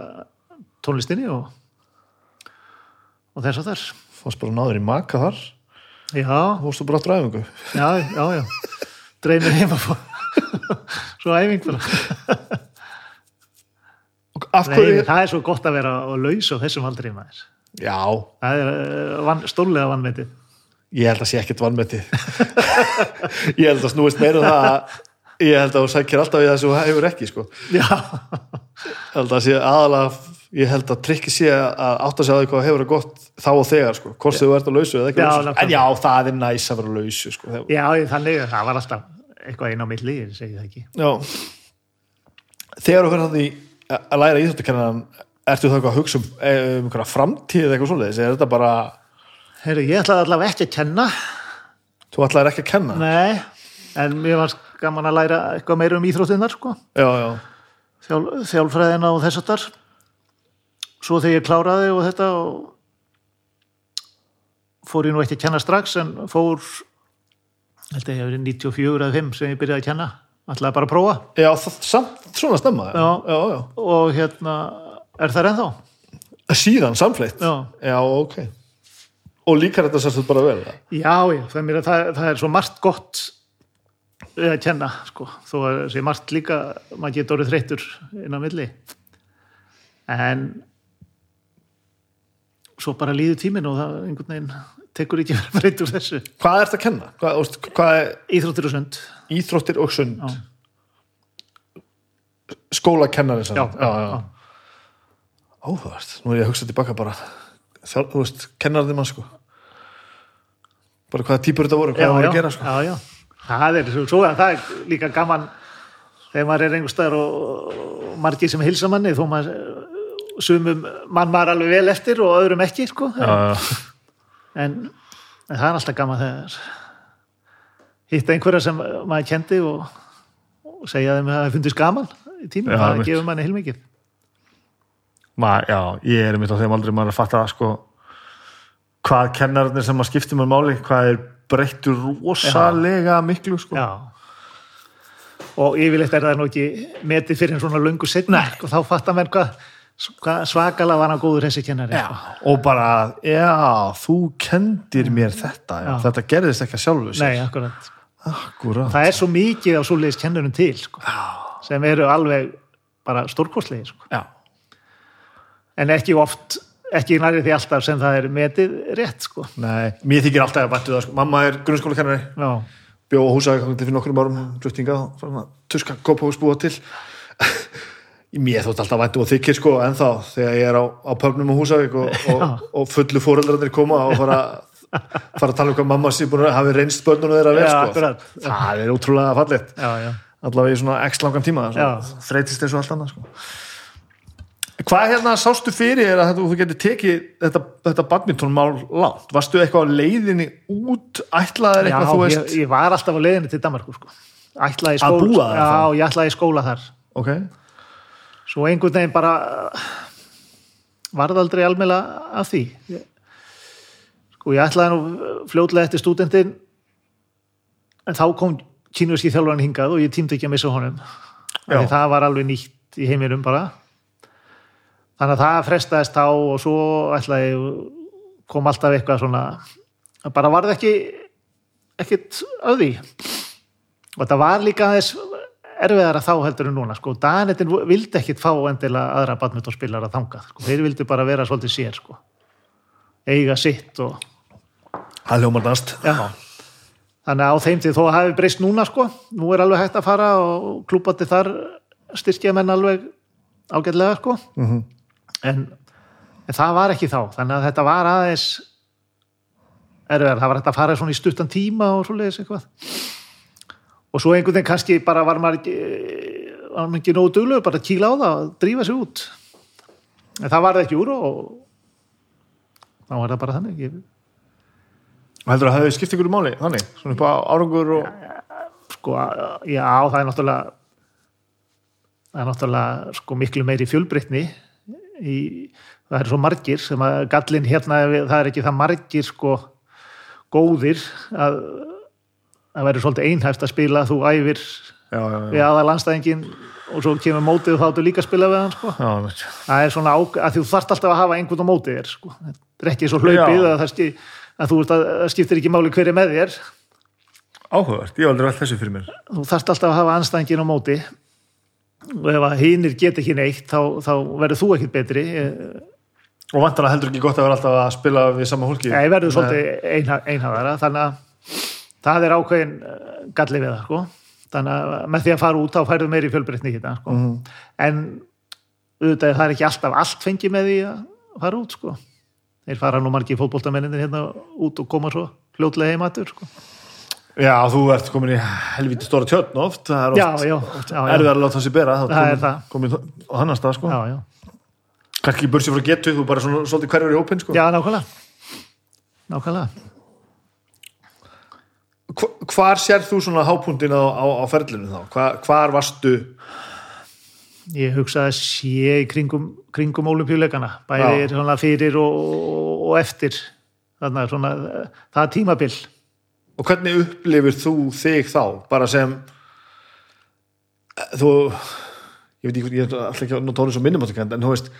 tónlistinni og, og þess að þar fórst bara náður í maka þar? Já, fórstu bara á dræfingu? Já, já, já. Dreymir heima fór svo æfing bara. Og af Nei, það er svo gott að vera á laus á þessum aldrei maður. Já, það er uh, van, stórlega vannmetið ég held að sé ekkert vannmeti ég held að snúist meira um það að ég held að þú sækir alltaf í það sem þú hefur ekki sko. Ég held að sé aðalega ég held að trikki sé að sig að því hvað hefur það gott þá og þegar sko, hvort þú ert á lausu eða ekki Já, lausu, en já, það er næs að vera á lausu sko. já, þannig það. Var alltaf eitthvað einn á milli, ég segi það ekki. Já. Þegar þú fyrir þannig að læra íþróttakennaran ertu það eitthvað að hugsa um, eh, um einhverja framtíð eitthvað svoleiðis, er þetta bara Heru, ég ætlaði allavega ekki að kenna. Þú ætlaðir ekki að kenna? nei, en mér var gaman að læra eitthvað meira um íþróttinnar sko. Já, já, Þjál, þjálfræðina og þess að þar svo þegar ég kláraði og þetta og fór ég nú ekki að kenna strax en fór held að ég hef verið 94 eða 5 sem ég byrjaði að kenna. Ætlaði bara að prófa. Já það, samt svona stemma Já. já, já. og hérna er það ennþá? Síðan samfleitt já, já, ok Og líkar þetta sérst bara vel já, já það, er mér, að það, það er svo margt gott við að kenna sko. þó að sé margt líka maður getur orðið þreyttur inn á milli en svo bara líður tíminn og það einhvern veginn tekur ekki verið breytt úr þessu Hvað ert að kenna? Hvað, veist, hvað er íþróttir og sund íþróttir og sund? Já. Skólakennari já, já, já. Óhugast, nú er ég að hugsa tilbaka bara Þjál, þú veist, kennarði mann sko bara hvaða típur þetta voru, hvað það voru að gera sko já, já. það er svo, svo að það er líka gaman þegar maður er einhver staðar og, og margir sem hilsa manni þó maður sumum mann maður alveg vel eftir og öðrum ekki sko. já, já. en, en það er alltaf gaman þegar hitta einhverja sem maður kendi og, og segja þeim að það fundist gaman í tímum, Já, það gefur manni heilmikið já, ég er mitt á þeim aldrei maður að fatta sko hvað kennararnir sem að skipta mér máli hvað er breyttur rosalega miklu sko Já. Og yfirleitt er það nú ekki metið fyrir en svona löngu setna og þá fattar menn hvað svakalega var hann góður þessi kennari. Já, og bara, já, þú kendir mér þetta, já. Já. þetta gerðist ekki að sjálfu sér. Nei, akkurat. Akkurat. Það er svo mikið á svoleiðis kennurum til sko, sem eru alveg bara stórkostlegir sko. Já, en ekki oft, ekki nærið því alltaf sem það er metið rétt sko. nei, mér þykir alltaf að bættu það sko. Mamma er grunnskóla kennari, Já, bjó á húsæk fyrir nokkrum árum, fluttinga, tuska, kópahús búa til. Mér þótt alltaf væntu og þykir sko ennþá þegar ég er á, á pöfnum á Húsavík og, og, og fullu fóreldrarnir koma og fara, fara að tala um hvað mamma sé búin að hafi reynst börnunum þeirra vel sko. Það er já, já. allavega í svona x langan tíma þreytist og allt annað sko. Hvað hérna sástu fyrir er að þú getur tekið þetta, þetta badmintonmál langt? Varstu eitthvað á leiðinni út? Ætlaðir Já, eitthvað þú ég, veist? ég var alltaf á leiðinni til Danmarku sko. ætlaði í Að skóla búa þar? Já, ég ætlaði í skóla þar. Ok, svo einhvern veginn bara uh, varð aldrei almela af því. Sko ég ætlaði nú fljótlega eftir stúdentin en þá kom kínurski þjálfarinn hingað og ég tímdi ekki að missa honum. Já. Það var alveg nýtt í heiminum bara þannig að það frestaðist þá og svo ætlaði kom alltaf eitthvað svona bara varð ekki ekkit að því og þetta var líka aðeins erfiðara þá heldur en núna sko. Danetin vildi ekkit fá endilega aðra badmintonspilar að þangað sko. þeir vildi bara vera svolítið sér sko. eiga sitt og það hljómar dast já. þannig að á þeim til þó að hafi breyst núna sko. nú er alveg hægt að fara og klúpandi þar styrkja menn alveg ágætlega sko. Mhm. En, en það var ekki þá. Þannig að þetta var aðeins erfiðar, það var hægt að fara svona í stuttan tíma og svoleiðis eitthvað. Og svo einhvern veginn kannski bara var maður ekki var maður ekki nógu duglegur bara að kíla á það og drífa sig út. En það var það ekki úr og þá var það bara þannig. Ég, heldur að það hefði skipt ykkur í máli þannig, svona upp á árangur og sko, já, það er náttúrulega það er náttúrulega sko miklu meiri fjölbreytni í, það er svo margir sem að gallin hérna, það er ekki það margir sko góðir að það verður svolítið einhæft að spila þú æfir já, já, við aða landstæðingin og svo kemur mótið og þá áttu líka að spila við hann sko. já, já, það er svona að þú þarft alltaf að hafa einhvern á mótið þér sko. þetta er ekki svo hlaupið Já. að það, ski, að að það skiptir ekki máli hver er með þér áhugavert, ég aldrei velt þessu fyrir mér þú þarft alltaf að hafa anstæðingin á móti og ef að hinnir get ekki neitt þá, þá verður þú ekkit betri ég, og vantar að heldur ekki gott að vera alltaf að spila við sama hólki ég verður svolítið einha, einhafara þannig að það er ákveðin eh, galli við það sko. þannig að með því að fara út þá færðu meiri fjölbreytni þetta sko. en auðvitað það er ekki alltaf allt fengið með því að fara út sko. þeir fara nú margir fótboltamenninir hérna út og koma svo fljótlega heim aður sko. Já, þú ert komin í helviti stóra tjötn oft, það er já, oft já, já, já, erfið að láta sér bera, þá Það er komin, það. á þannig stað, sko. ekki börsið frá getu, þú bara svona, svolítið hverfur í hópin, sko. já, nákvæmlega nákvæmlega Hva- Hvar sér þú svona hápuntin á, á, á ferlinu þá? Hva, hvar varstu? ég hugsa að sé í kringum, kringum olimpíuleikana, bæði Já. svona fyrir og, og, eftir þannig að svona, það er tímabil Og hvernig upplifir þú þig þá? Bara sem þú ég veit ekki, ég er alltaf ekki að orðið svo minnumáttikend en þú veist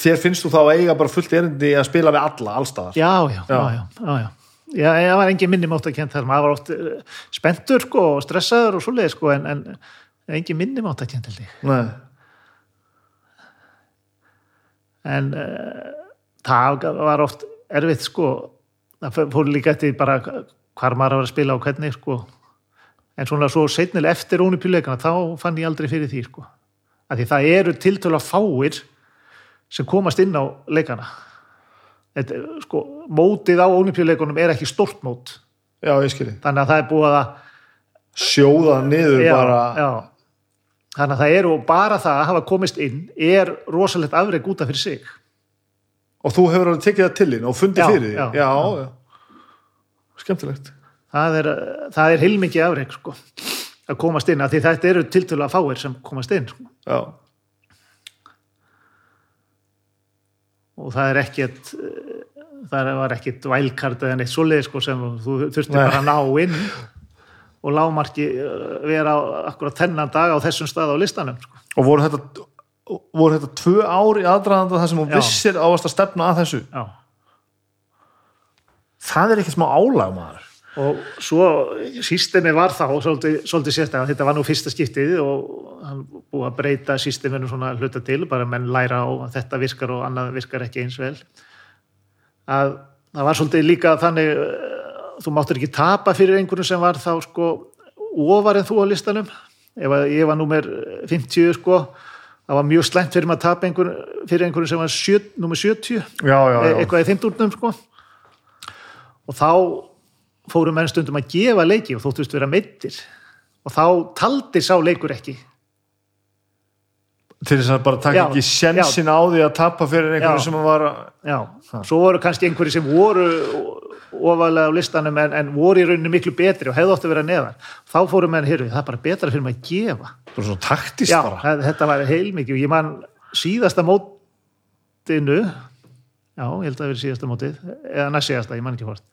þér finnst þú þá eiga bara fullt erindi að spila við alla, allstaðar já, já, já, já, já, já. Já, það var engin minni mátt að kent þar, maður var oft eh, spenntur sko, og stressaður og svoleiði sko, en, en engin minni mátt að kent held ég. Nei, En uh, það var oft erfitt sko, það fór líka eftir bara hvar maður var að spila og hvernig sko. En svona svo setnilega eftir ónupjuleikana, þá fann ég aldrei fyrir því sko. Af því það eru tiltölu fáir sem komast inn á leikana. Þetta, sko, mótið á ónupjuleikunum er ekki stórt mót. já, Þannig að það er búið að sjóða niður já, bara já. þannig að það eru og bara það að hafa komist inn er rosalegt afreg út af fyrir sig og þú hefur alveg tekið það til þín og fundið Já, fyrir því já, já, já. skemmtilegt það er, það er heilmikið afreg sko, að komast inn af því þetta eru tiltölulega fáir sem komast inn sko. já, og það er ekkert það var ekkert vælkart eða neitt svoleið sko, sem þú þurfti Nei. bara að ná inn og lágmarki uh, vera akkurat þennan dag á þessum stað á listanum sko. og voru þetta voru þetta tvö ár í aðdraðanda þar sem Já. vissir ávast að stefna að þessu. Já. það er ekki smá álag maður. Og svo sístemi var þá svolítið, svolítið sérstaklega, þetta var nú fyrsta skiptið og hann búið að breyta sísteminu svona hluta til, bara menn læra að þetta virkar og annað virkar ekki eins vel. Að það var svolítið líka þannig eh, þú máttur ekki tapa fyrir einhverjum sem var þá sko ofar en þú á listanum. Ef ég var númer 50 sko það var mjög slæmt fyrir maður að tapa einhver, fyrir einhverjum sem var sjö, númer 70 já, já, já. eitthvað í fimmtúrnum sko. Og þá fóru menn stundum að gefa leiki og þóttust vera meittir og þá taldi sá leikur ekki. Til þess að bara taka ekki sjensin á því að tapa fyrir einhverju Já. sem var já, svo voru kannski einhverju sem voru ofalega á listanum en, en voru í rauninu miklu betri og hefðu ótt að vera neðan þá fóru menn, heyrðu, það er bara betra fyrir maður að gefa. Bara svona taktist já, bara. það- þetta var heilmikið. Og ég man síðasta mótinu já, ég held að það verið síðasta mótið eða næst síðasta, ég man ekki hvort.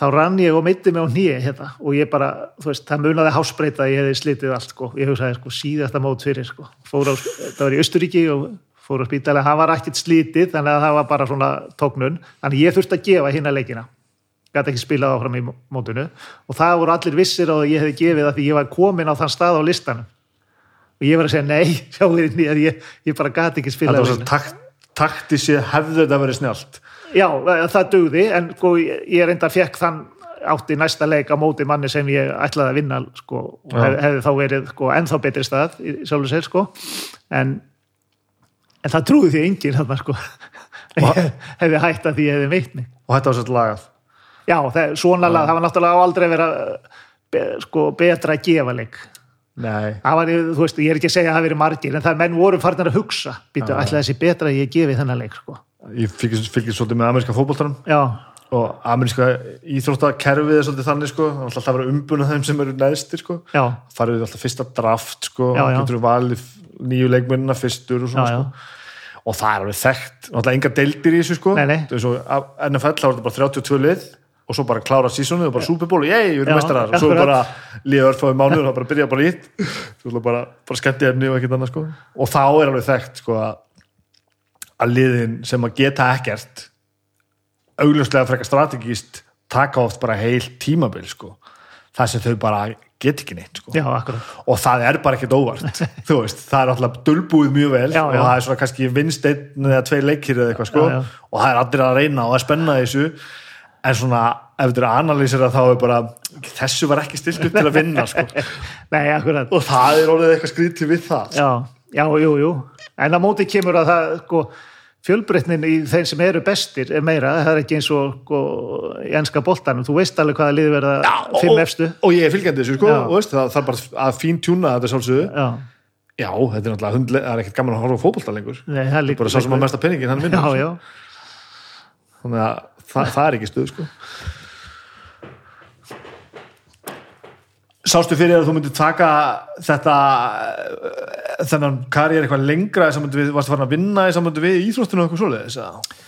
Þá rann ég og mitti mig á nýja hérna, og ég bara, þú veist, það munaði hásbreyta að ég hefði slitið allt, sko, ég hugsaði sko, síðasta mót fyrir, sko, fór á það var í Östuríki og fór á spítalega það var ekkit slitið, þannig að það var bara svona tóknun, þannig ég þurfti að gefa hérna leikina, gæti ekki spilað áfram í mótinu. Og það voru allir vissir og ég hefði gefið það því ég var komin á þann stað á listanum. Og ég var að segja nei, sjáu þið nýjar ég, ég bara gæti ekki spilað var svo takt, taktisið hefðu þetta verið snjált Já, það dugði, en sko, ég ég reynda fekk þann átti næsta leik á móti manni sem ég ætlaði að vinna sko, og hef, hefði þá verið sko, ennþá betri stað í sjálfur sér sko. en, en það trúði því enginn þarna, sko. Hefði hætt að því hefði veitt mig. Og þetta var svolítið lagað. Já, það, svona lag, það var náttúrulega aldrei vera be, sko, betra að gefa leik. Var, þú veist, ég er ekki að segja að það hafi verið margir en það menn voru farnir að hugsa býtu, ætla þessi betra að ég gefi þennan leik sko. ég fylgist svolítið með ameríska fótboltarum Já, og ameríska íþróttakerfið er svolítið þannig sko, það er alltaf að vera umbuna þeim sem eru neðstir sko, farið við alltaf fyrsta draft sko, Já, já. getur við valið nýju leikmennina fyrstur og svona Já, já. sko. Og það er alveg þekkt, náttúrulega enga deildir í þessu sko, Nei, nei. Svo, NFL þá er þetta bara 32 lið og svo bara klára sísónu og bara Super Bowl, ég, við erum mestarar og svo bara líða örfáði mánuður og það bara byrja bara ít svo bara, bara skemmt efni og ekkert annað sko. Og þá er alveg þekkt sko að liðin sem að geta ekkert augljóslega frekar strategíst taka oft bara heil tímabil sko. Það sem þau bara get ekki neitt sko. Já, og það er bara ekkert óvart þú veist, það er alltaf dulbúið mjög vel Já, og já. það er svona kannski vinst einn eða tvei leikir eða eitthvað sko. Og það er allir að reyna og að spenna þessu. En svona ef þetta er að analýsera þá er bara þessu var ekki stilt upp til að vinna sko. Nei, akkurat. Og það er orðið eitthvað skrítið við það. Já, já, jú, jú. En á móti kemur að það, sko fjölbreytnin í þeim sem eru bestir er meira, það er ekki eins og sko, í enska boltanum, þú veist alveg hvaða liði verða og, fimm efstu. og ég er fylgjandi þessu sko Já. og veist, það er bara að fín tjúna þetta sjálfsögðu. Já, já, þetta er náttúrulega hundle, það er ekkert gaman að horfa á fótbolta lengur. Nei, það er líka bara sá sem að mesta penningin hann vinnur Já, já, þannig að það, það er ekki stuð sko Sástu fyrir að þú myndir taka þetta eh, þennan karriér eitthvað lengra við, varstu farin að vinna í sambandi við íþróttinu eitthvað svoleiðis eða?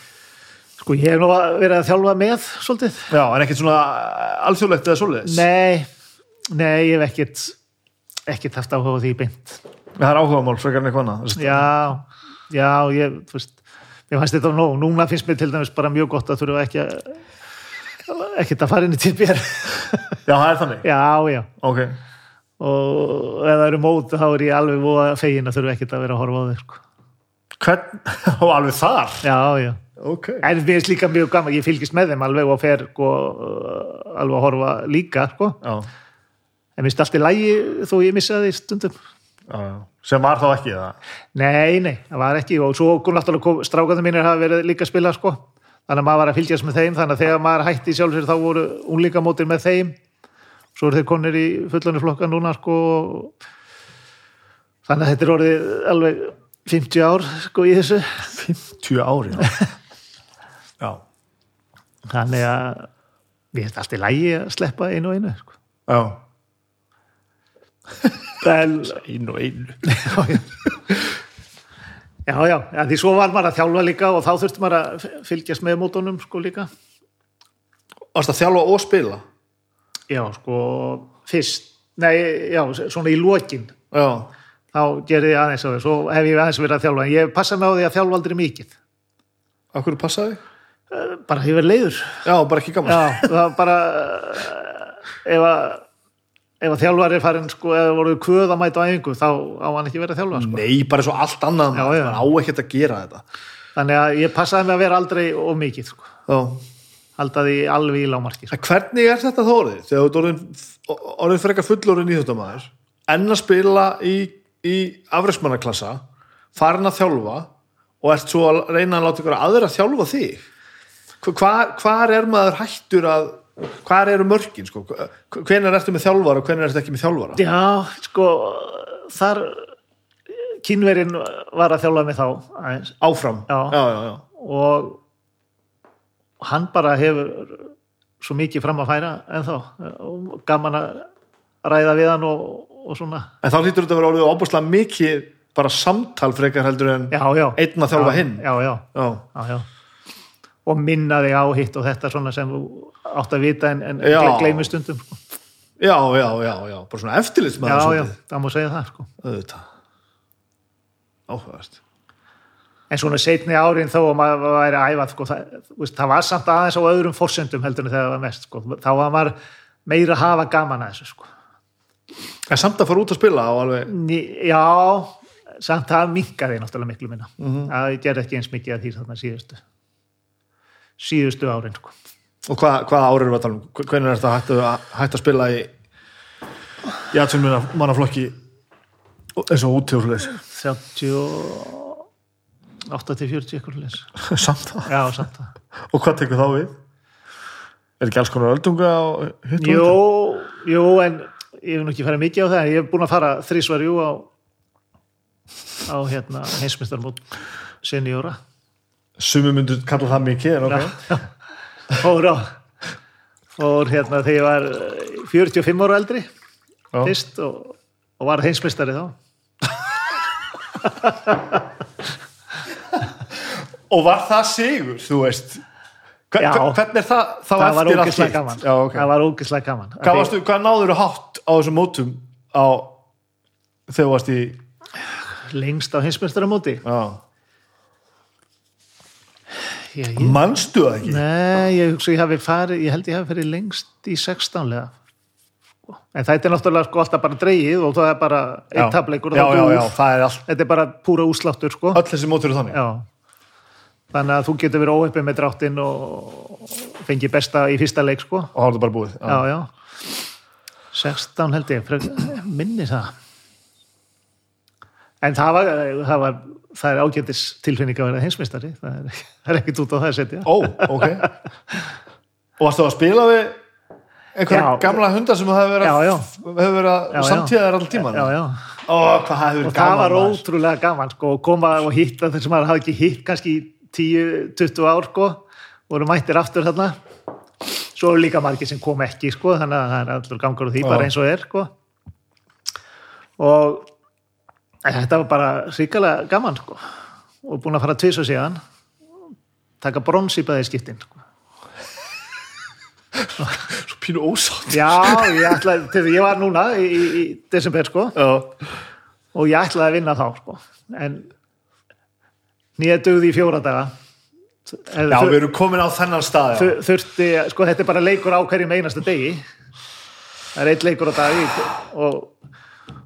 sko ég hef nú verið að þjálfa með svolítið. Já, en ekkert svona alþjóðlegt eða svoleiðis? Nei, nei, ég hef ekkert ekkert haft áhuga á því beint. Það er áhugamál frekar en eitthvað annað Já, já, ég, þú veist ég fannst þetta nóg, núna finnst mér til dæmis bara mjög gott að þurfa ekki að ekkert að fara inn í TPR Já, það er þannig. Já, já, Ok, og ef það eru mót þá er ég alveg voða fegin að þurfa ekkert að vera að horfa á þau sko. hvern? Og alveg þar? Já, já, Ok, en mér finnst líka mjög gaman ég fylgist með þeim alveg og fer sko, alveg að horfa líka sko. en finnst allt í lægi þó ég missaði því stundum. Sem var þá ekki það Nei, nei, það var ekki. Og svo náttúrulega strákarnir mínir hafa verið líka að spila sko, þannig að maður var að fylgjast með þeim þannig að þegar maður hætti sjálf sér þá voru unlíkamótir með þeim. Svo eru þeir konir í fullunni flokka núna sko þannig að þetta er orðið alveg 50 ár sko í þessu. 50 ári já. já, þannig að ég finnst allt í lægi að sleppa einu og einu sko. já. Einu og einu já, já, já, því svo var maður að þjálfa líka og þá þurfti maður að fylgjast með mótunum sko líka. Varst að þjálfa og spila? Já, sko, fyrst, nei, já, svona í lokin, Já, þá gerði ég aðeins á því, svo hef ég aðeins verið að þjálfa, en ég passa mig á því að þjálfa aldrei mikið, af hverju passaði? Eh, bara ég verið leiður, Já, bara ekki gaman. Já, það bara, eh, ef að, ef að þjálfar er farin, sko, það voru kvöð að mæta á æfingu, þá á hann ekki verið að þjálfa, sko. Nei, bara svo allt annað Já, já. maður á ekkert að gera þetta Þannig að ég passaði mig að vera aldrei of mikið, sko, Já halda því alveg í lámarki, sko. Hvernig er þetta þá orðið? Þegar þú orðin frekar fullorinn íþjóttamæður enn að spila í, í afræksmannaklassa farin að þjálfa og ert svo að reyna að láta ykkur aðra að þjálfa þig hvar, hvar er maður hættur að hvar eru mörkin sko? hvenær ertu með þjálfara og hvenær ertu ekki með þjálfara? Já, sko, þar, kynverinn var að þjálfa mig þá, aðeins, áfram? Já. Já, og hann bara hefur svo mikið fram að færa en þá gaman að ræða við hann og, og svona. En þá hlýtur þetta að vera orðið óbúslega mikið bara samtal frekar heldur en já, já, einn að þjálfa já, hinn. já, já, Já. já, já. og minna þig á hitt og þetta svona sem þú átt að vita en, en Já. gleymi stundum sko. já, já, já, já, bara svona eftirlitsmaður já, já, það má segja það sko. áhugast en svona setni árin þó að maður væri æfað sko, það, veist, það var samt aðeins á öðrum forsendum heldur en þegar það var mest sko. þá var maður meira að hafa gaman að þessu sko. en samt að fara út að spila og alveg Ný- Já, samt það minkaði náttúrulega miklu minna. Það gerði ekki eins mikið að því þarna síðustu síðustu árin sko. Og hvað, hvað árið erum við að tala um hvernig er þetta hægt að, hægt að spila í í aðsumuna mannaflokki eins og út til úrleis 38 til 40 eitthvað leins. samt það Já, samt það. og hvað tekur þá við? er ekki alls konar öldunga og hitt og Jú, þetta? jú, en ég hef nú ekki farið mikið á það. Ég hef búin að fara þrísvar jú á á hérna heimsmyndarmót seniora. sumi myndu kalla það mikið en ok Fór á fór hérna þegar ég var eh, 45 ára eldri Já. fyrst og, og var heimsmyndari þá. og var það sigur, þú veist Hver, Já. hver- hvernig er það þá það var eftir allt ógislega hitt? gaman Já, ok. það var ógislega gaman hvað, varstu, hvað náður þú hátt á þessum mótum á þegar þú varst í lengst á hinsmestaramóti já. Ég, manstu það ekki? nei, ég hugsa ég farið ég held ég hafi farið lengst í 16 lega Sko. en þetta er náttúrulega sko alltaf bara dreigið og það er bara einn tableikur já, já, já, það er allt þetta er bara púra úsláttur sko. Öll þessi mótur eru þannig. Já. Þannig að þú getur verið óheppið með dráttinn og fengið besta í fyrsta leik sko. Og hálfðu bara búið já, já 16 held ég, minni það. En það var, það var það er ágætis tilfinning að vera heimsmeistari það er, það er ekkert út á það að setja Ó, ok Og varstu að spila við einhverja gamla hundar sem hefur verið, Já, já. hefur verið Já, já. samtíðar allir tíman já, já. Ó, hvað það hefur og verið það gaman var maður. ótrúlega gaman sko, og koma og hitta þeir sem maður hafði ekki hitt kannski í 10-20 ár sko, voru mættir aftur þarna svo eru líka margir sem kom ekki sko, þannig að það er allur gangur á því bara eins og er sko. og þetta var bara ríkalega gaman sko. og búin að fara tvis og síðan taka brons í bæði skiptin sko. Svo pínu ósátt já, ég ætlaði, til ég var núna í, í, í desember sko Já, og ég ætlaði að vinna þá sko. en nýja dugði í fjóra daga já við erum komin á þennan stað. Þur- þurfti, sko þetta er bara leikur á hverjum einasta degi það er eitt leikur á dagi og,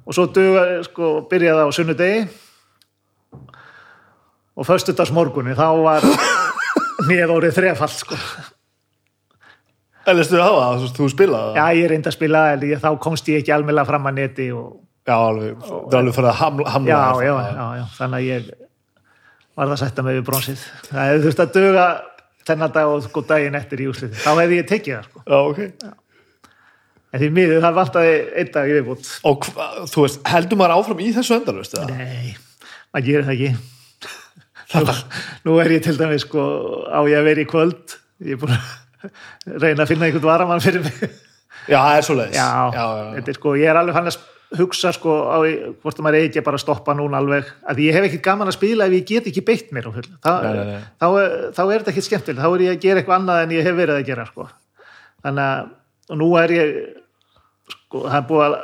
og svo duga, sko, byrjaði á sunnudegi og föstudags morgunni þá var nýjað orðið þrefall sko. En leistu það það, þú- spilaði það? já ég reyndi að spila en ég, þá komst ég ekki almennilega fram að neti og, Já, alveg, það er alveg fyrir að hamla, hamla já, þér. já, já, já, þannig að ég var það að setja mig við bronsið það hefði þurft að duga þennan dag og sko daginn eftir í úrslitin þá hefði ég tekið það sko Já, ok en því miður það vantaði einn dag í viðbútt Og hva, þú veist, heldur maður áfram í þessu endalust eða? nei, maður gerir það ekki nú, nú er ég til dæmis sko á ég að vera í kvöld ég er búin að reyna að finna einhvern varamann fyrir mig Já, það er svo leiðis já, já, já. Þetta er sko, ég er alveg fann að hugsa sko á hvort maður eigi bara að stoppa núna alveg, að ég hef ekkert gaman að spila ef ég get ekki beitt mér á fullu Þa, Nei, nei, nei. Þá, þá er þetta ekki skemmtileg þá er ég að gera eitthvað annað en ég hef verið að gera sko. þannig að og nú er ég sko, það er búið að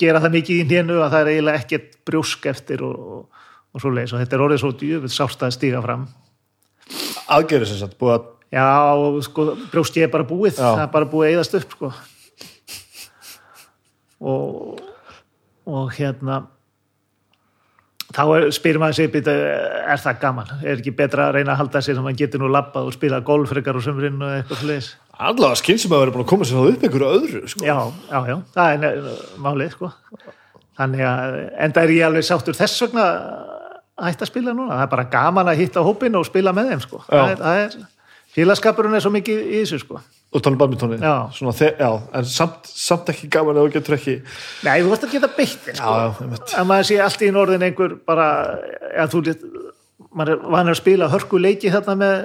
gera það mikið í hnénu að það er eiginlega ekkert brjósk eftir og, og, og svo leiðis og þetta er orðið svo djöfull sárt að stíga fram Aðgerið sem sagt, búið að Já, sko, brjósti er bara búið, Já. það er bara búið að eyðast upp, sko. Og, og hérna, þá spyrir maður sig, býta, er það gaman? Er ekki betra að reyna að halda sér sem maður getur nú labbað og spila golf frekar og sömurinn og eitthvað sliðis? allavega skinn sem að vera búin að koma sér þá upp einhverju öðru sko. Já, já, já, það er ne- málið, sko. Þannig að, enda er ég alveg sáttur þess vegna að hætta að spila núna. Það er bara gaman að hitta hópin og spila með þeim, sko. Það er, það er, félagskapurinn er svo mikið í þessu, sko. Og tala um badmintóni en samt, samt ekki gaman þú getur ekki Nei, þú varst að geta beitt þér, sko. Að maður sé allt í norðin einhver bara, ja, þú lit maður er vanur að spila hörku leiki þarna með,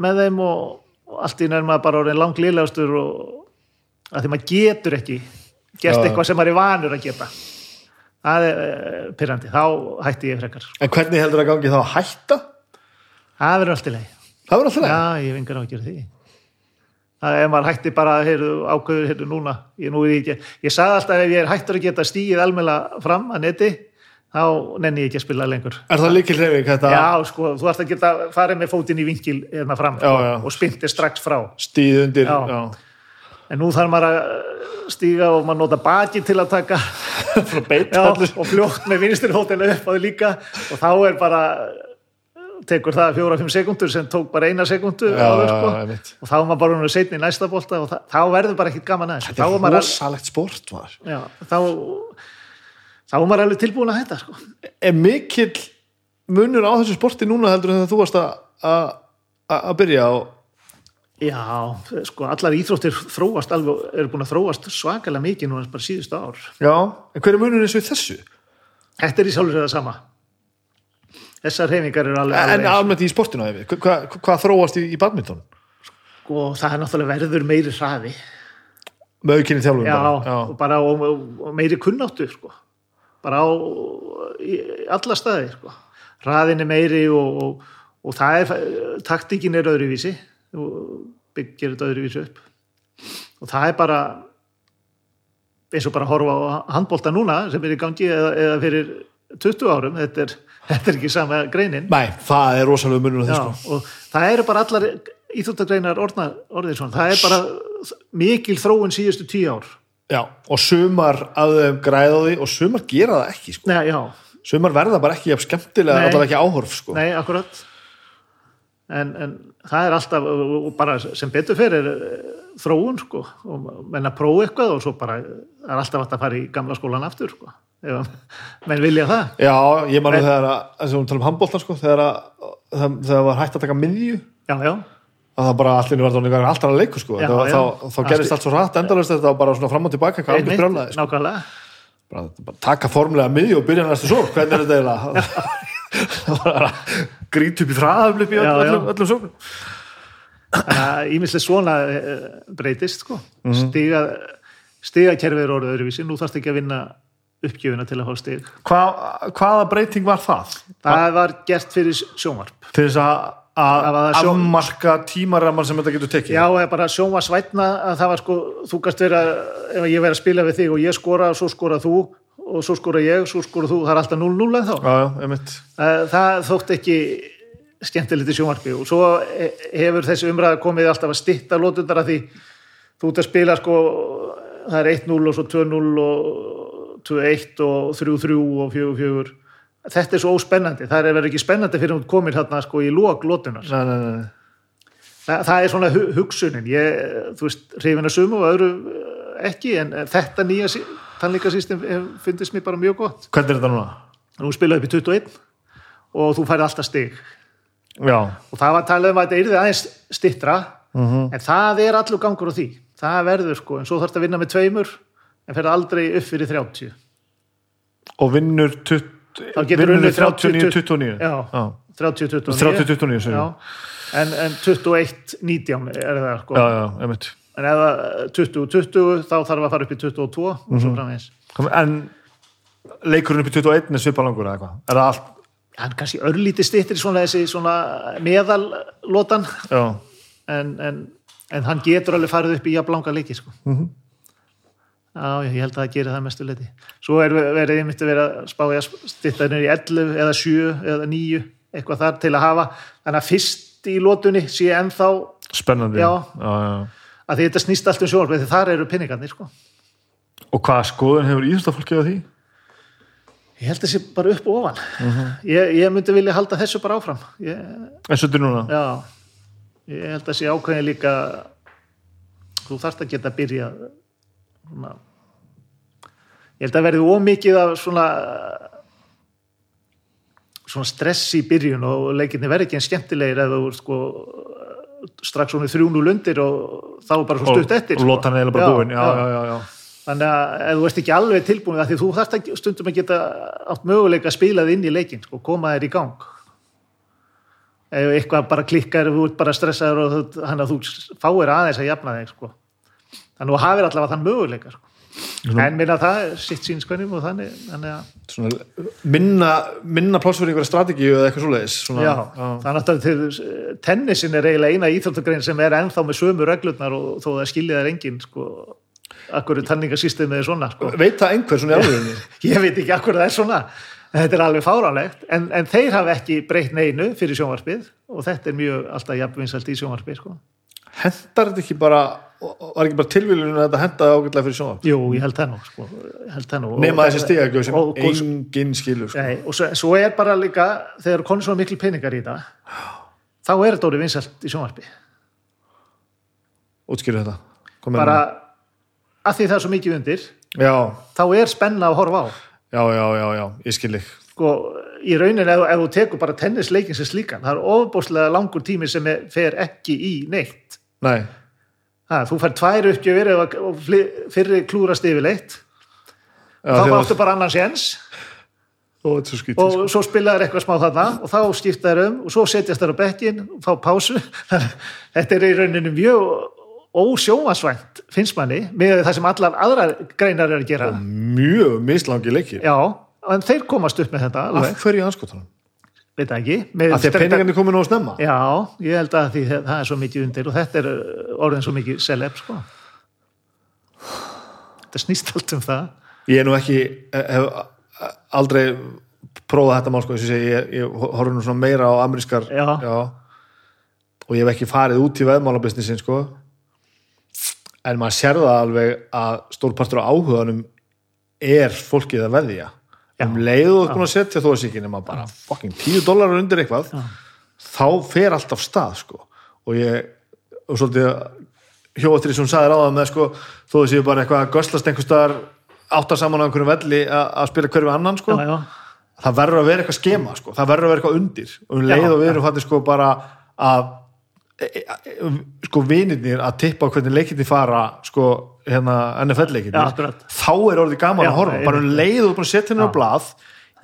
með þeim og, og allt í nær maður bara orðin langlilegastur og að því maður getur ekki gert eitthvað sem maður er vanur að geta. Það er uh, pyrrandi, þá hætti ég frekar. En hvernig heldur það gangi þá að hætta? það verður allt í leið Það verður alltaf leið Já, ég vingar á að gera því. Það er maður hætti bara, heyrðu, ákveður, heyrðu, núna, ég, nú er ég ekki, ég sagði alltaf ef ég er hættur að geta stíið almenna fram að neti, þá nenni ég ekki að spila lengur. Er það líkil reyfing þetta Já, sko, þú ert að geta farið með fótinn í vinkil hérna fram Já, já. og spyntir strax frá. stíð undir Já. já. En nú þarf maður að stíga og maður nota baki til að taka og fljótt með vinstri fótinn upp á því líka og þá er bara tekur það fjóra-fimm sekundur sem tók bara eina sekundu já, sko. og þá er maður bara setni í næsta bolta og það, þá verður bara ekkit gaman aðeins Þetta er rosalegt sport já, þá, þá er maður alveg tilbúin að hætta sko. Er mikill munur á þessu sporti núna heldur en þegar þú varst að- byrja á já, sko, allar íþróttir þróast alveg, eru búin að þróast svakalega mikið núna bara síðustu ár Já, en hver er munur eins og þessu? þetta er í sjálfur það sama þessar reyfingar eru alveg, En almennt í sportinu hefði, hvað, hvað, þróast í, í badminton? sko, það er náttúrulega verður meiri hraði Með aukinni þjálfum já, bara. og bara og, og, meiri kunnáttu sko. bara á alla staði sko. hraðin er meiri og, og, og það er taktíkin er öðruvísi byggir þetta öðruvísi upp og það er bara eins og bara horfa á handbólta núna sem er í gangi eða, eða fyrir 20 árum þetta er, þetta er ekki sama greinin Nei, það er rosalega munur á þessu sko. og það eru bara allar íþjóttagreinar orðið svona, það er bara mikil þróun síðustu tíu ár Já, og sumar að þeim græða því og sumar gera það ekki sko. Nei, já, Sumar verða bara ekki jafn skemmtilega, það er ekki áhorf sko. nei, akkurat en, en það er alltaf bara sem betur fyrir þróun sko. Og menna prófa eitthvað og svo bara það er alltaf hægt að fara í gamla skólan aftur sko ef að menn vilja það. Já, ég mann En- þegar að, þess að við tala um handbóltan sko, þegar að það, var hægt að taka miðju já, já, að það bara allir var þannig alltaf að leiku sko. Já, þá, já. þá, þá gerist allt svo hratt endalist þetta var bara svona fram og tilbaka hvað alveg brjálaði sko. nákvæmlega. Bara, bara taka formlega miðju og byrja næstu svo hvernig er þetta eiginlega? Það var að grít upp í þraðaflip í öll, Já, já. öllum, öllum sóknum þannig að ímislega svona eh, breytist sko. Mhm. stiga, stigakerfið er orðið öðruvísi. Nú þarfst ekki að vinna uppgjöfina til að fá stig. Hva, hvaða breyting var það? það var gert fyrir sjónvarp. Til þess að, var sjón- afmarka tímaramman sem þetta getur tekið? Já, bara sjónvarsvætna að það var sko, þú gast vera ef ég verið að spila við þig og ég skora svo skora þú og svo skora ég, svo skora þú það er alltaf 0-0 en þá já, já, einmitt. Eh, það þótt ekki skemmtilegt í sjónvarpi. Og svo he- hefur þessi umræða komið alltaf að stitta lótundar að því þú ert að spila sko það er 1-0 og svo 2-0 og 2-1 og 3-3 og 4-4 þetta er svo óspennandi, það er verið ekki spennandi fyrir hún komin hérna sko í lók lótunar nei, nei, nei, nei. Þa, það er svona hu hugsunin. Ég, þú veist, hrifin að sumu og öðru eh, ekki en þetta nýja tannlíkasýstem finnst mér bara mjög gott. Hvernig er þetta núna? nú spilaði upp í 21 og þú færi alltaf stig já, og það var talað um að þetta yrði aðeins stittra Mhm. en það er allur gangur á því það verður sko, en svo þarf þetta að vinna með tveimur en fer aldrei upp fyrir 30 og vinnur 20 Þá getur vinnur unnið 39, 30, 29 já, já, 30, 29 30, 29 segir já. við. En, en 21, 19 er það sko já, já, en ef það 20, 20 þá þarf að fara upp í 22 og Mhm. svo framvegis en leikurinn upp í 21 er svipalangur eða eitthvað er það allt? Hann kannski örlítið stittir svona þessi svona meðallotan en, en, en hann getur alveg farið upp í jafnlanga leiki sko. Mhm. Já, ég held að það gerir það mestu leiti. Svo er verið einmitt að vera að spá í að stitta henni í 11 eða 7 eða 9 eitthvað þar til að hafa þannig að fyrst í lótunni sé ennþá spennandi Já. Já, já. að þetta snýst allt um því þar eru pinningarnir sko. og hvaða skoðun hefur íþjóðstafólkið á því? Ég held sé bara upp og ofan. Mhm. ég, ég myndi vilja halda þessu bara áfram. Ég, og þetta er núna? já, ég held sé ákveðin líka þú þarft að geta að byrja svona ég held að verði ómikið af svona svona stress í byrjun og leikinni verði ekki en skemmtilegir ef þú sko strax svona þrjúnu lundir og þá bara svo stutt eftir og sko. lotan er eiginlega bara búin já, já, já, já. Þannig að ef þú ert ekki alveg tilbúin að því þú þarft að stundum að geta átt möguleika að spila þið inn í leikin sko, koma þér í gang ef eitthvað bara klikkar ef þú ert bara stressaður og þú- þannig að þú fáir aðeins að jafna þig sko. þannig að þú hafir allavega þann möguleika sko. en minna það er sitt sínskvæðum og þannig, þannig að Svona, minna, minna einhverja strategíu eða eitthvað svoleiðis svona, já, þannig að til, tennisin er eiginlega eina íþjóttagrein sem er ennþá með sömu reglurnar og þó það skilja þær engin sko, akkur tanningasýstemið er svona sko. veit það einhver svona í alvegni ég veit ekki akkur það er svona þetta er alveg fáránlegt en, en þeir hafa ekki breytt neinu fyrir sjónvarpið og þetta er mjög alltaf jafnvinsalt í sjónvarpið sko. hendar þetta ekki bara var ekki bara tilvílun að þetta henda ágætlega fyrir sjónvarp jú, ég held það nú, sko. Nú. nema Og- þessi stigagjöf sem og- enginn skilur sko. Nei, og svo, svo er bara líka þegar konur svo miklu peningar í það þá er þetta orðið vinsalt í sjónvarpi útskýru þetta meinarðu? bara að því það er svo mikið undir já, þá er spenna að horfa á. Já, já, já, já, ég skil þig. Sko, í raunin ef, ef þú tekur bara tennisleikin sem slíkan, það er ofbúslega langur tími sem er, fer ekki í neitt. Nei, ha, þú fær tvær uppgjöfir og fyrri klúrast yfirleitt. Já, þá áttu bara annars jens er svo og sko. svo spilaður eitthvað smá þarna og þá skipta þær um og svo setjast þær á bekkin og fá pásu. Þetta er í rauninu mjög ósjómasvænt finnst manni með það sem allar aðrar greinar er að gera. Mjög mislangi leikir. Já, en þeir komast upp með þetta alveg, af hverju anskotanum? veit ekki af því að peningarnir komið nú að snemma. Já, ég held að því það er svo mikið undir og þetta er orðin svo mikið celeb sko. Þetta snýst allt um það. Ég er nú ekki hef aldrei prófað þetta mál sko, segja, ég, ég horfði nú svona meira á amerískar Já. og ég hef ekki farið út í veðmálabisnissin sko en maður sér það alveg að stórpartur á áhuganum er fólkið að veðja Já. um leið og þú að setja þó að sér ekki nema bara fucking 10 dólarar undir eitthvað Já. þá fer allt af stað sko og ég og svolítið hjóatri sem hún sagði ráða með sko, þó þessi bara eitthvað að göslast einhvers staðar áttar saman á einhverjum velli að að spila hverju annan sko. já, já, það verður að vera eitthvað skema sko. það verður að vera eitthvað undir og um leið Já, og við erum fattir sko bara að sko vinirnir að tippa hvernig leikindi fara sko hérna NFL Já, leikindir akkurat. þá er orðið gaman Já, að horfa það bara um leið og að setja henni á Já. blað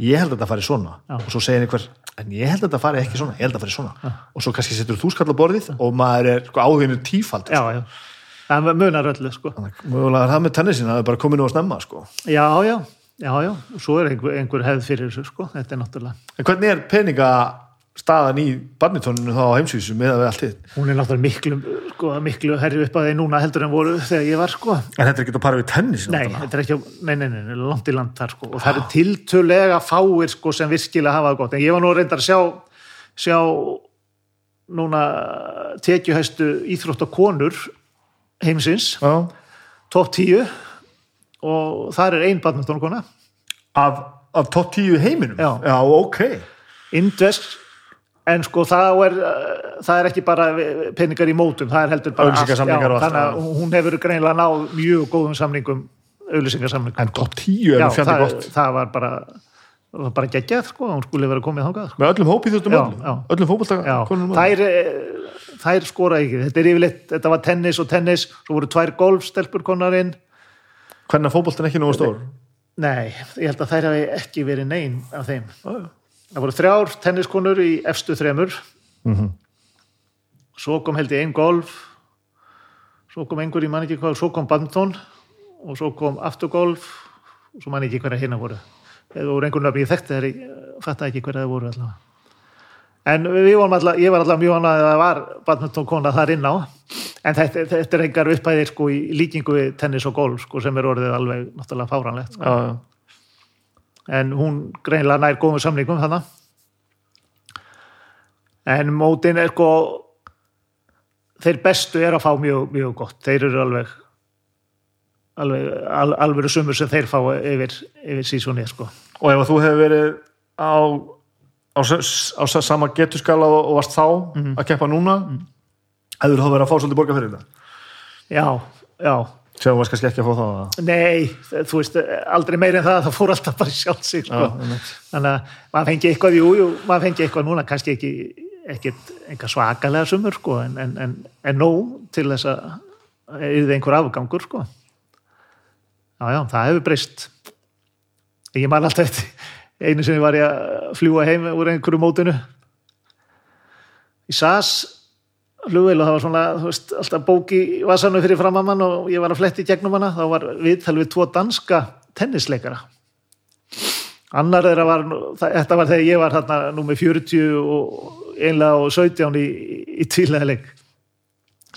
ég held að þetta fari svona Já. og svo segir einhver en ég held að þetta fari ekki svona, ég held að fari svona og svo kannski setur þú skall á borðið og maður er sko áhuginu tífald já, já. það munar öllu sko. er það með tennisin það er bara komið nú að snemma sko já, já, já, já svo er einhver, einhver hefð fyrir þessu sko. þetta er náttúrulega en hvernig er peninga staðan í badmintoninu þá á heimsvísu með að við allt hitt. Hún er náttúrulega miklu, sko, miklu herri upp að þeir núna heldur en voru þegar ég var sko. en þetta er ekki að para við tennis nei, þetta er ekki, á- nei, nei, nei, nei, langt í land þar sko. og það eru tiltölega fáir sko, sem virkilega hafa það gott. En ég var nú reyndar að sjá sjá núna tekjuhæstu íþróttakonur heimsins, Já. top 10 og þar er ein badmintonkona af, af top 10 í heiminum? Já. já ok. Indvest en sko það er, það er ekki bara peningar í mótum, það er heldur bara Auglýsingasamningar já, allt, þannig að já. hún hefur greinilega náð mjög góðum samningum auðlýsingarsamningum en top 10 er já, fjandi það, gott. það var bara það var bara geggjað sko, hún skulle vera komið þangað sko. með öllum hópið þjóttum Já, öllum. já. öllum já, konum þær, eh, þær skora ekki. Þetta er yfirleitt, þetta var tennis og tennis svo voru tvær golfstelpur konarinn hvernig fótboltin ekki nógu stór? Nei, ég held að þær hafi ekki verið nein af þeim. Já, já. Það voru þrjár tenniskonur í efstu þremur Mhm. svo kom held ég einn golf svo kom einhver í mann ekki hvað svo kom badminton og svo kom aftur golf og svo mann ekki hverja hérna voru eða voru einhvern veginn ég þekkti þeir ég fattaði ekki hverja það voru allavega en við vorum allavega, ég var allavega mjög annað að það var badminton kona þar inn á en þetta, þetta er engar upphæðir sko í líkingu við tennis og golf sko sem er orðið alveg náttúrulega fáranlegt sko. Já, já. En hún greinlega nær góðum samlingum þannig en mótin er sko þeir bestu er að fá mjög, mjög gott. Þeir eru alveg alveg, al, alveg sumur sem þeir fá yfir, yfir sísónið sko. Og ef þú hefur verið á á, á, sama geturskala og, og varst þá Mhm. að keppa núna hefur þú verið að fá svolítið borga fyrir þetta já, já, sem þú varst kannski ekki að fá það nei þú veist, aldrei meir en það það fór alltaf bara sjálf sig sko. þannig að maður fengi eitthvað jú, jú, maður fengi eitthvað núna kannski ekki ekkert enga svakalega sumur sko, en, en, en, en nóg til þess að yfir einhver afgangur sko. já, já, það hefur breyst ég man alltaf eftir einu sinni var ég að fljúa heim úr einhverju mótinu í SAS flugvél og það var svona, þú veist, alltaf bók í vasanum fyrir framamann og ég var að fletti gegnum hana, þá var viðtal við tvo danska tennisleikara. Annar þeirra var, nú- þetta var þegar ég var þarna númer 40 og einlega og 17 í, í tvílegaðleik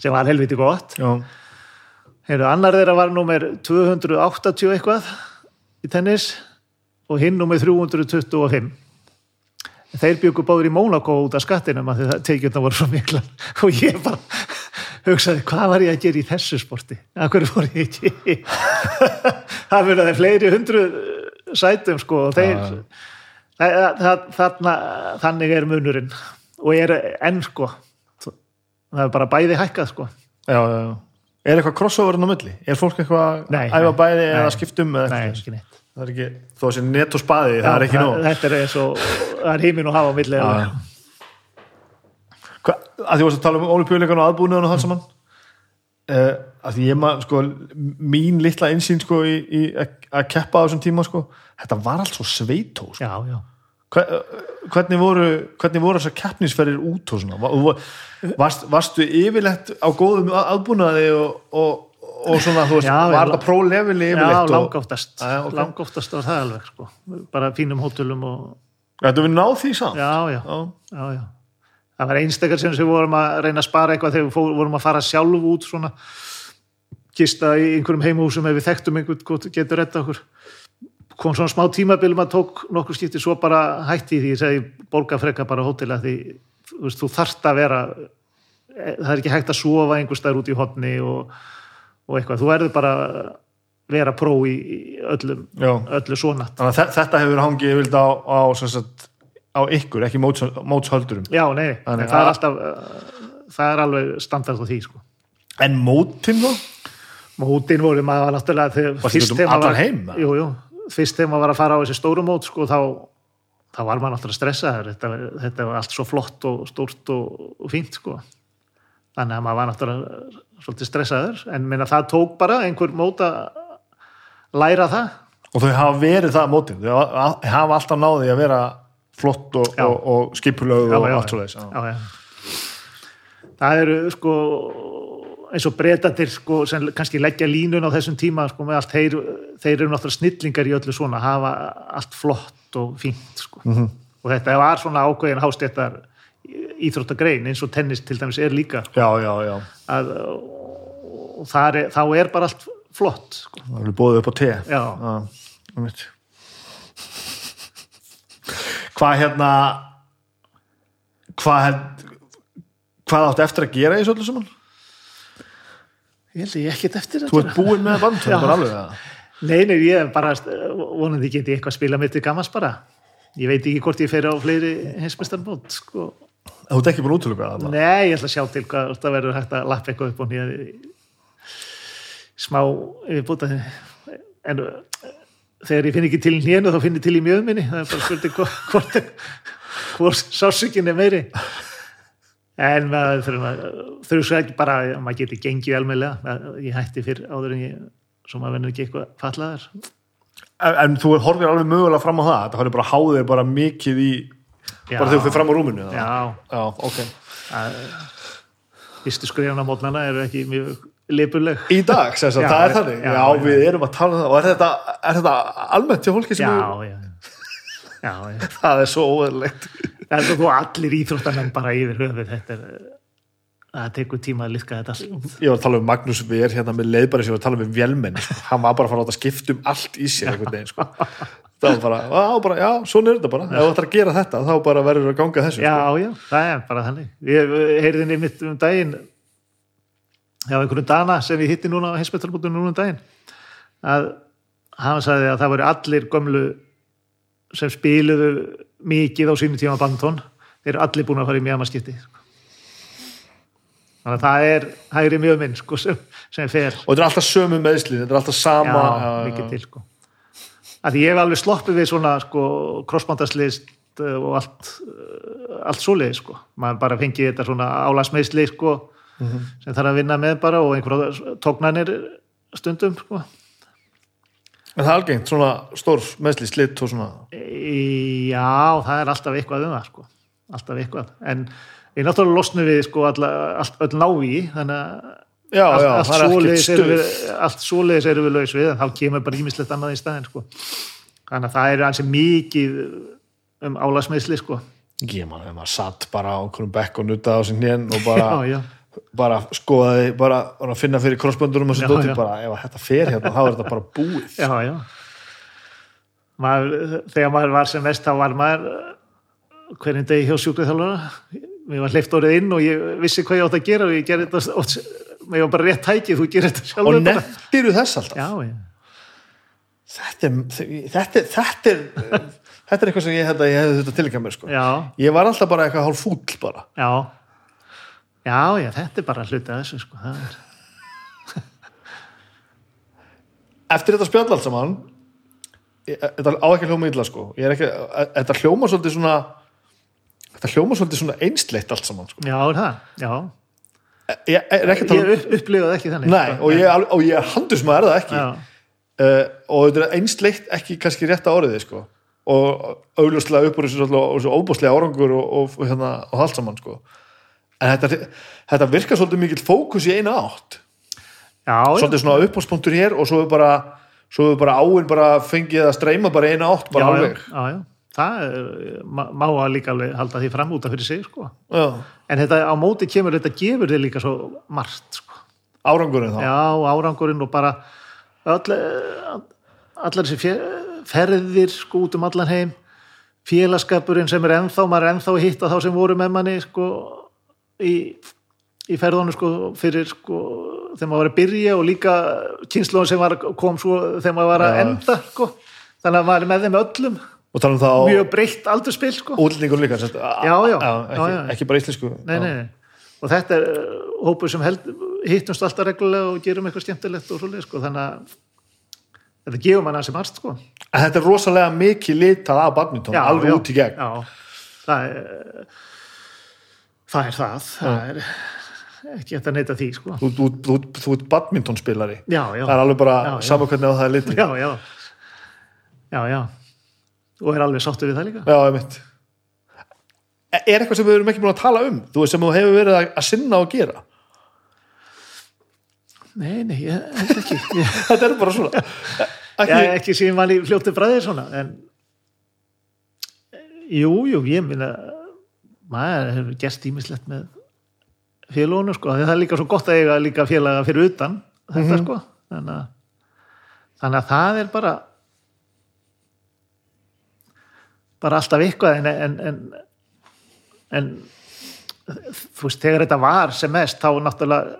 sem var helviti gott. Já, Heyrðu, annar þeirra var númer 280 eitthvað í tennis og hinn númer 325 þeir byggu báður í Mónakó út af skattinum að það tekjurna voru svo mikla og ég bara hugsaði hvað var ég að gera í þessu sporti að hverju fór ég ekki það verður þeir fleiri hundru sætum sko og þeir Já. það, það, þarna, þannig er munurinn og er enn sko það er bara bæði hækkað sko já, já, já. er eitthvað crossover inn á milli? er fólk eitthvað að æfa bæði nei. eða skiptum eða Nei, eitthvað? ekki neitt það er ekki, þó að sé net og spaði það er ekki nóg Þetta er eins og, það er heiminn og hafa á milli að því að tala um olípjuleikan og aðbúnaðan og það saman uh, að því ég maður sko mín litla einsýn sko í, í að keppa á þessum tíma sko þetta var allt svo sveitó sko. já, já. Hva- eh, hvernig voru hvernig voru þessar keppnisferðir út og svona Va- va- varst, varstu yfirlegt á góðum aðbúnaði og, og, og svona þú veist, Já, var það prófleveli já yfirleitt og, Já, já, ok. langoftast var það alveg sko. bara fínum hótelum og Þetta við náð því samt já, já, Já. já, það var einstakar sem við vorum að reyna að spara eitthvað þegar við vorum að fara sjálf út svona gista í einhverjum heimhúsum ef við þekktum einhvern getur retta okkur kom svona smá tímabilum að tók nokkur skipti svo bara hætti því ég segi borga frekka bara hótela því þú, veist, þú þarft að vera eh, það er ekki hægt að sofa einhver staðar út í hotni og, og eitthvað, þú verður bara vera pró í, í öllum, Já. öllu svona þetta hefur hangið yfirleitt á, á, sagt, á ykkur, ekki móts, mótshöldurum já, nei, Þannig það er alltaf uh, það er alveg standard á því sko. En mótin þá? mótin voru maður náttúrulega þegar fyrst þegar maður var- að fara á þessi stóru mót sko, þá, þá var maður náttúrulega stressaður þetta, þetta var allt svo flott og stórt og, og fínt sko. Þannig að maður var náttúrulega svolítið stressaður en minna það tók bara einhver mót að læra það Og þau hafa verið það mótin. Þau hafa- alltaf náði að vera flott og, og, og skipulög og allt svo já. það eru sko eins og breytandir sko, sem kannski leggja línun á þessum tíma sko, með allt, þeir, þeir eru náttúrulega snillingar í öllu svona, hafa allt flott og fínt sko. Mhm. og þetta var svona ákveðin hástéttar íþróttagrein eins og tennis til dæmis er líka Já, já, já. að, og er, þá er bara allt flott sko. Það er búið upp á te. Já. um. Hvað hérna, hvað, hvað áttu eftir að gera í öllu saman? ég held að ég ekkert eftir Þú ert búinn með band, það Já. er bara alveg það. Nei, nei, ég er bara vonandi geti eitthvað að spila mitt til gammans bara ég veit ekki hvort ég fer á fleiri heimsmestarmót sko. Þú ert ekki búin útlöka það. Nei, ég ætla að sjá til hvað það verður hægt að lappa eitthvað upp og nýja smá yfirbúta en uh, þegar ég finn ekki til hnénu þá finn ég til í mjöðminni það er bara spurning hvort hvort, hvort sásökin er meiri en maður þurfum að svo ekki bara að maður geti gengið almennlega ég hætti fyrr áður en ég svo maður verður ekki eitthvað fallaðar En, en þú horfir alveg mögulega fram á það. Það bara þegar þú fyrir fram á rúminu. Já, Já, ok. að fyrstu skrifana mótnana eru ekki mjög lipuleg Í dag, sem sagt, Já, það er þannig. Já, já, já. við erum að tala um það. Og er þetta, er þetta almennt til fólki sem já, er, já, já, já. það er svo óverlegt. Það er þú allir íþróttamenn bara yfir höfuð þetta er það tekur tíma að liðka þetta allt Ég var að tala um Magnús Ver hérna með leiðbæri sem ég var að tala um við vélmenn. Sko. Hann var bara að fara að láta skipta um allt í sér. Sko. Það var bara, já, bara, já, svona er þetta bara. Ef þú ætlar að gera þetta, þá bara verður að ganga þessu. Já, Sko. já, það er bara þannig Ég heyrði nefnitt um daginn hjá einhverjum dana sem ég hitti núna á heimsbættalbútum núna um daginn að hann sagði að það voru allir gömlu sem spiluðu mikið á sínu tíma bandtón þeir eru allir búin að fara í mjögmaskipti þannig að það er hægri mjög minn sko, sem, sem fer Og þetta er alltaf sömu meðslið, þetta er alltaf sama. já, mikið til sko. Að því ég hef alveg sloppið við svona sko, crossbandarslist og allt uh, allt svoleið sko. maður bara fengið þetta svona álasmeðsli sko, sem þarf að vinna með bara og einhverja tóknanir stundum sko. En það er algengt, svona stór meðslið, slitt og svona. Í- já, það er alltaf eitthvað um það sko. alltaf eitthvað en við náttúrulega losnum við sko, alla, allt, öll náví þannig að Já, allt, já, allt, svoleiðis við, allt svoleiðis erum við laus við en þá kemur bara ímislegt annað í staðin sko. þannig að það er ansi mikið um álasmeðsli sko. Ég man, þegar maður satt bara á einhverjum bekk og nutta á sin hnén og bara, já, bara skoðaði, bara, bara finna fyrir krossböndunum og svo bara, ef þetta fer hérna, þá er þetta bara búið. já, já. Maður, þegar maður var sem mest þá var maður uh, hverjum degi hjá sjúkrið mér var hleyft orðið inn og ég vissi hvað ég átt að gera og ég gerði þetta oft, var bara rétt tækið, þú gerir þetta Og sjálfur bara. nefndiru þess alltaf. já, Þetta er, þetta, er- þetta er, þetta er eitthvað sem ég ég hefði þetta tilkæða mér, sko. Ég var alltaf bara eitthvað hálf fúll bara. já. Já, já, þetta er bara hluti að þessu, sko. Eftir þetta spjall allt saman, þetta á ekki hljóma illa, sko. Ég er ekki, þetta hljóma svolítið svona, þetta hljóma svolítið svona einsleitt allt saman, sko. já, það, já. Ég er ekki að tala Ég um, upp, upplifaði ekki þannig. nei, og ég, er og ég er handus maður er það ekki. Uh, og þetta er einsleitt ekki kannski rétt að orðið sko. og augljóslega upp úr þessu svolítið- og óbúslega árangur og, og, hérna, og allt saman sko. en þetta, þetta virkar svolítið mikill fókus í eina átt já, svolítið svona uppáspunktur hér og svo er bara er bara áin bara fengið að streyma bara eina átt bara já, alveg já, já. Það er, má, má að líka alveg halda því fram út af fyrir sig, sko. En þetta á móti kemur, þetta gefur þið líka svo margt, sko. árangurinn þá? Já, árangurinn og bara all, allar þessi fe- ferðir sko út um allan heim. Félagskapurinn sem er ennþá maður er ennþá að hitta þá sem voru með manni sko í, í ferðunum sko fyrir sko þegar maður var að byrja og líka kynnslóðin sem var, kom svo þegar maður var að enda sko. Þannig að maður er með þeim öllum og tala um það á mjög breytt aldurspil sko útlendingur líka Já, já, ekki, já, ekki bara íslensku nei, nei, nei. og þetta er uh, hópur sem held, hittumst alltaf reglulega og gerum eitthvað skemmtilegt og svoleið sko, þannig að þetta gefur manna sem marst sko. En þetta er rosalega mikið litað af badminton, alveg út í gegn. Já, það er það er það, það er ekki hægt að neyta því sko. Þú, þú, þú, þú ert badmintonspilari. Já, já. Það er alveg bara saman hvernig á það er litið. Já, já. Já, já. Og er alveg sáttu við það líka. Já, ég mitt. Er eitthvað sem við erum ekki búin að tala um? Þú veist sem þú hefur verið að, að sinna og gera. Nei, nei, ég held ekki. Þetta er bara svona. Ekki, já, ekki sem mann í fljóti bræðir svona, en jú, jú, ég minna maður hefur gert ímislegt með félagunum, sko, það er líka svo gott að eiga líka félaga fyrir utan þetta, sko, þannig að þannig að það er bara bara alltaf eitthvað en, en, en, en þú veist, þegar þetta var sem mest, þá náttúrulega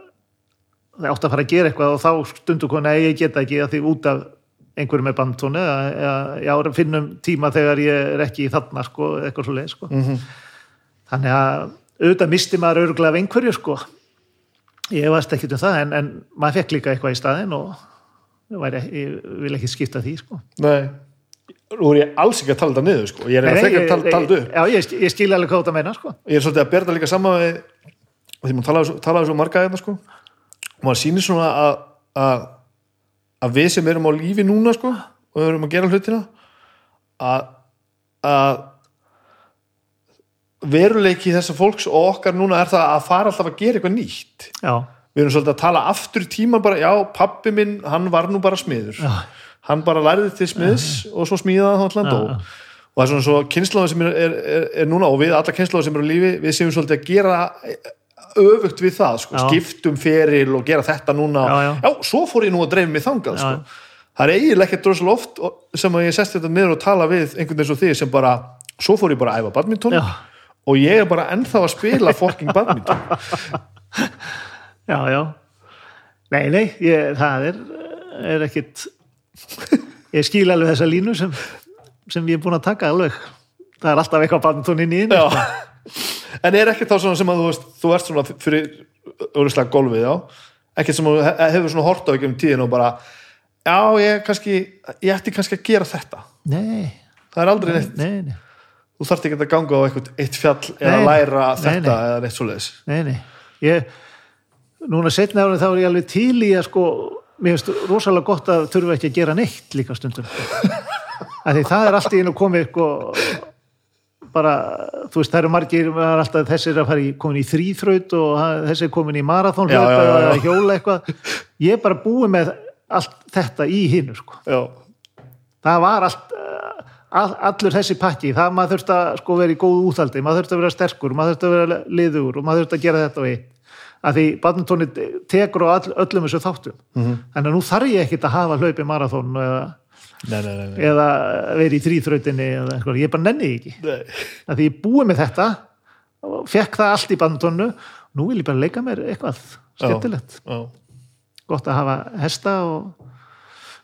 það átti að fara að gera eitthvað og þá stundu koni að ég geta ekki að því út af einhverju með bandtónu já, finnum tíma þegar ég er ekki í þarna sko, eitthvað svo leið sko. Mhm. þannig að auðvitað misti maður örgulega af einhverju sko ég veist ekki um það en, en maður fekk líka eitthvað í staðinn og ég, væri, ég vil ekki skipta því sko Nei. Nú er ég alls ekki að tala þetta niður, sko. Ég er Nei, ekki að tala, þetta upp. Já, ég, ég skil alveg hvað þetta meina sko Ég er svolítið að berða líka saman við því maður talaði, svo- talaði svo marga hérna, sko. Og maður sýnir svona að, að, að við sem erum á lífi núna, sko, og erum að gera hlutina, að, að veruleiki þessa fólks og okkar núna er það að fara alltaf að gera eitthvað nýtt. Já, við erum svolítið að tala aftur tíma bara, já, pappi minn, hann var nú bara smiður Já. Hann bara lærði til smiðs og svo smíðaði hann allan Já, dó já. og það er svona svo kynnslóðin sem er, er, er, núna og við alla kynnslóðin sem eru á lífi við séum svolítið að gera öfugt við það, sko, Já. skiptum feril og gera þetta núna, Já, já. svo fór ég nú að dreif mig þangað, Já, sko það er eiginlega ekkert droslega oft sem að ég sest þetta niður og tala við einhvern veginn svo þig sem bara, svo fór ég bara að æfa badminton Já. og ég er bara ennþá að spila fucking badminton já, já Nei, nei, ég, það er, er ekkit ég skil alveg þessa línu sem, sem ég er búin að taka alveg. Það er alltaf eitthvað badminton inn í inn Já. en er ekkert þá svona sem að þú veist þú ert svona fyrir örugslag golfið já, ekkert sem að hefur svona hort á ekki um tíðin og bara já, ég kannski, ég ætti kannski að gera þetta. Nei, það er aldrei neitt, nei, nei, þú þarft ekki að ganga á eitthvað eitt fjall eða Nei, læra nei, þetta nei. eða neitt svoleiðis. Nei, nei. Ég, núna setna árið þá er ég alveg til í að sko, mér finnst rosalega gott að þurfa ekki að gera neitt líka stundum. Það er allt í einu komið sko, bara, þú veist, það eru margir er alltaf þessi er að fara í, komin í þrýþraut og þessi er komin í marathón Já, já, já, já. eða hjóla eitthvað. Ég er bara búið með allt þetta í hinu sko. Já, það var allt uh, all, allur þessi pakki, það maður þurft að sko vera í góðu úthaldi, maður þurft að vera sterkur maður þurft að vera liður og maður þurft að gera þetta og eitt að því badmintóni tekur á all, öllum þessu þáttum. Mhm. þannig að nú þarf ég ekkit að hafa hlaupi marathón eða, nei, nei, nei, eða vera í þrýþrautinni eða eitthvað, ég bara nenni ekki. Að því ég búið með þetta fekk það allt í badmintónu nú vil ég bara leika mér eitthvað skemmtilegt, gott að hafa hesta og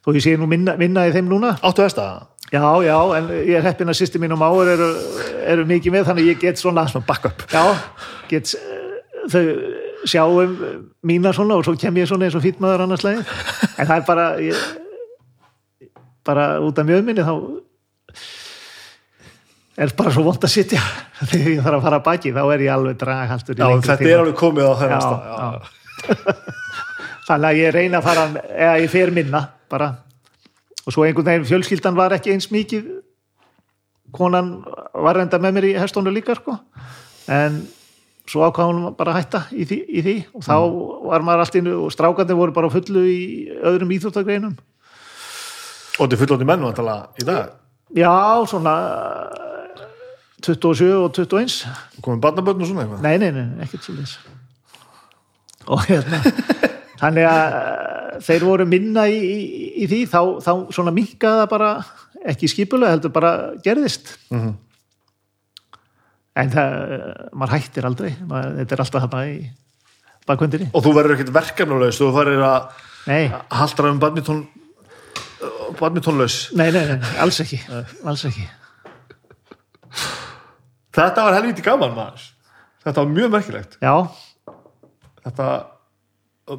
þó ég sé nú minna, minna í þeim núna. Áttu það? Já, já, en ég er heppin að sýsti mín og máur eru, eru mikið með, þannig ég get svona, svona backup. Já, get eh, þau sjáum mína svona og svo kem ég svona eins og fýtmaður annars lagið, en það er bara ég, bara út af mjög minni þá er bara svo vond að sitja. Þegar ég þarf að fara baki, þá er ég alveg draghaltur í já, þetta tíma. er alveg komið á þennan Já, stað þannig að ég reyna að fara eða ég fer minna bara. Og svo einhvern veginn fjölskyldan var ekki eins mikið konan var reynda með mér í hestónu líka sko. En svo ákvað hún bara að hætta í því, í því. og þá var maður allt innu og strákandi voru bara fullu í öðrum íþjóttagreinum og þetta er fullótti menn að tala í dag? Já, svona 27 og 21 komið barnabötn og svona eitthvað? Nei, nei, nei, ekkert svo leys og hérna þannig að eh, þeir voru minna í, í, í því, þá, þá svona minkaði það bara, ekki skipulega heldur bara gerðist. Mhm. En það maður hættir aldrei, maður, þetta er alltaf þarna í bakvöndinni, og þú verður ekkert verkefnulegs þú farir að nei, haldra um badminton badmintonlaus. Nei, nei, nei alls ekki alls ekki, þetta var helviti gaman maður. Þetta var mjög merkilegt. Já. Þetta,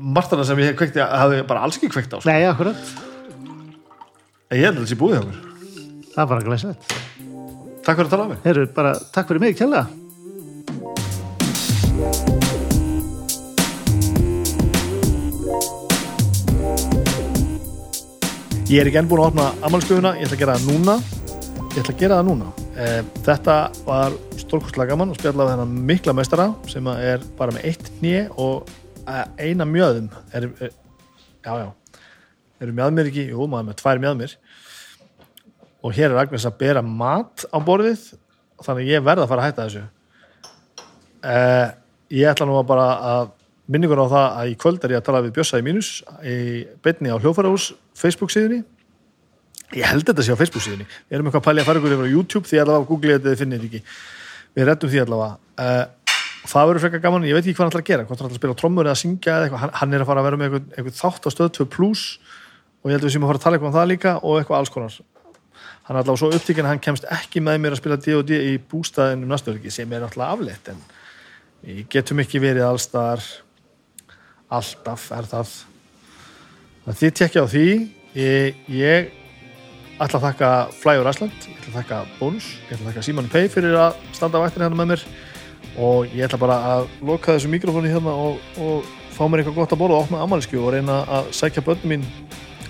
martana sem ég kveikti hafði ég bara alls ekki kveikt á sko. Nei, akkurat, En ég held að þessi búið hjá mér. Það er bara glæsilegt Takk fyrir að tala á mig. Heyrðu, bara takk fyrir mig, kjærlega Ég er ekki enn búin að opna ammálskjöfuna, ég ætla að gera það núna. Ég ætla að gera það núna. Eh, Þetta var stórkostlega gaman og spjalla við hennar mikla meistara sem er bara með eitt hnið og eh, eina mjöðum er, er, já, já. Eru mjöðmir ekki, jú, maður með tvær mjöðmir og hér er Agnes að bera mat á borðið þannig ég verð að fara að hætta þessu. Eh, Ég ætla nú að bara að minningur á það að í kvöld er ég að tala við Bjössa í mínus í beinni á hljófarahús Facebook síðunni. Ég held þetta sé á Facebook síðunni. Við erum eitthvað að pælja að fara ykkur yfir á YouTube því allavega googlið þetta finnir ekki. Við reddum því allavega. Uh, það verður frekar gaman, ég veit ekki hvað hann ætlar að gera hvort hann ætlar að spila trommur eða syngja eða eitthvað. Hann er að fara að vera með eitthvað, eitthvað þátt á stöð 2 plus og ég held að við séum að fara að tala eitthvað um það líka og eitthvað alls konar hann er allavega svo upptíkin að hann kemst ekki með mér að spila D&D í bústæðinum næstörki sem er náttúrulega afleitt en við getum ekki verið allstar alltaf er það. Að þið tekja á því. Ég, ég ætla að þakka Flyer Iceland ég ætla að þakka Bónus, ég ætla að þakka Simon Pay fyrir að standa á vættinni hérna með mér. Og ég ætla bara að loka þessu mikrofónu hérna og, og fá mér eitthvað gott að borða og opna ammæliskju og reyna að sækja börnum mín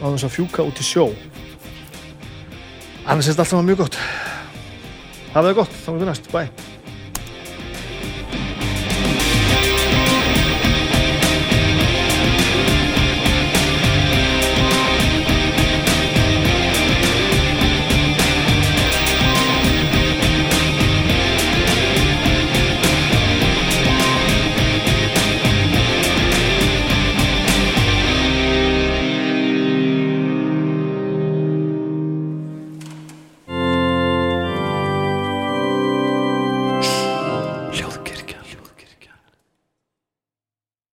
á þess að fjúka út í sjó annars er þetta allt saman mjög gott. Hafa það gott, þá er við næst, bye